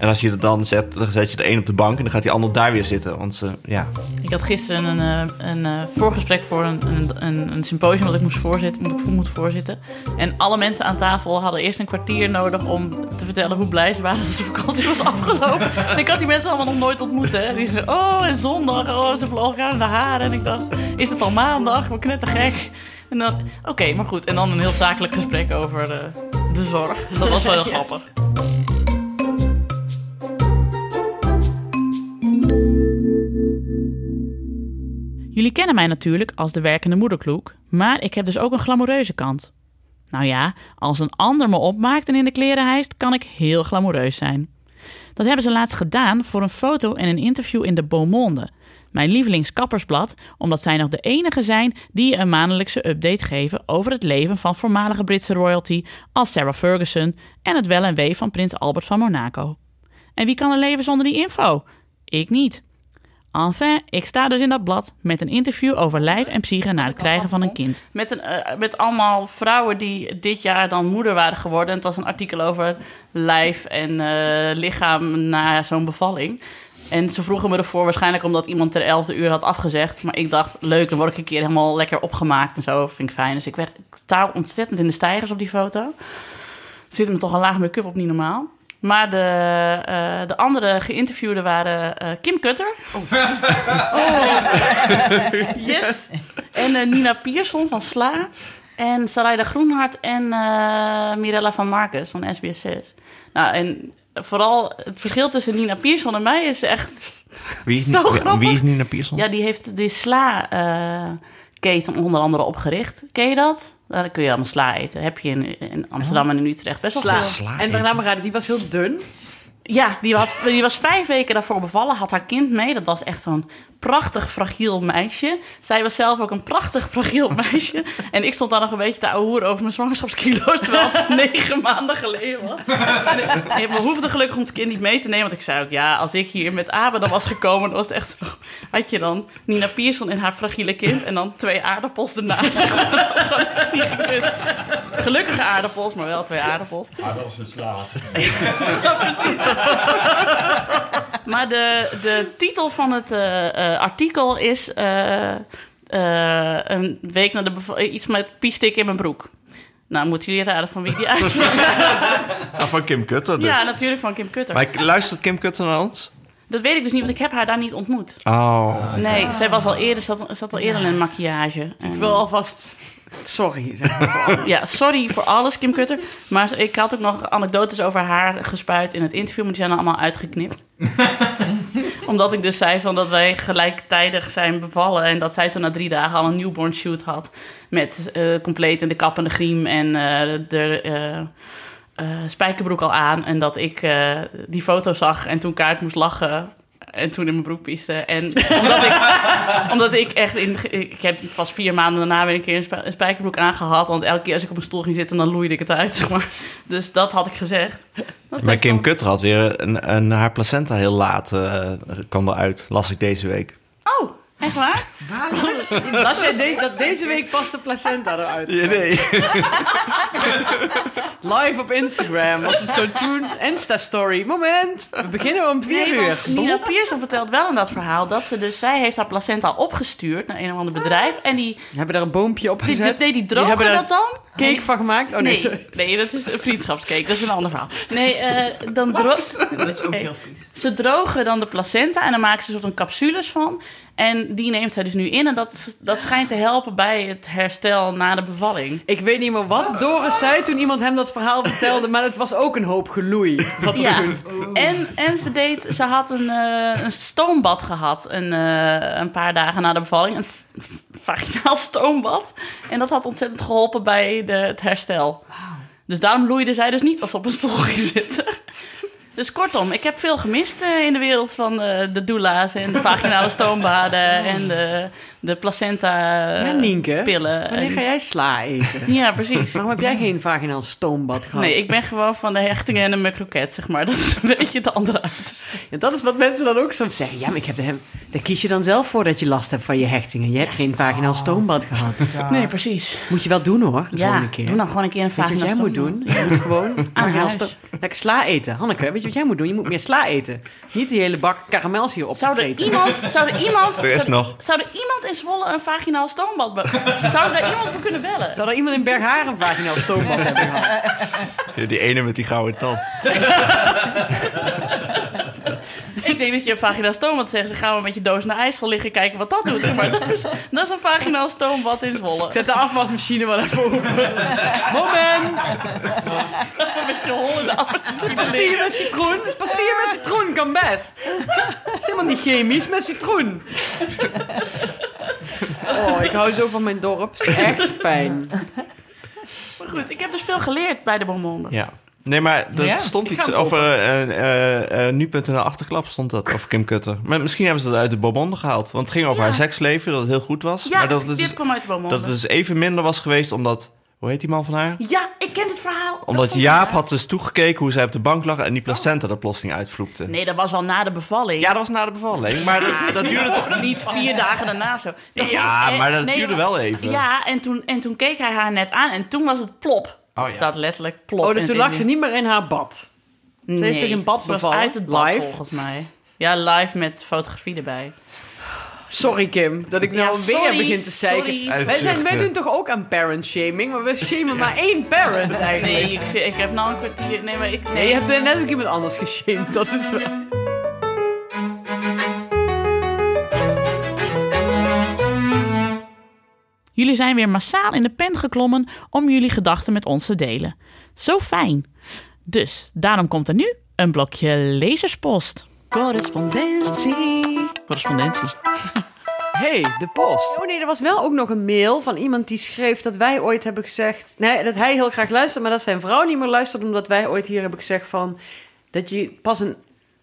S3: En als je er dan zet, dan zet je er één op de bank... en dan gaat die ander daar weer zitten. Want ze, ja...
S2: Ik had gisteren een, eh, een eh, voorgesprek voor een, een, een, een symposium dat ik moest voorzitten, moet, moet voorzitten. En alle mensen aan tafel hadden eerst een kwartier nodig om te vertellen hoe blij ze waren dat de vakantie was afgelopen. En ik had die mensen allemaal nog nooit ontmoet. Hè. Die zeiden, oh, en zondag, oh, ze vlogen aan de haren. En ik dacht, is het al maandag? We knettergek. En dan, oké, maar goed. En dan een heel zakelijk gesprek over de, de zorg. Dat was wel heel grappig. Jullie kennen mij natuurlijk als de werkende moederkloek, maar ik heb dus ook een glamoureuze kant. Nou ja, als een ander me opmaakt en in de kleren hijst, kan ik heel glamoureus zijn. Dat hebben ze laatst gedaan voor een foto en een interview in de Beaumonde, mijn lievelingskappersblad, omdat zij nog de enige zijn die een maandelijkse update geven over het leven van voormalige Britse royalty als Sarah Ferguson en het wel en wee van prins Albert van Monaco. En wie kan er leven zonder die info? Ik niet. Enfin, ik sta dus in dat blad met een interview over lijf en psyche na het krijgen van een kind. Met, een, eh, met allemaal vrouwen die dit jaar dan moeder waren geworden. En het was een artikel over lijf en eh, lichaam na zo'n bevalling. En ze vroegen me ervoor, waarschijnlijk omdat iemand ter elfde uur had afgezegd. Maar ik dacht, leuk, dan word ik een keer helemaal lekker opgemaakt en zo. Vind ik fijn. Dus ik werd ik sta ontzettend in de stijgers op die foto. Zit me toch een laag make-up op, niet normaal. Maar de, eh, de andere geïnterviewden waren eh, Kim Kutter. yes. En eh, Nina Pierson van Sla. En Sarayda Groenhart en eh, Mirella van Marcus van SBS6. Nou, en vooral het verschil tussen Nina Pierson en mij is echt...
S3: Wie is,
S2: Zo grappig.
S3: wie is Nina Pierson?
S2: Ja, die heeft de Sla-keten onder andere opgericht. Ken je dat? Daar kun je allemaal sla eten. Heb je in, in Amsterdam en in Utrecht best wel
S1: sla.
S2: veel.
S3: Sla
S1: En daarna maar raden, die was heel dun.
S2: Ja, die, had, die was vijf weken daarvoor bevallen, had haar kind mee. Dat was echt zo'n prachtig fragiel meisje. Zij was zelf ook een prachtig fragiel meisje. En ik stond daar nog een beetje te ouwehoeren over mijn zwangerschapskilo's... terwijl het negen maanden geleden was. En we hoefden gelukkig ons kind niet mee te nemen. Want ik zei ook, ja, als ik hier met Abe dan was gekomen... dan was het echt zo... Had je dan Nina Pierson en haar fragiele kind... en dan twee aardappels ernaast. Dat had gewoon echt niet gekund. Gelukkige aardappels, maar wel twee aardappels.
S7: Dat was een slaat.
S2: Ja, precies. maar de, de titel van het eh, eh, artikel is... eh, eh, een week na de beval- iets met piestik in mijn broek. Nou, moeten jullie raden van wie die uitspraak
S3: Ah, van Kim Kutter dus.
S2: Ja, natuurlijk van Kim Kutter.
S3: Maar luistert Kim Kutter naar ons?
S2: Dat weet ik dus niet, want ik heb haar daar niet ontmoet.
S3: Oh.
S2: Nee, zij was al eerder, zat, zat al eerder in een maquillage. En-
S1: Ik wil alvast... Sorry. zeg maar.
S2: Ja, sorry voor alles, Kim Kutter. Maar ik had ook nog anekdotes over haar gespuit in het interview, maar die zijn allemaal uitgeknipt. Omdat ik dus zei van dat wij gelijktijdig zijn bevallen en dat zij toen na drie dagen al een newborn shoot had. Met eh, compleet in de kap en de griem en eh, de eh, eh, spijkerbroek al aan. En dat ik eh, die foto zag en toen kaart moest lachen en toen in mijn broek pieste. En omdat ik, omdat ik echt in... Ik heb pas vier maanden daarna weer een keer een, sp- een spijkerbroek aangehad. Want elke keer als ik op een stoel ging zitten, dan loeide ik het uit, zeg maar. Dus dat had ik gezegd. Dat
S3: Maar Kim
S2: dan-
S3: Kutter had weer een, een, haar placenta heel laat eh, kwam eruit, las ik deze week.
S2: Oh, echt waar?
S1: Als jij denkt dat deze week pas de placenta eruit.
S3: Ja, nee.
S1: Live op Instagram was het zo toen. Insta-story. Moment. We beginnen om vier
S2: Nee,
S1: uur.
S2: Nina Pierson vertelt wel in dat verhaal dat ze dus... Zij heeft haar placenta opgestuurd naar een of ander bedrijf. En die,
S1: hebben er een boompje op
S2: die,
S1: gezet.
S2: die, die drogen
S1: hebben
S2: dat dan.
S1: cake van gemaakt. Oh nee,
S2: nee, dat is een vriendschapscake. Dat is een ander verhaal. Nee, eh, dan dro-
S4: Dat is ook heel vies.
S2: ze drogen dan de placenta en dan maken ze een soort van capsules van. En die neemt zij dus nu in. En dat, dat schijnt te helpen bij het herstel na de bevalling.
S1: Ik weet niet meer wat Doris zei toen iemand hem dat verhaal vertelde, maar het was ook een hoop geloei. Wat
S2: Ja, en, en ze, deed, ze had een, eh, een stoombad gehad een, eh, een paar dagen na de bevalling. Een vaginaal stoombad. En dat had ontzettend geholpen bij de, het herstel. Dus daarom loeide zij dus niet als op een stoel ging zitten. Dus kortom, ik heb veel gemist eh, in de wereld van eh, de doula's en de vaginale stoombaden en de, de placenta
S1: Ja, Nienke.
S2: pillen.
S1: Wanneer
S2: En-
S1: ga jij sla eten?
S2: Ja, precies.
S1: Waarom heb jij geen vaginaal stoombad gehad?
S2: Nee, ik ben gewoon van de hechtingen en de mukroket, zeg maar. Dat is een beetje de andere uiterste.
S1: Ja, dat is wat mensen dan ook soms zeggen. Ja, maar ik heb de hem... Daar kies je dan zelf voor dat je last hebt van je hechtingen. Je hebt geen vaginaal stoombad gehad.
S2: Nee, precies.
S1: Moet je wel doen hoor, de
S2: Ja,
S1: volgende keer.
S2: doe dan gewoon een keer een
S1: Weet je wat
S2: vaginaal
S1: jij moet
S2: stoombad.
S1: doen? Je moet gewoon vaginaal
S2: huis.
S1: sto- lekker sla eten. Hanneke, weet je wat jij moet doen? Je moet meer sla eten. Niet die hele bak karamels hier
S2: Zou er iemand, zou er iemand,
S3: Er is
S2: zou,
S3: nog.
S2: zou er iemand in Zwolle een vaginaal stoombad Zou er daar iemand voor kunnen bellen?
S1: Zou er iemand in Berghaar een vaginaal stoombad hebben gehad?
S3: Die ene met die gouden tand.
S2: Ik denk dat je een vaginaal stoombad zegt. Dan gaan we met je doos naar IJssel liggen kijken wat dat doet. Maar dat is, dat is een vaginaal stoombad in Zwolle.
S1: Zet de afwasmachine wel even open. Moment!
S2: Met je hollende afwasmachine
S1: Pastille met citroen. Dus pastille met citroen kan best. is helemaal niet chemisch, met citroen. Oh, ik hou zo van mijn dorp. Is echt fijn.
S2: Maar goed, ik heb dus veel geleerd bij de Bonbonde.
S3: Ja. Nee, maar er
S4: Ja,
S3: stond iets over eh, eh, eh, nu.nl achterklap stond dat over Kim Kutter. Maar misschien hebben ze dat uit de Bobonde gehaald. Want het ging over
S2: Ja.
S3: haar seksleven, dat het heel goed was.
S2: Ja,
S3: maar dat
S2: dit
S3: dus,
S2: kwam uit de Bonbonde.
S3: dat het dus even minder was geweest omdat... Hoe heet die man van haar?
S2: Ja, ik ken het verhaal. Dat
S3: Omdat Jaap had dus toegekeken hoe zij op de bank lag... en die placenta er plotseling uitvloekte.
S2: Nee, dat was al na de bevalling.
S3: Ja, dat was na de bevalling. Maar dat, dat duurde toch...
S2: Niet vier dagen daarna zo. Nee,
S3: Ja,
S2: eh,
S3: maar dat
S2: nee,
S3: duurde wel even.
S2: Ja, en toen, en toen keek hij haar net aan en toen was het plop.
S3: Oh ja.
S2: Dat letterlijk plop.
S1: Oh, dus toen lag ze niet meer in haar bad.
S2: Nee,
S1: heeft zich in bad
S2: ze was
S1: bevallen?
S2: uit het bad
S1: Live?
S2: volgens mij. Ja, live met fotografie erbij.
S1: Sorry Kim, dat ik
S2: Ja,
S1: nou weer
S2: sorry,
S1: begin te zeiken. Wij, zijn, wij doen toch ook aan parent shaming, maar we shamen maar één parent eigenlijk.
S2: Nee, ik, ik heb nou een kwartier... Nee, maar ik... Nee,
S1: Nee, je hebt net ook iemand anders geshamed, dat is wel...
S2: Jullie zijn weer massaal in de pen geklommen om jullie gedachten met ons te delen. Zo fijn. Dus daarom komt er nu een blokje lezerspost.
S1: Correspondentie.
S2: Correspondentie.
S1: hey, de post. Oh nee, er was wel ook nog een mail van iemand die schreef dat wij ooit hebben gezegd... Nee, dat hij heel graag luistert, maar dat zijn vrouw niet meer luistert... omdat wij ooit hier hebben gezegd van... dat je pas een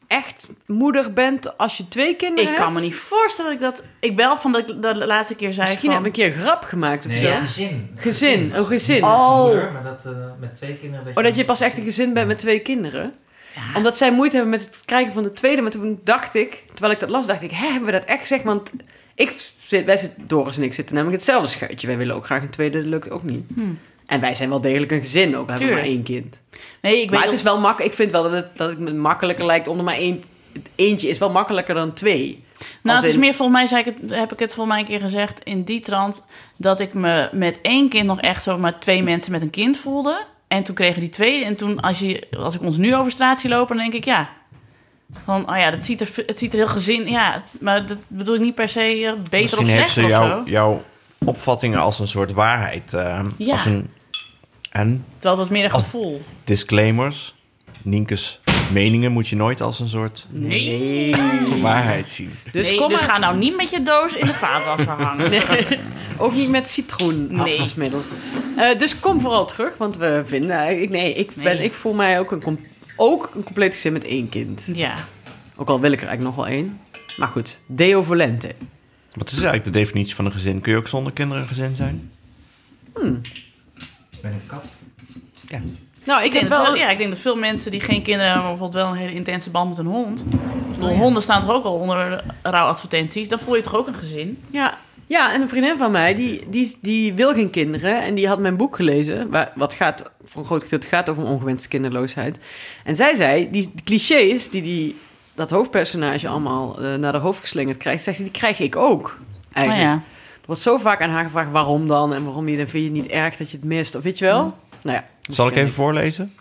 S1: echt moeder bent als je twee kinderen
S2: Ik
S1: hebt.
S2: kan me niet voorstellen dat ik dat... Ik wel van dat ik dat de laatste keer zei
S1: Misschien
S2: van...
S1: heb ik een keer een grap gemaakt of
S5: Nee,
S1: zo.
S5: gezin.
S1: Gezin, een gezin.
S2: Oh.
S5: Moeder, maar dat, eh, met twee kinderen.
S1: Oh, dat je pas echt een gezin bent met twee kinderen. Omdat zij moeite hebben met het krijgen van de tweede. Maar toen dacht ik, terwijl ik dat las, dacht ik... Hè, hebben we dat echt gezegd? Want ik zit, wij zitten, Doris en ik zitten namelijk hetzelfde schuitje. Wij willen ook graag een tweede, dat lukt ook niet. En wij zijn wel degelijk een gezin ook. We hebben maar één kind.
S2: Nee, ik weet
S1: Maar het is wel makkelijk. Ik vind wel dat het, dat het makkelijker lijkt om er maar één... Eentje is wel makkelijker dan twee.
S2: Nou, het is
S1: in-
S2: meer volgens mij, zei ik het, heb ik het volgens mij een keer gezegd in die trant, dat ik me met één kind nog echt zo maar twee mensen met een kind voelde. En toen kregen die twee. En toen, als, je, als ik ons nu over straat zie lopen, dan denk ik ja. Van, oh ja, dat ziet er, het ziet er heel gezin. Ja, maar dat bedoel ik niet per se eh, beter
S3: Misschien
S2: of
S3: heeft
S2: slechter
S3: ze
S2: of
S3: jou,
S2: zo.
S3: jouw opvattingen als een soort waarheid. eh,
S2: Ja.
S3: Als een, en
S2: Terwijl het was meer een gevoel.
S3: disclaimers. Nienke's meningen moet je nooit als een soort
S2: Nee.
S3: waarheid zien.
S1: Dus,
S2: nee,
S1: kom
S2: dus ga nou niet met je doos in de vaatwasser hangen.
S1: Nee, ook niet met citroen
S2: Nee.
S1: afwasmiddel. Eh, dus kom vooral terug, want we vinden... Ik, nee, ik, ben,
S2: Nee.
S1: ik voel mij ook een, ook een compleet gezin met één kind.
S2: Ja.
S1: Ook al wil ik er eigenlijk nog wel één. Maar goed, Deo Volente.
S3: Wat is eigenlijk de definitie van een gezin? Kun je ook zonder kinderen een gezin zijn?
S5: Ik ben een kat.
S1: Nou, ik
S2: denk, dat,
S1: wel...
S2: wel- ja, ik denk dat veel mensen die geen kinderen hebben, maar bijvoorbeeld wel een hele intense band met een hond. Bedoel, Honden staan toch ook al onder rouwadvertenties. Dan voel je toch ook een gezin?
S1: Ja, ja, en een vriendin van mij, die, die, die wil geen kinderen. En die had mijn boek gelezen, waar, wat gaat, voor een groot gedeelte gaat over ongewenste kinderloosheid. En zij zei, die, die clichés die, die dat hoofdpersonage allemaal eh, naar de hoofd geslingerd krijgt, zegt ze, die krijg ik ook. Eigenlijk.
S2: Oh ja.
S1: Er wordt zo vaak aan haar gevraagd, waarom dan? En waarom je, dan vind je het niet erg dat je het mist? Of weet je wel? Nou ja.
S3: Zal ik even voorlezen?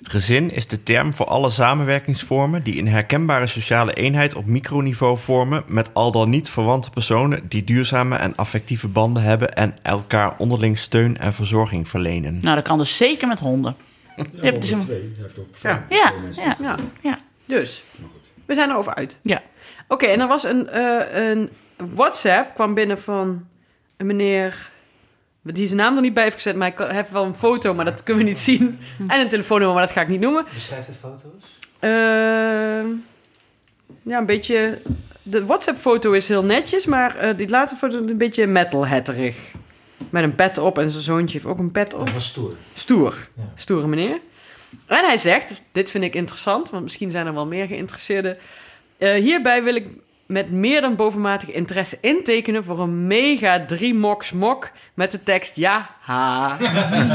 S3: Gezin is de term voor alle samenwerkingsvormen die een herkenbare sociale eenheid op microniveau vormen met al dan niet verwante personen die duurzame en affectieve banden hebben en elkaar onderling steun en verzorging verlenen.
S2: Nou, dat kan dus zeker met honden. Je hebt dus een...
S1: Ja.
S2: Ja, ja.
S1: Ja.
S2: Ja.
S1: Dus, we zijn erover uit.
S2: Ja.
S1: Oké, en er was een, eh, een WhatsApp, kwam binnen van een meneer... Die zijn naam er niet bij heeft gezet, maar ik heb wel een foto, maar dat kunnen we niet zien. En een telefoonnummer, maar dat ga ik niet noemen.
S5: Beschrijf de foto's.
S1: Ehm, ja, een beetje... De WhatsApp-foto is heel netjes, maar eh, die laatste foto is een beetje metalhatterig. Met een pet op en zijn zoontje heeft ook een pet op.
S5: Dat was stoer.
S1: Stoer.
S5: Ja.
S1: Stoere meneer. En hij zegt, dit vind ik interessant, want misschien zijn er wel meer geïnteresseerden. Eh, hierbij wil ik met meer dan bovenmatige interesse intekenen voor een mega 3 mox mok met de tekst ja, ha.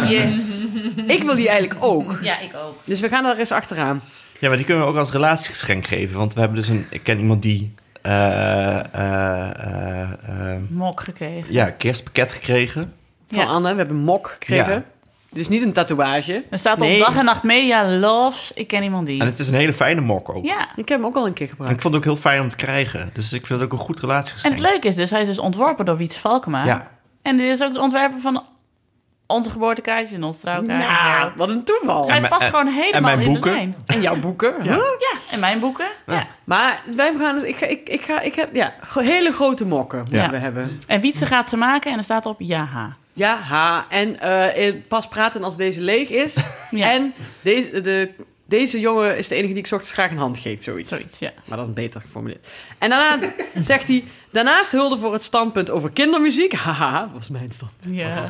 S2: Yes.
S1: Ik wil die eigenlijk ook.
S2: Ja, ik ook.
S1: Dus we gaan daar eens achteraan.
S3: Ja, maar die kunnen we ook als relatiegeschenk geven. Want we hebben dus een... Ik ken iemand die... eh, eh, eh, eh,
S2: Mok gekregen.
S3: ja, kerstpakket gekregen.
S1: Van
S2: Ja.
S1: Anne, we hebben mok gekregen.
S3: Ja.
S1: Dus niet een tatoeage.
S2: Er staat
S1: Nee.
S2: op dag en nacht media loves. Ik ken iemand die.
S3: En het is een hele fijne mok ook.
S2: Ja.
S1: Ik heb hem ook al een keer
S3: En ik
S1: gebruikt.
S3: vond het ook heel fijn om te krijgen. Dus ik vind het ook een goed
S2: En
S3: relatiegeschenk.
S2: het leuke is dus, hij is dus ontworpen door Wiets Valkema.
S3: Ja.
S2: En dit is ook de ontwerper van onze geboortekaartjes en onze trouwkaartjes.
S1: Nou, wat een toeval.
S2: hij
S3: En
S2: past gewoon helemaal
S3: mijn
S2: in
S3: boeken?
S2: de lijn.
S1: En jouw boeken.
S3: Ja.
S1: Huh?
S2: Ja, en mijn boeken. Ja.
S1: Maar wij gaan dus, ik, ga, ik, ik, ga, ik heb ja, gro- hele grote mokken moeten
S2: Ja.
S1: we hebben.
S2: En Wietse gaat ze maken en er staat op ja, ha.
S1: Ja, ha. En eh, eh, pas praten als deze leeg is.
S2: Ja.
S1: En deze, de, deze jongen is de enige die ik ochtends graag een hand geef, zoiets.
S2: Zoiets, ja.
S1: Maar dan beter geformuleerd. En daarna zegt hij... Daarnaast hulde voor het standpunt over kindermuziek. Haha, dat was mijn standpunt.
S2: Ja,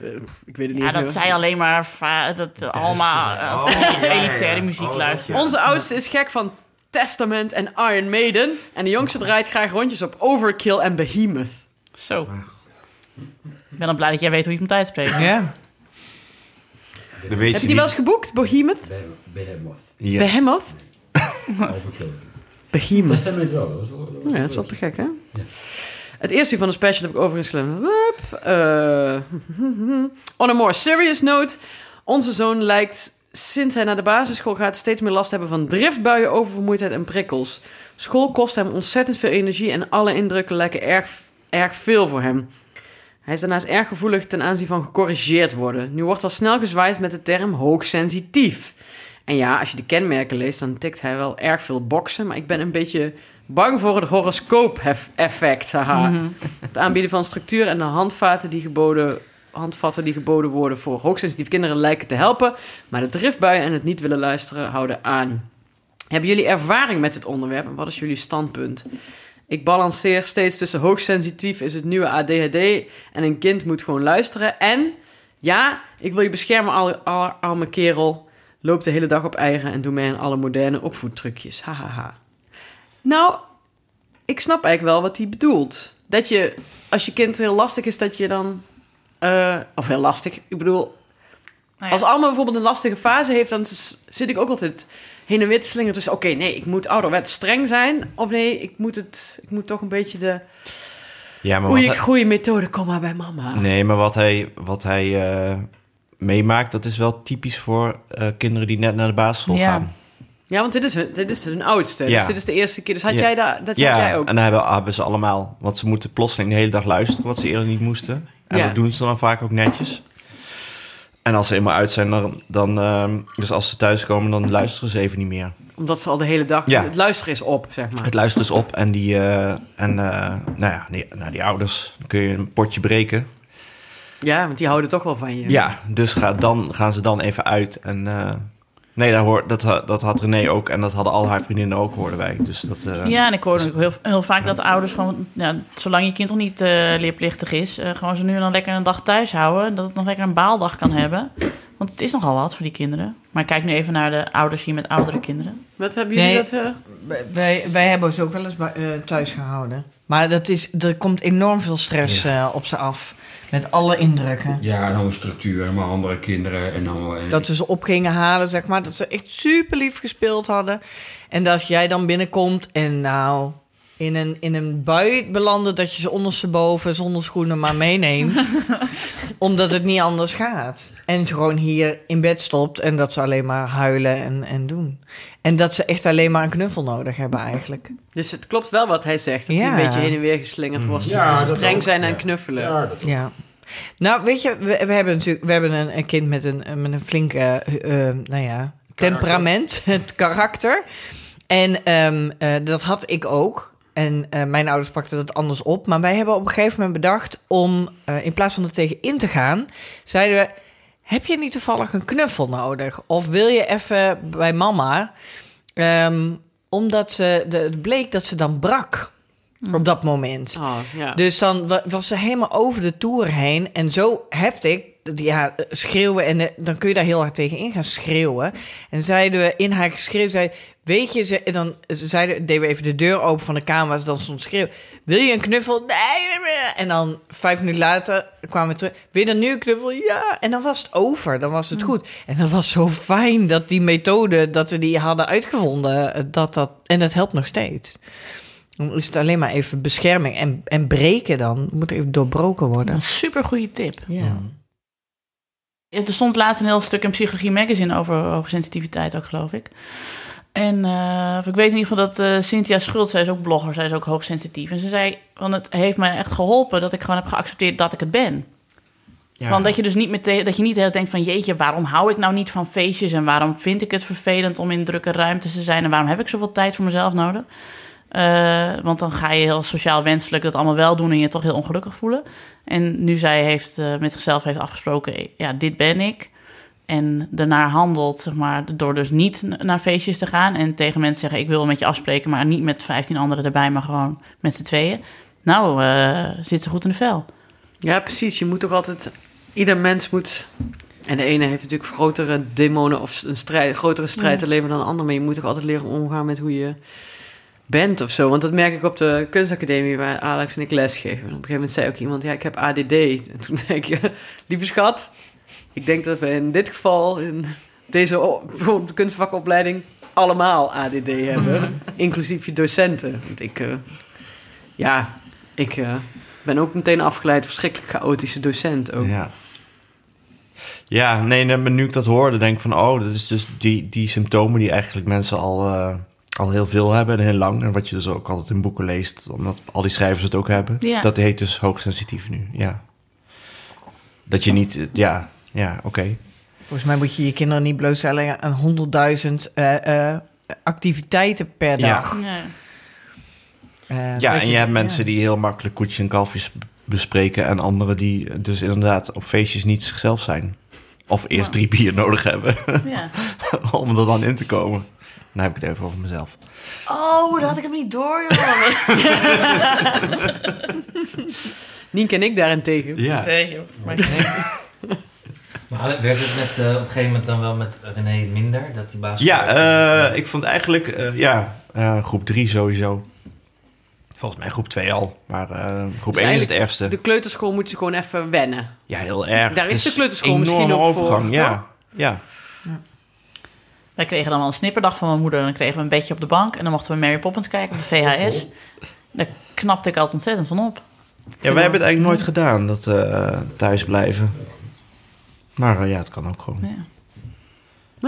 S1: Eh, ik weet het niet
S2: ja
S1: meer.
S2: dat zij alleen maar dat, eh, allemaal eh,
S5: Oh, ja,
S2: elitaire muziek
S5: Oh,
S2: luisteren.
S1: Onze oudste is gek van Testament en Iron Maiden. En de jongste draait graag rondjes op Overkill en Behemoth.
S2: Zo. Ik ben dan blij dat jij weet hoe je het moet uitspreken.
S4: Ja.
S3: Weet
S1: Heb je die wel eens geboekt? Behemoth?
S7: Behemoth.
S3: Ja.
S1: Behemoth?
S7: Overkill.
S1: Behemoth.
S7: Dat is wel-
S1: ja, dat is wel te gek, hè?
S7: Ja.
S1: Het eerste van de special heb ik. Wup, eh, on a more serious note. Onze zoon lijkt sinds hij naar de basisschool gaat steeds meer last te hebben van driftbuien, oververmoeidheid en prikkels. School kost hem ontzettend veel energie en alle indrukken lijken erg, erg veel voor hem. Hij is daarnaast erg gevoelig ten aanzien van gecorrigeerd worden. Nu wordt al snel gezwaaid met de term hoogsensitief. En ja, als je de kenmerken leest, dan tikt hij wel erg veel boksen. Maar ik ben een beetje bang voor het horoscoop-effect. Haha. Het aanbieden van structuur en de handvaten die geboden, handvatten die geboden worden voor hoogsensitieve kinderen lijken te helpen. Maar de driftbuien en het niet willen luisteren houden aan. Hebben jullie ervaring met dit onderwerp en wat is jullie standpunt? Ik balanceer steeds tussen hoogsensitief is het nieuwe ADHD en een kind moet gewoon luisteren. En ja, ik wil je beschermen, al- al- arme kerel. Loop de hele dag op eigen en doe mee aan alle moderne opvoedtrucjes. Hahaha. Nou, ik snap eigenlijk wel wat hij bedoelt. Dat je, als je kind heel lastig is, dat je dan... eh, of heel lastig, ik bedoel...
S2: Nou ja.
S1: Als Alma bijvoorbeeld een lastige fase heeft... dan zit ik ook altijd heen en weer te slingeren tussen... oké, nee, ik moet ouderwets streng zijn... of nee, ik moet, het, ik moet toch een beetje de...
S3: Ja, maar hij-
S1: goede methode, kom maar bij mama.
S3: Nee, maar wat hij, wat hij eh, meemaakt, dat is wel typisch voor eh, kinderen die net naar de basisschool
S2: Ja.
S3: gaan.
S1: Ja, want dit is hun, dit is hun oudste.
S3: Ja.
S1: Dus dit is de eerste keer. Dus had
S3: Ja.
S1: jij daar, dat
S3: ja,
S1: had jij ook.
S3: en dan hebben, hebben ze allemaal, want ze moeten plotseling de hele dag luisteren, wat ze eerder niet moesten. En
S1: Ja.
S3: dat doen ze dan vaak ook netjes. En als ze eenmaal uit zijn, dan, dan ehm, dus als ze thuiskomen, dan luisteren ze even niet meer.
S1: Omdat ze al de hele dag...
S3: Ja.
S1: Het luisteren is op, zeg maar.
S3: Het luisteren is op en die, eh, en, eh, nou ja, die, nou, die ouders, kun je een potje breken.
S1: Ja, want die houden toch wel van je.
S3: Ja, dus ga, dan gaan ze dan even uit en eh, Nee, dat, hoor, dat, dat had René ook en dat hadden al haar vriendinnen ook, hoorden wij. Dus dat, eh,
S2: Ja, en ik hoor ook heel, heel vaak dat ouders gewoon, ja, zolang je kind nog niet eh, leerplichtig is, eh, gewoon ze nu en dan lekker een dag thuis houden. Dat het nog lekker een baaldag kan hebben. Want het is nogal wat voor die kinderen. Maar kijk nu even naar de ouders hier met oudere kinderen.
S1: Wat hebben jullie
S4: Nee.
S1: dat... eh,
S4: Wij- Wij, hebben ons ook wel eens eh, thuis gehouden. Maar dat is, er komt enorm veel stress eh, op ze af. Met alle indrukken.
S7: Ja, en allemaal structuur, allemaal andere kinderen en allemaal...
S4: Dat we ze op gingen halen, zeg maar. Dat ze echt super lief gespeeld hadden. En dat jij dan binnenkomt en nou... In een, in een bui belanden dat je ze ondersteboven zonder schoenen maar meeneemt. omdat het niet anders gaat. En gewoon hier in bed stopt en dat ze alleen maar huilen en, en doen. En dat ze echt alleen maar een knuffel nodig hebben eigenlijk.
S1: Dus het klopt wel wat hij zegt. Dat
S4: Ja.
S1: hij een beetje heen en weer geslingerd wordt.
S7: Ja,
S1: tussen
S7: dat
S1: streng
S7: ook,
S1: zijn en
S7: ja.
S1: knuffelen.
S7: Ja, dat
S4: Ja. Nou, weet je, we, we hebben natuurlijk we hebben een, een kind met een, met een flinke, eh, eh, nou ja, temperament, het karakter. En ehm, eh, dat had ik ook. En eh, mijn ouders pakten dat anders op. Maar wij hebben op een gegeven moment bedacht om, eh, in plaats van er tegen in te gaan, zeiden we: Heb je niet toevallig een knuffel nodig? Of wil je even bij mama? Ehm, omdat ze, de, het bleek dat ze dan brak op dat moment.
S1: Oh.
S4: Dus dan wa- was ze helemaal over de toer heen. En zo heftig, ja, schreeuwen. En eh, dan kun je daar heel hard tegen in gaan schreeuwen. En zeiden we in haar geschreeuw, zei, weet je, ze, en dan ze zeiden, deden we even de deur open van de kamer waar ze dan stond schreeuw. Wil je een knuffel? Nee. En dan vijf minuten later kwamen we terug. Wil je dan nu een knuffel? Ja. En dan was het over, dan was het goed. En dat was zo fijn dat die methode, dat we die hadden uitgevonden, eh, dat dat, en dat helpt nog steeds. Dan is het alleen maar even bescherming. En, en breken dan moet even doorbroken worden.
S2: een super goede tip.
S4: Ja.
S2: Ja, Er stond laatst een heel stuk in Psychologie Magazine over hoogsensitiviteit ook, geloof ik. En eh, ik weet in ieder geval dat eh, Cynthia Schult, zij is ook blogger, zij is ook hoogsensitief. En ze zei, want het heeft me echt geholpen dat ik gewoon heb geaccepteerd dat ik het ben.
S3: ja.
S2: Want dat je dus niet meteen, dat je niet heel denkt van jeetje, waarom hou ik nou niet van feestjes en waarom vind ik het vervelend om in drukke ruimtes te zijn en waarom heb ik zoveel tijd voor mezelf nodig? Eh, want dan ga je heel sociaal wenselijk dat allemaal wel doen en je toch heel ongelukkig voelen. En nu zij heeft eh, met zichzelf heeft afgesproken, ja, dit ben ik. En daarnaar handelt, zeg maar, door dus niet naar feestjes te gaan en tegen mensen zeggen: Ik wil met je afspreken, maar niet met 15 anderen erbij, maar gewoon met z'n tweeën. Nou, eh, zit ze goed in de vel.
S1: Ja, precies. Je moet toch altijd... Ieder mens moet... En de ene heeft natuurlijk grotere demonen of een strijd, grotere strijd te leven dan de ander. Maar je moet toch altijd leren omgaan met hoe je bent of zo. Want dat merk ik op de kunstacademie waar Alex en ik lesgeven. En op een gegeven moment zei ook iemand, ja, ik heb ADD. En toen denk je, lieve schat, ik denk dat we in dit geval, in deze de kunstvakopleiding, allemaal ADD hebben. Inclusief je docenten. Want ik, eh, ja, ik eh, ben ook meteen afgeleid, verschrikkelijk chaotische docent ook.
S3: Ja. Ja, nee, nu ik dat hoorde, denk ik van... oh, dat is dus die, die symptomen die eigenlijk mensen al, eh, al heel veel hebben en heel lang. En wat je dus ook altijd in boeken leest, omdat al die schrijvers het ook hebben.
S2: Ja.
S3: Dat heet dus hoogsensitief nu, ja. Dat je niet... Ja, ja, oké.
S4: Volgens mij moet je je kinderen niet blootstellen aan honderdduizend eh, eh, activiteiten per dag.
S2: Ja.
S4: Eh,
S3: Ja, en je hebt mensen die heel makkelijk koetjes en kalfjes bespreken... en anderen die dus inderdaad op feestjes niet zichzelf zijn. Of eerst drie bier nodig hebben
S2: Ja.
S3: om er dan in te komen. Dan heb ik het even over mezelf.
S4: Oh, dat had ik hem niet door, joh.
S1: Nienke en ik daarentegen.
S3: Ja.
S2: Nee, joh. Maar
S5: Maar werd het met, eh, op een gegeven moment dan wel met René minder? Dat die baas
S3: Ja, eh, ik vond eigenlijk, eh, ja, eh, groep 3 sowieso. Volgens mij groep 2 al, maar eh, groep
S1: Dus
S3: 1 is het ergste.
S1: De kleuterschool moet je gewoon even wennen.
S3: Ja, heel erg.
S1: Daar
S3: Het
S1: is de kleuterschool
S3: een
S1: misschien
S3: enorme
S1: ook voor,
S3: overgang, ja.
S1: toch?
S3: ja.
S2: Wij kregen dan wel een snipperdag van mijn moeder. En dan kregen we een bedje op de bank. En dan mochten we Mary Poppins kijken op de VHS. Daar knapte ik altijd ontzettend van op.
S3: Ja, wij hebben het eigenlijk nooit gedaan, dat eh thuisblijven. Maar eh, ja, het kan ook gewoon.
S2: Ja.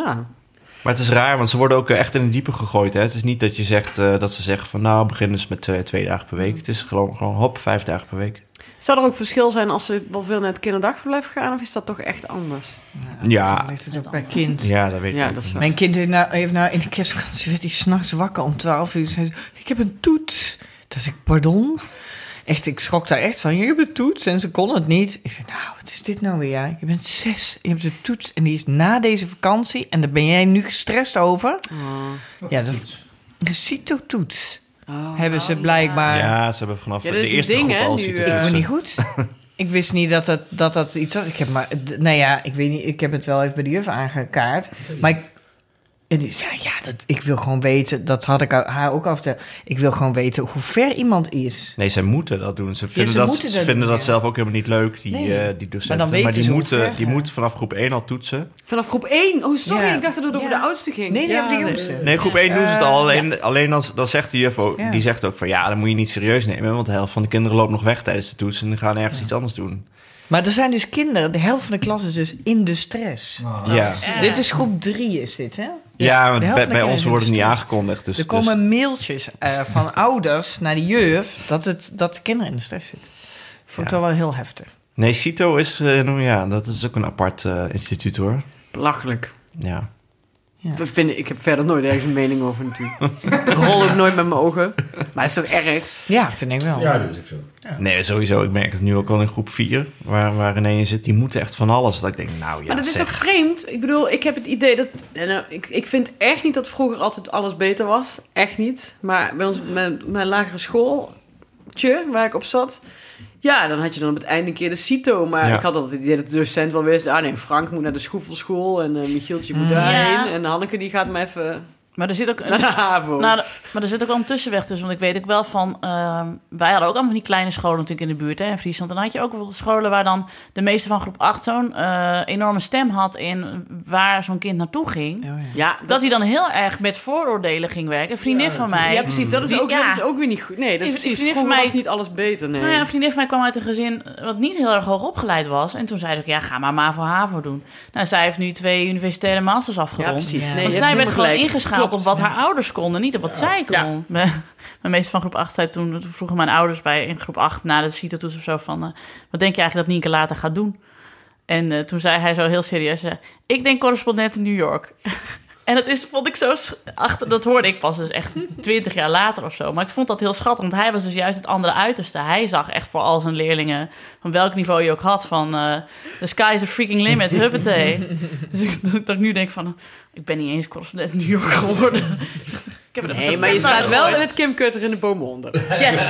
S1: Ja.
S3: Maar het is raar, want ze worden ook eh, echt in het diepe gegooid. Hè? Het is niet dat je zegt eh, dat ze zeggen van nou, begin eens met twee, twee dagen per week. Het is gewoon, gewoon hop, vijf dagen per week.
S1: Zou er ook verschil zijn als ze wel veel naar het kinderdagverblijf gaan? Of is dat toch echt anders?
S3: Ja,
S4: ligt het ook bij kind.
S3: ja dat weet ik
S1: Ja, dat is.
S4: Mijn kind heeft nou, heeft nou in de kerstvakantie werd hij s'nachts wakker om 12 uur. Zei ze, ik heb een toets. Dat ik, pardon? Echt, ik schrok daar echt van. Je hebt de toets en ze kon het niet. Ik zei, nou, wat is dit nou weer? Je bent zes, je hebt de toets en die is na deze vakantie. En daar ben jij nu gestrest over? Ja, de, de CITO-toets
S1: Oh.
S4: hebben ze blijkbaar...
S3: Ja, ze hebben vanaf
S1: Ja,
S3: de eerste
S1: ding,
S3: groep
S1: hè,
S3: al
S1: nu, eh,
S4: Ik
S3: toetsen.
S4: vond niet goed. ik wist niet dat dat, dat, dat iets was. Ik heb maar, nou ja, ik weet niet. Ik heb het wel even bij de juf aangekaart. Maar ik, en die zei, ja, dat, ik wil gewoon weten. Dat had ik haar ook al verteld. Ik wil gewoon weten hoe ver iemand is.
S3: Nee, zij moeten dat doen. Ze vinden,
S4: ze
S3: dat, ze
S4: dat
S3: vinden
S4: doen,
S3: dat zelf ook helemaal niet leuk, die,
S4: Nee.
S3: eh, die docenten.
S4: Maar dan
S3: die, moeten,
S4: ver,
S3: die moeten vanaf groep 1 al toetsen.
S1: Vanaf groep 1? Oh, sorry,
S4: Ja.
S1: ik dacht dat het over de oudste ging.
S4: Nee, nee,
S1: Ja,
S4: over de jongste.
S3: Nee, groep 1 doen ze het al. Alleen, alleen als, dan zegt de juf ook,
S4: Ja.
S3: die zegt ook van... ja, dan moet je niet serieus nemen... want de helft van de kinderen loopt nog weg tijdens de toets... en die gaan ergens iets anders doen.
S4: Maar er zijn dus kinderen, de helft van de klas is dus in de stress.
S3: Ja,
S4: Dit is groep drie, is dit, hè?
S3: ja,
S4: de
S3: want
S4: helft
S3: bij, ons wordt het niet aangekondigd. Dus,
S4: er komen
S3: dus-
S4: mailtjes eh, van ouders naar de juf dat, het, dat de kinderen in de stress zitten. Vond ik
S3: Ja.
S4: toch wel heel heftig.
S3: nee, CITO is, eh, nou ja, dat is ook een apart eh, instituut hoor.
S1: Belachelijk.
S3: Ja.
S1: We vinden, ik heb verder nooit ergens een mening over natuurlijk. ik rol ook nooit met mijn ogen. Maar het is toch erg?
S4: Ja, vind ik wel.
S7: Ja, dat is ook zo.
S3: Nee, sowieso. Ik merk het nu ook al in groep 4, waar, waar René in zit. Die moeten echt van alles. Dat ik denk, nou ja,
S1: maar dat is
S3: zeg.
S1: toch vreemd? Ik bedoel, ik heb het idee dat... en, nou, ik, ik vind echt niet dat vroeger altijd alles beter was. Echt niet. Maar bij ons, mijn, mijn lagere schooltje, waar ik op zat... Ja, dan had je dan op het einde een keer de CITO. Maar
S3: Ja.
S1: ik had altijd het idee dat de docent wel wist... Ah nee, Frank moet naar de schoefelschool en eh Michieltje moet
S4: Mm.
S1: daarheen.
S2: Ja.
S1: En Hanneke die gaat maar even
S2: Maar er zit ook. Nou, de- maar er zit ook wel een tussenweg tussen. Want ik weet ook wel van... ehm, wij hadden ook allemaal van die kleine scholen natuurlijk in de buurt hè, in Friesland. En dan had je ook bijvoorbeeld scholen waar dan de meeste van groep 8 zo'n eh, enorme stem had in waar zo'n kind naartoe ging.
S1: ja,
S2: Dat hij dan heel erg met vooroordelen ging werken. Een vriendin van mij...
S1: Ja, precies. Dat is,
S2: Die-
S1: ook,
S2: ja.
S1: dat is ook weer niet goed. Nee, dat is precies.
S2: vriendin van mij-
S1: was niet alles beter, nee.
S2: Nou ja, een vriendin van mij kwam uit een gezin wat niet heel erg hoog opgeleid was. En toen zei ze ook, ja, ga maar MAVO-HAVO doen. Nou, zij heeft nu twee universitaire masters afgerond.
S1: Ja, precies.
S4: Ja.
S1: Nee,
S2: Want zij werd gewoon ingeschaald
S1: Klopt.
S2: op wat haar ouders konden, niet op wat zij kon.
S1: Ja.
S2: Mijn, mijn meester van groep 8 zei toen, toen vroegen mijn ouders bij in groep 8 na de CITO-toets of zo van... eh, wat denk je eigenlijk dat Nienke later gaat doen? En eh, toen zei hij zo heel serieus, eh, ik denk correspondent in New York. En dat is, vond ik zo... Achter, dat hoorde ik pas dus echt twintig jaar later of zo. Maar ik vond dat heel schattig, want hij was dus juist het andere uiterste. Hij zag echt voor al zijn leerlingen, van welk niveau je ook had, van... eh the sky is the freaking limit, huppatee. dus ik, dat ik nu denk van, ik ben niet eens correspondent in New York geworden. ik heb
S1: Nee, maar je staat wel met Kim Kutter in de bomen onder.
S2: Yes,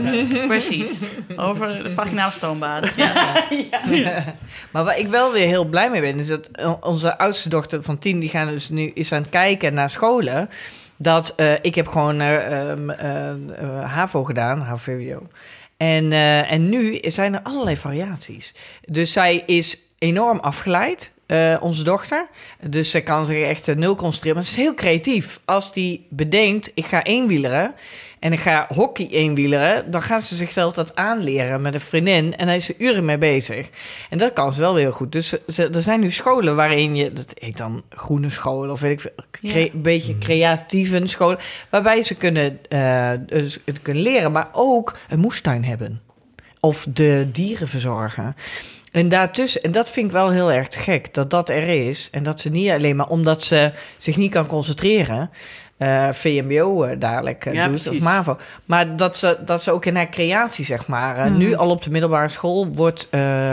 S2: precies. Over de vaginale stoombaden. Ja.
S4: Maar waar ik wel weer heel blij mee ben, is dat onze oudste dochter van tien, die gaan dus nu is aan het kijken naar scholen. Dat eh, ik heb gewoon eh, ehm, eh, eh, HAVO gedaan, HAVO. En, eh, en nu zijn er allerlei variaties. Dus zij is enorm afgeleid, eh, onze dochter. Dus zij kan zich echt eh, nul concentreren. Maar ze is heel creatief. Als die bedenkt, ik ga eenwieleren en ik ga hockey eenwieleren... dan gaat ze zichzelf dat aanleren met een vriendin... en daar is ze uren mee bezig. En dat kan ze wel weer goed. Dus ze, er zijn nu scholen waarin je... dat heet dan groene scholen of weet ik veel... cre-
S2: Ja.
S4: een beetje creatieve scholen... waarbij ze kunnen, dus het kunnen leren... maar ook een moestuin hebben. Of de dieren verzorgen. En daartussen, en dat vind ik wel heel erg gek, dat dat er is. En dat ze niet alleen maar omdat ze zich niet kan concentreren, eh, VMBO eh, dadelijk eh,
S1: Ja,
S4: doet, of. MAVO. Maar dat ze, dat ze ook in haar creatie, zeg maar, eh, nu al op de middelbare school wordt,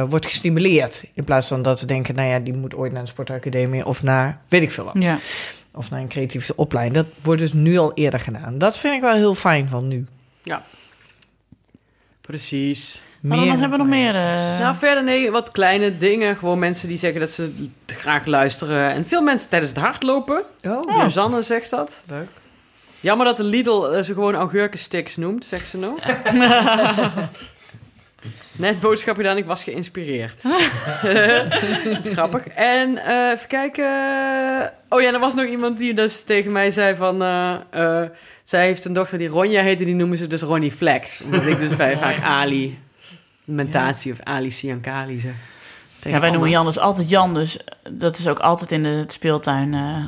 S4: wordt gestimuleerd. In plaats van dat we denken, nou ja, die moet ooit naar een sportacademie of naar, weet ik veel wat.
S2: ja.
S4: Of naar een creatieve opleiding. Dat wordt dus nu al eerder gedaan. Dat vind ik wel heel fijn van nu.
S1: Precies.
S2: Maar dan hebben we nog meer... eh,
S1: Nou, verder nee, wat kleine dingen. Gewoon mensen die zeggen dat ze graag luisteren. En veel mensen tijdens het hardlopen.
S4: Oh,
S1: Jozanne zegt dat.
S4: Leuk.
S1: Jammer dat de Lidl eh, ze gewoon augurkensticks noemt, zegt ze nog. Net boodschap gedaan, ik was geïnspireerd. dat is grappig. En eh, even kijken. Oh ja, er was nog iemand die dus tegen mij zei van... eh, eh, zij heeft een dochter die Ronja heet en die noemen ze dus Ronnie Flex. Omdat ik dus vrij vaak Ali Mentatie of Ali Siankali zeg. Tegen
S2: Ja, wij noemen. Jan dus altijd Jan, dus dat is ook altijd in de het speeltuin. eh,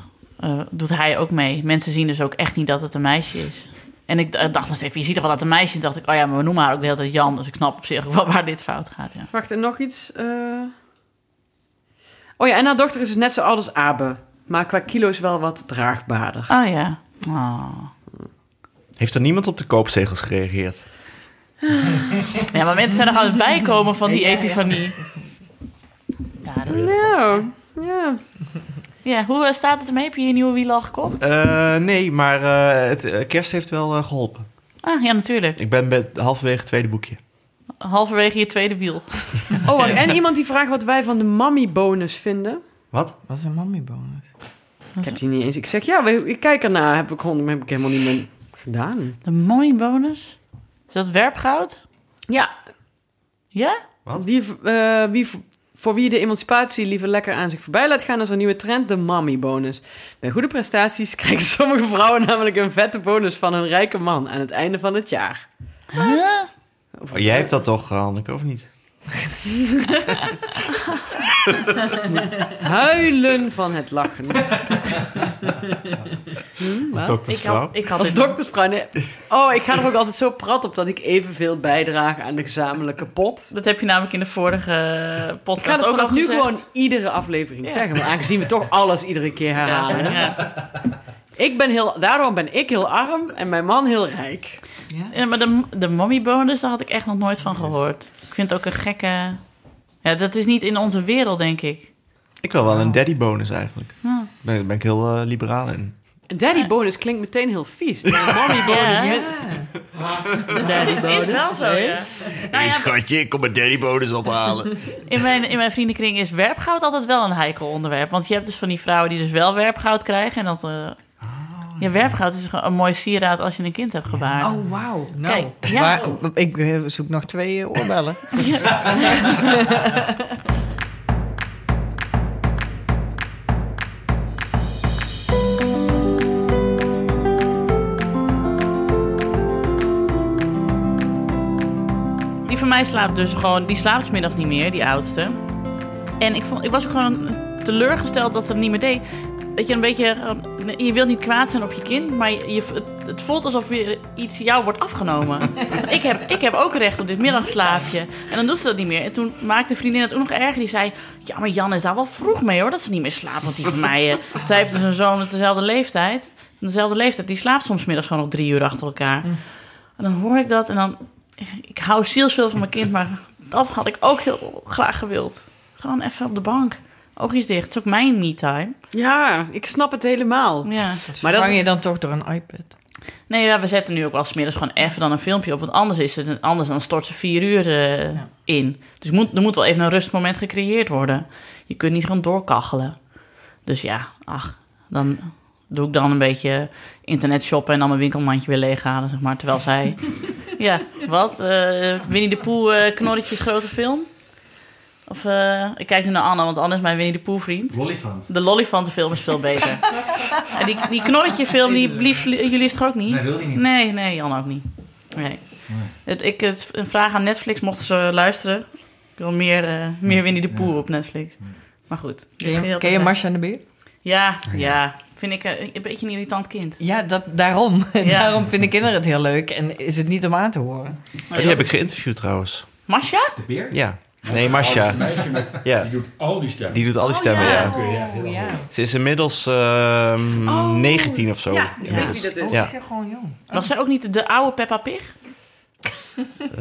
S2: eh, doet hij ook mee. Mensen zien dus ook echt niet dat het een meisje is. En ik dacht dan even, je ziet toch wel dat het een meisje is? dacht ik, oh ja, maar we noemen haar ook de hele tijd Jan. Dus ik snap op zich ook wel waar dit fout gaat, ja.
S1: Wacht, en nog iets. eh. Oh ja, en haar dochter is dus net zo oud als Abe. Maar qua kilo's wel wat draagbaarder.
S2: Oh ja. Oh.
S3: Heeft er niemand op de koopzegels gereageerd?
S2: Ja, maar mensen zijn er aan het bijkomen van die
S4: Ja, ja.
S2: epifanie. Ja, dat-
S1: Nou, ja.
S2: ja, hoe eh, staat het ermee? Heb je je nieuwe wiel al gekocht?
S3: Eh, nee, maar eh, het, kerst heeft wel eh, geholpen.
S2: Ah, ja, natuurlijk.
S3: Ik ben bij halverwege het tweede boekje.
S2: Halverwege je tweede wiel.
S1: Oh, en iemand die vraagt wat wij van de mommy-bonus vinden.
S3: Wat?
S4: Wat is een mammybonus?
S1: Ik heb die niet eens. Ik zeg, ja, ik kijk ernaar. Heb ik, heb ik helemaal niet meer gedaan.
S2: De mooie bonus? Is dat werpgoud?
S1: Ja,
S2: Ja?
S3: Wat?
S1: wie, eh, wie, voor wie de emancipatie liever lekker aan zich voorbij laat gaan... is een nieuwe trend, de mommy-bonus. Bij goede prestaties krijgen sommige vrouwen namelijk een vette bonus... van een rijke man aan het einde van het jaar.
S3: Oh, jij hebt dat toch, eh, Hanneke, of niet?
S1: Huilen van het lachen.
S3: Als
S2: Ik
S3: doktersvrouw?
S2: had, ik had
S1: Als
S2: het-
S1: doktersvrouw, nee. Oh, ik ga er ook altijd zo prat op dat ik evenveel bijdraag aan de gezamenlijke pot.
S2: Dat heb je namelijk in de vorige
S1: Ik
S2: podcast
S1: ga het
S2: ook al
S1: vanaf nu
S2: gezegd.
S1: gewoon iedere aflevering
S2: Ja.
S1: zeggen. Maar aangezien we toch alles iedere keer herhalen.
S2: Ja, ja.
S1: Ik ben heel, daarom ben ik heel arm en mijn man heel rijk.
S2: Ja, maar de, de mommy bonus, daar had ik echt nog nooit van gehoord. Ik vind het ook een gekke... Ja, dat is niet in onze wereld, denk ik.
S3: Ik wil wel een daddy bonus eigenlijk.
S2: Ja.
S3: Daar ben, ben ik heel eh, liberaal in.
S1: Een daddy bonus klinkt meteen heel vies. Een mommy bonus.
S2: Ja.
S1: De daddy bonus.
S2: Is wel zo, ja. Nou ja,
S3: schatje, ik kom een daddy bonus ophalen.
S2: in, mijn, in mijn vriendenkring is werpgoud altijd wel een heikel onderwerp. Want je hebt dus van die vrouwen die dus wel werpgoud krijgen. En dat... eh, ja, werpgoud is gewoon een mooi sieraad als je een kind hebt gebaard.
S4: Oh, wauw. Nou,
S2: Kijk, ja.
S4: waar- ik eh, zoek nog twee eh, oorbellen.
S2: Die van mij slaapt dus gewoon, die slaapt 's middags niet meer, die oudste. En ik, vond, ik was ook gewoon teleurgesteld dat ze het niet meer deed. Dat je een beetje, gewoon- je wilt niet kwaad zijn op je kind, maar je, het, het voelt alsof weer iets jou wordt afgenomen. ik, heb, ik heb ook recht op dit middagslaapje. En dan doet ze dat niet meer. En toen maakte een vriendin het ook nog erger. Die zei, ja, maar Jan is daar wel vroeg mee hoor, dat ze niet meer slaapt. Want die van mij, eh, zij heeft dus een zoon met dezelfde leeftijd. Dezelfde leeftijd, die slaapt soms middags gewoon nog drie uur achter elkaar. En dan hoor ik dat en dan... Ik hou zielsveel van mijn kind, maar dat had ik ook heel graag gewild. Gewoon even op de bank. Oogjes dicht. Het is ook mijn me-time.
S1: Ja, ik snap het helemaal.
S2: Ja.
S1: Maar
S4: Maar
S1: dat
S4: vang
S1: is-
S4: je dan toch door een iPad?
S2: Nee, ja, we zetten nu ook wel smiddags gewoon even dan een filmpje op. Want anders is het anders dan stort ze vier uur eh, in. Dus moet, er moet wel even een rustmoment gecreëerd worden. Je kunt niet gewoon doorkachelen. Dus ja, ach, dan doe ik dan een beetje internet shoppen en dan mijn winkelmandje weer leeghalen, zeg maar. Terwijl zij... ja, wat? Eh, Winnie de Pooh eh, knorretjes grote film? Of eh, ik kijk nu naar Anne, want Anne is mijn Winnie de Pooh vriend.
S5: Olifant.
S2: De Lollifantenfilm is veel beter. en die, die knorretje film, die blieft jullie is toch ook niet?
S5: Nee, wil die niet.
S2: Nee, nee, Jan ook niet. Nee. Het, ik, het, een vraag aan Netflix, mochten ze luisteren. Ik wil meer, eh, meer Winnie de Pooh op Netflix. Maar goed.
S4: Ken je, ken je. Masha en de Beer?
S2: Ja, ja. Vind ik eh, een beetje een irritant kind.
S4: Ja, dat, daarom.
S2: Ja.
S4: daarom vinden kinderen het heel leuk en is het niet om aan te horen.
S3: Oh, die heb ik geïnterviewd trouwens.
S2: Masha?
S5: De beer?
S3: Ja. Nee, Masha.
S7: Met,
S3: Ja.
S7: die doet al die stemmen.
S3: Die doet al die stemmen,
S2: ja.
S3: ja.
S4: Oh, ja.
S7: hoog.
S3: Ze is inmiddels ehm,
S1: Oh.
S3: 19 of zo.
S1: Ja, ik weet wie dat is.
S3: Ja.
S4: is gewoon jong.
S2: Was zij ook niet de oude Peppa Pig?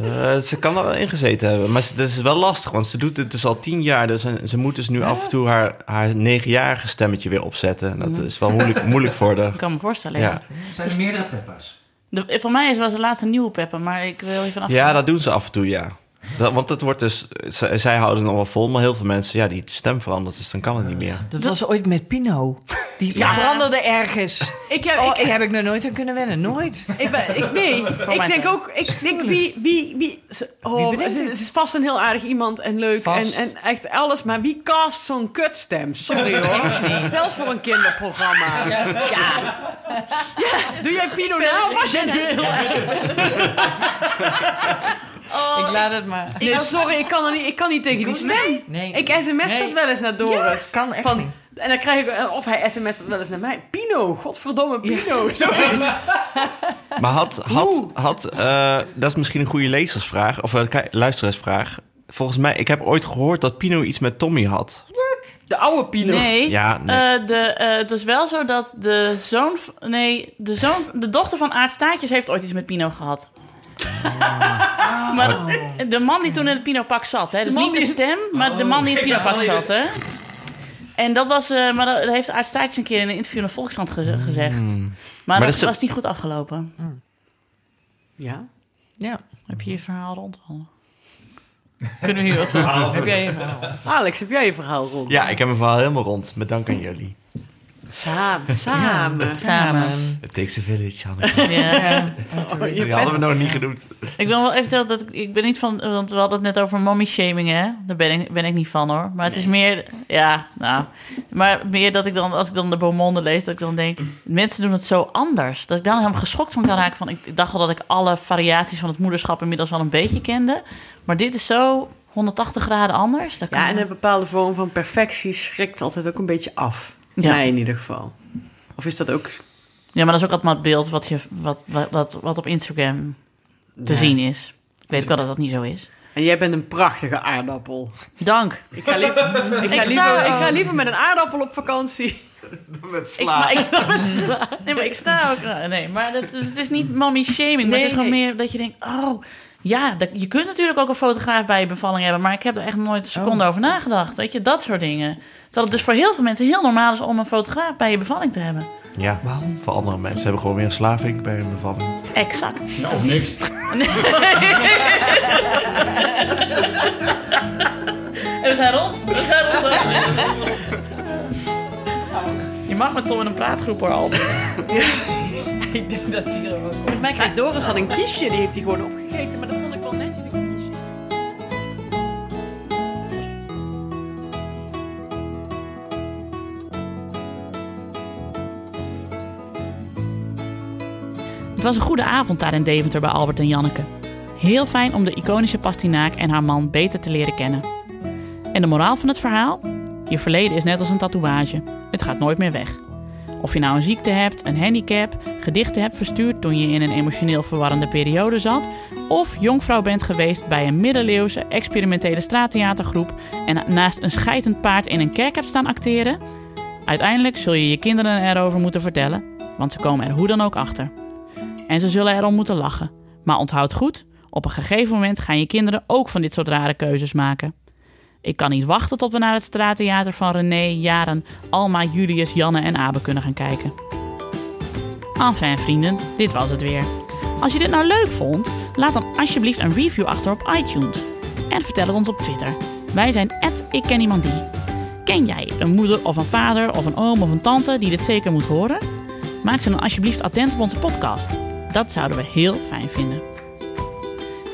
S3: Eh, ze kan er wel in gezeten hebben. Maar ze- dat is wel lastig, want ze doet het dus al tien jaar. Dus en ze moet dus nu af en toe haar, haar negenjarige stemmetje weer opzetten. Dat is wel moeilijk, moeilijk voor de...
S2: Ik kan me voorstellen,
S3: Ja.
S2: ja.
S5: Er zijn er meerdere Peppa's.
S2: De, van mij is was de laatste nieuwe Peppa, maar ik wil je vanaf.
S3: Ja, dat doen ze af en toe, ja. Dat, want het wordt dus... zij houden het nog wel vol, maar heel veel mensen... Ja, die stem verandert, dus dan kan het niet meer.
S4: Dat was ooit met Pino. Die
S2: Ja.
S4: veranderde ergens.
S1: Ik heb,
S4: Oh,
S1: ik,
S4: heb ik nog nooit aan kunnen wennen. Nooit.
S1: ik, ben- ik, nee, ik denk ook, ik denk wie, wie, wie, oh,
S4: Wie
S1: ze, is vast een heel aardig iemand en leuk en,
S4: Vast.
S1: en echt alles, maar wie cast zo'n kutstem? Sorry hoor, zelfs voor een kinderprogramma. Ja. Ja. doe jij Pino nou? Was jij nu heel erg?
S4: ik laat het maar.
S1: Nee, sorry, ik kan, er niet, ik kan niet tegen die stem.
S4: Nee.
S1: Ik sms
S4: Nee.
S1: dat wel eens naar Doris.
S4: kan echt
S1: Van,
S4: niet.
S1: En dan krijg ik, of hij sms dat wel eens naar mij. Pino, godverdomme Pino.
S3: Maar had... had, had eh, dat is misschien een goede lezersvraag, of luisteraarsvraag. Volgens mij, ik heb ooit gehoord dat Pino iets met Tommy had.
S1: De oude Pino.
S2: Nee,
S3: Ja, nee.
S2: eh, de, eh, het is wel zo dat de zoon... Nee, de, zoon, de dochter van Aart Staartjes heeft ooit iets met Pino gehad. Maar de man die toen in het Pinopak zat, hè? Dus niet de stem, maar de man die in het Pinopak zat, hè? En dat was, eh, maar dat heeft Aart Staartjes een keer in een interview in de Volkskrant geze- gezegd. Maar,
S3: Maar
S2: dat was niet goed afgelopen.
S1: Ja.
S4: Ja.
S2: Heb je je verhaal rond? Kunnen we hier wat van? Heb jij je verhaal?
S1: Alex, heb jij je verhaal rond?
S3: Ja, ik heb mijn verhaal helemaal rond. Met dank aan jullie.
S1: Samen. Samen.
S2: Samen.
S3: It takes a village, Hanneke.
S2: Ja.
S3: Die hadden we nog niet genoemd.
S2: Ik wil wel even dat ik, ik ben niet van, want we hadden het net over mommy shaming, hè? Daar ben ik, ben ik niet van hoor. Maar het is meer, ja, nou, maar meer dat ik dan, als ik dan de Beaumonde lees, dat ik dan denk, mensen doen het zo anders. Dat ik dan helemaal geschokt van kan raken. Van, ik, dacht wel dat ik alle variaties van het moederschap inmiddels wel een beetje kende. Maar dit is zo 180 graden anders.
S1: Ja, en een bepaalde vorm van perfectie schrikt altijd ook een beetje af.
S2: Ja.
S1: Mij in ieder geval. Of is dat ook...
S2: ja, maar dat is ook altijd maar het beeld wat, je, wat, wat, wat, wat op Instagram te
S1: Ja.
S2: zien is. Ik weet ook wel dat dat niet zo is.
S1: En jij bent een prachtige aardappel.
S2: Dank.
S1: Ik ga liever, ik ga
S2: Ik
S1: liever,
S2: sta-
S1: ik ga liever met een aardappel op vakantie.
S3: Met
S2: Ik, maar ik sta Nee, maar ik sta ook... Nee, maar dat is, het is niet mommy shaming. maar
S1: Nee,
S2: het is gewoon
S1: nee.
S2: meer dat je denkt... Oh, ja, dat, je kunt natuurlijk ook een fotograaf bij je bevalling hebben... maar ik heb er echt nooit een seconde over nagedacht. Weet je, dat soort dingen. Terwijl het dus voor heel veel mensen heel normaal is... om een fotograaf bij je bevalling te hebben.
S3: Ja, voor andere mensen hebben gewoon weer een slaving bij een bevalling.
S2: Exact.
S7: Of niks.
S2: En we zijn rond. We zijn rond. Je mag met Tom in een praatgroep hoor, Albert.
S1: Ik denk dat hij er ook... Met mij krijgt Doris had een kiesje, die heeft hij gewoon opgegeten. Maar dat
S2: Het was een goede avond daar in Deventer bij Albert en Janneke. Heel fijn om de iconische pastinaak en haar man beter te leren kennen. En de moraal van het verhaal? Je verleden is net als een tatoeage. Het gaat nooit meer weg. Of je nou een ziekte hebt, een handicap, gedichten hebt verstuurd toen je in een emotioneel verwarrende periode zat, of jonkvrouw bent geweest bij een middeleeuwse experimentele straattheatergroep en naast een scheidend paard in een kerk hebt staan acteren, uiteindelijk zul je je kinderen erover moeten vertellen, want ze komen er hoe dan ook achter. En ze zullen erom moeten lachen. Maar onthoud goed, op een gegeven moment gaan je kinderen ook van dit soort rare keuzes maken. Ik kan niet wachten tot we naar het straattheater van René, Jaren, Alma, Julius, Janne en Abe kunnen gaan kijken. Enfin vrienden, dit was het weer. Als je dit nou leuk vond, laat dan alsjeblieft een review achter op iTunes. En vertel het ons op Twitter. Wij zijn ik ken iemand die. Ken jij een moeder of een vader of een oom of een tante die dit zeker moet horen? Maak ze dan alsjeblieft attent op onze podcast. Dat zouden we heel fijn vinden.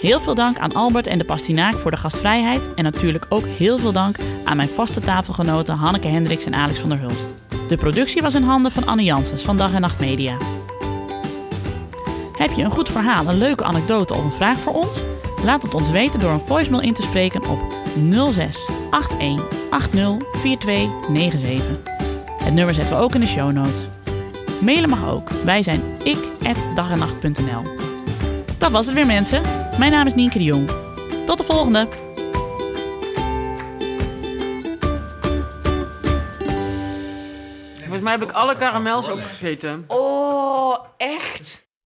S2: Heel veel dank aan Albert en de Pastinaak voor de gastvrijheid. En natuurlijk ook heel veel dank aan mijn vaste tafelgenoten Hanneke Hendricks en Alex van der Hulst. De productie was in handen van Anne Janssens van Dag en Nacht Media. Heb je een goed verhaal, een leuke anekdote of een vraag voor ons? Laat het ons weten door een voicemail in te spreken op 06 81 80 4297. Het nummer zetten we ook in de show notes. Mailen mag ook. Wij zijn ik@dagennacht.nl. Dat was het weer mensen. Mijn naam is Nienke de Jong. Tot de volgende.
S1: Volgens mij heb ik alle karamels opgegeten.
S4: Oh, echt?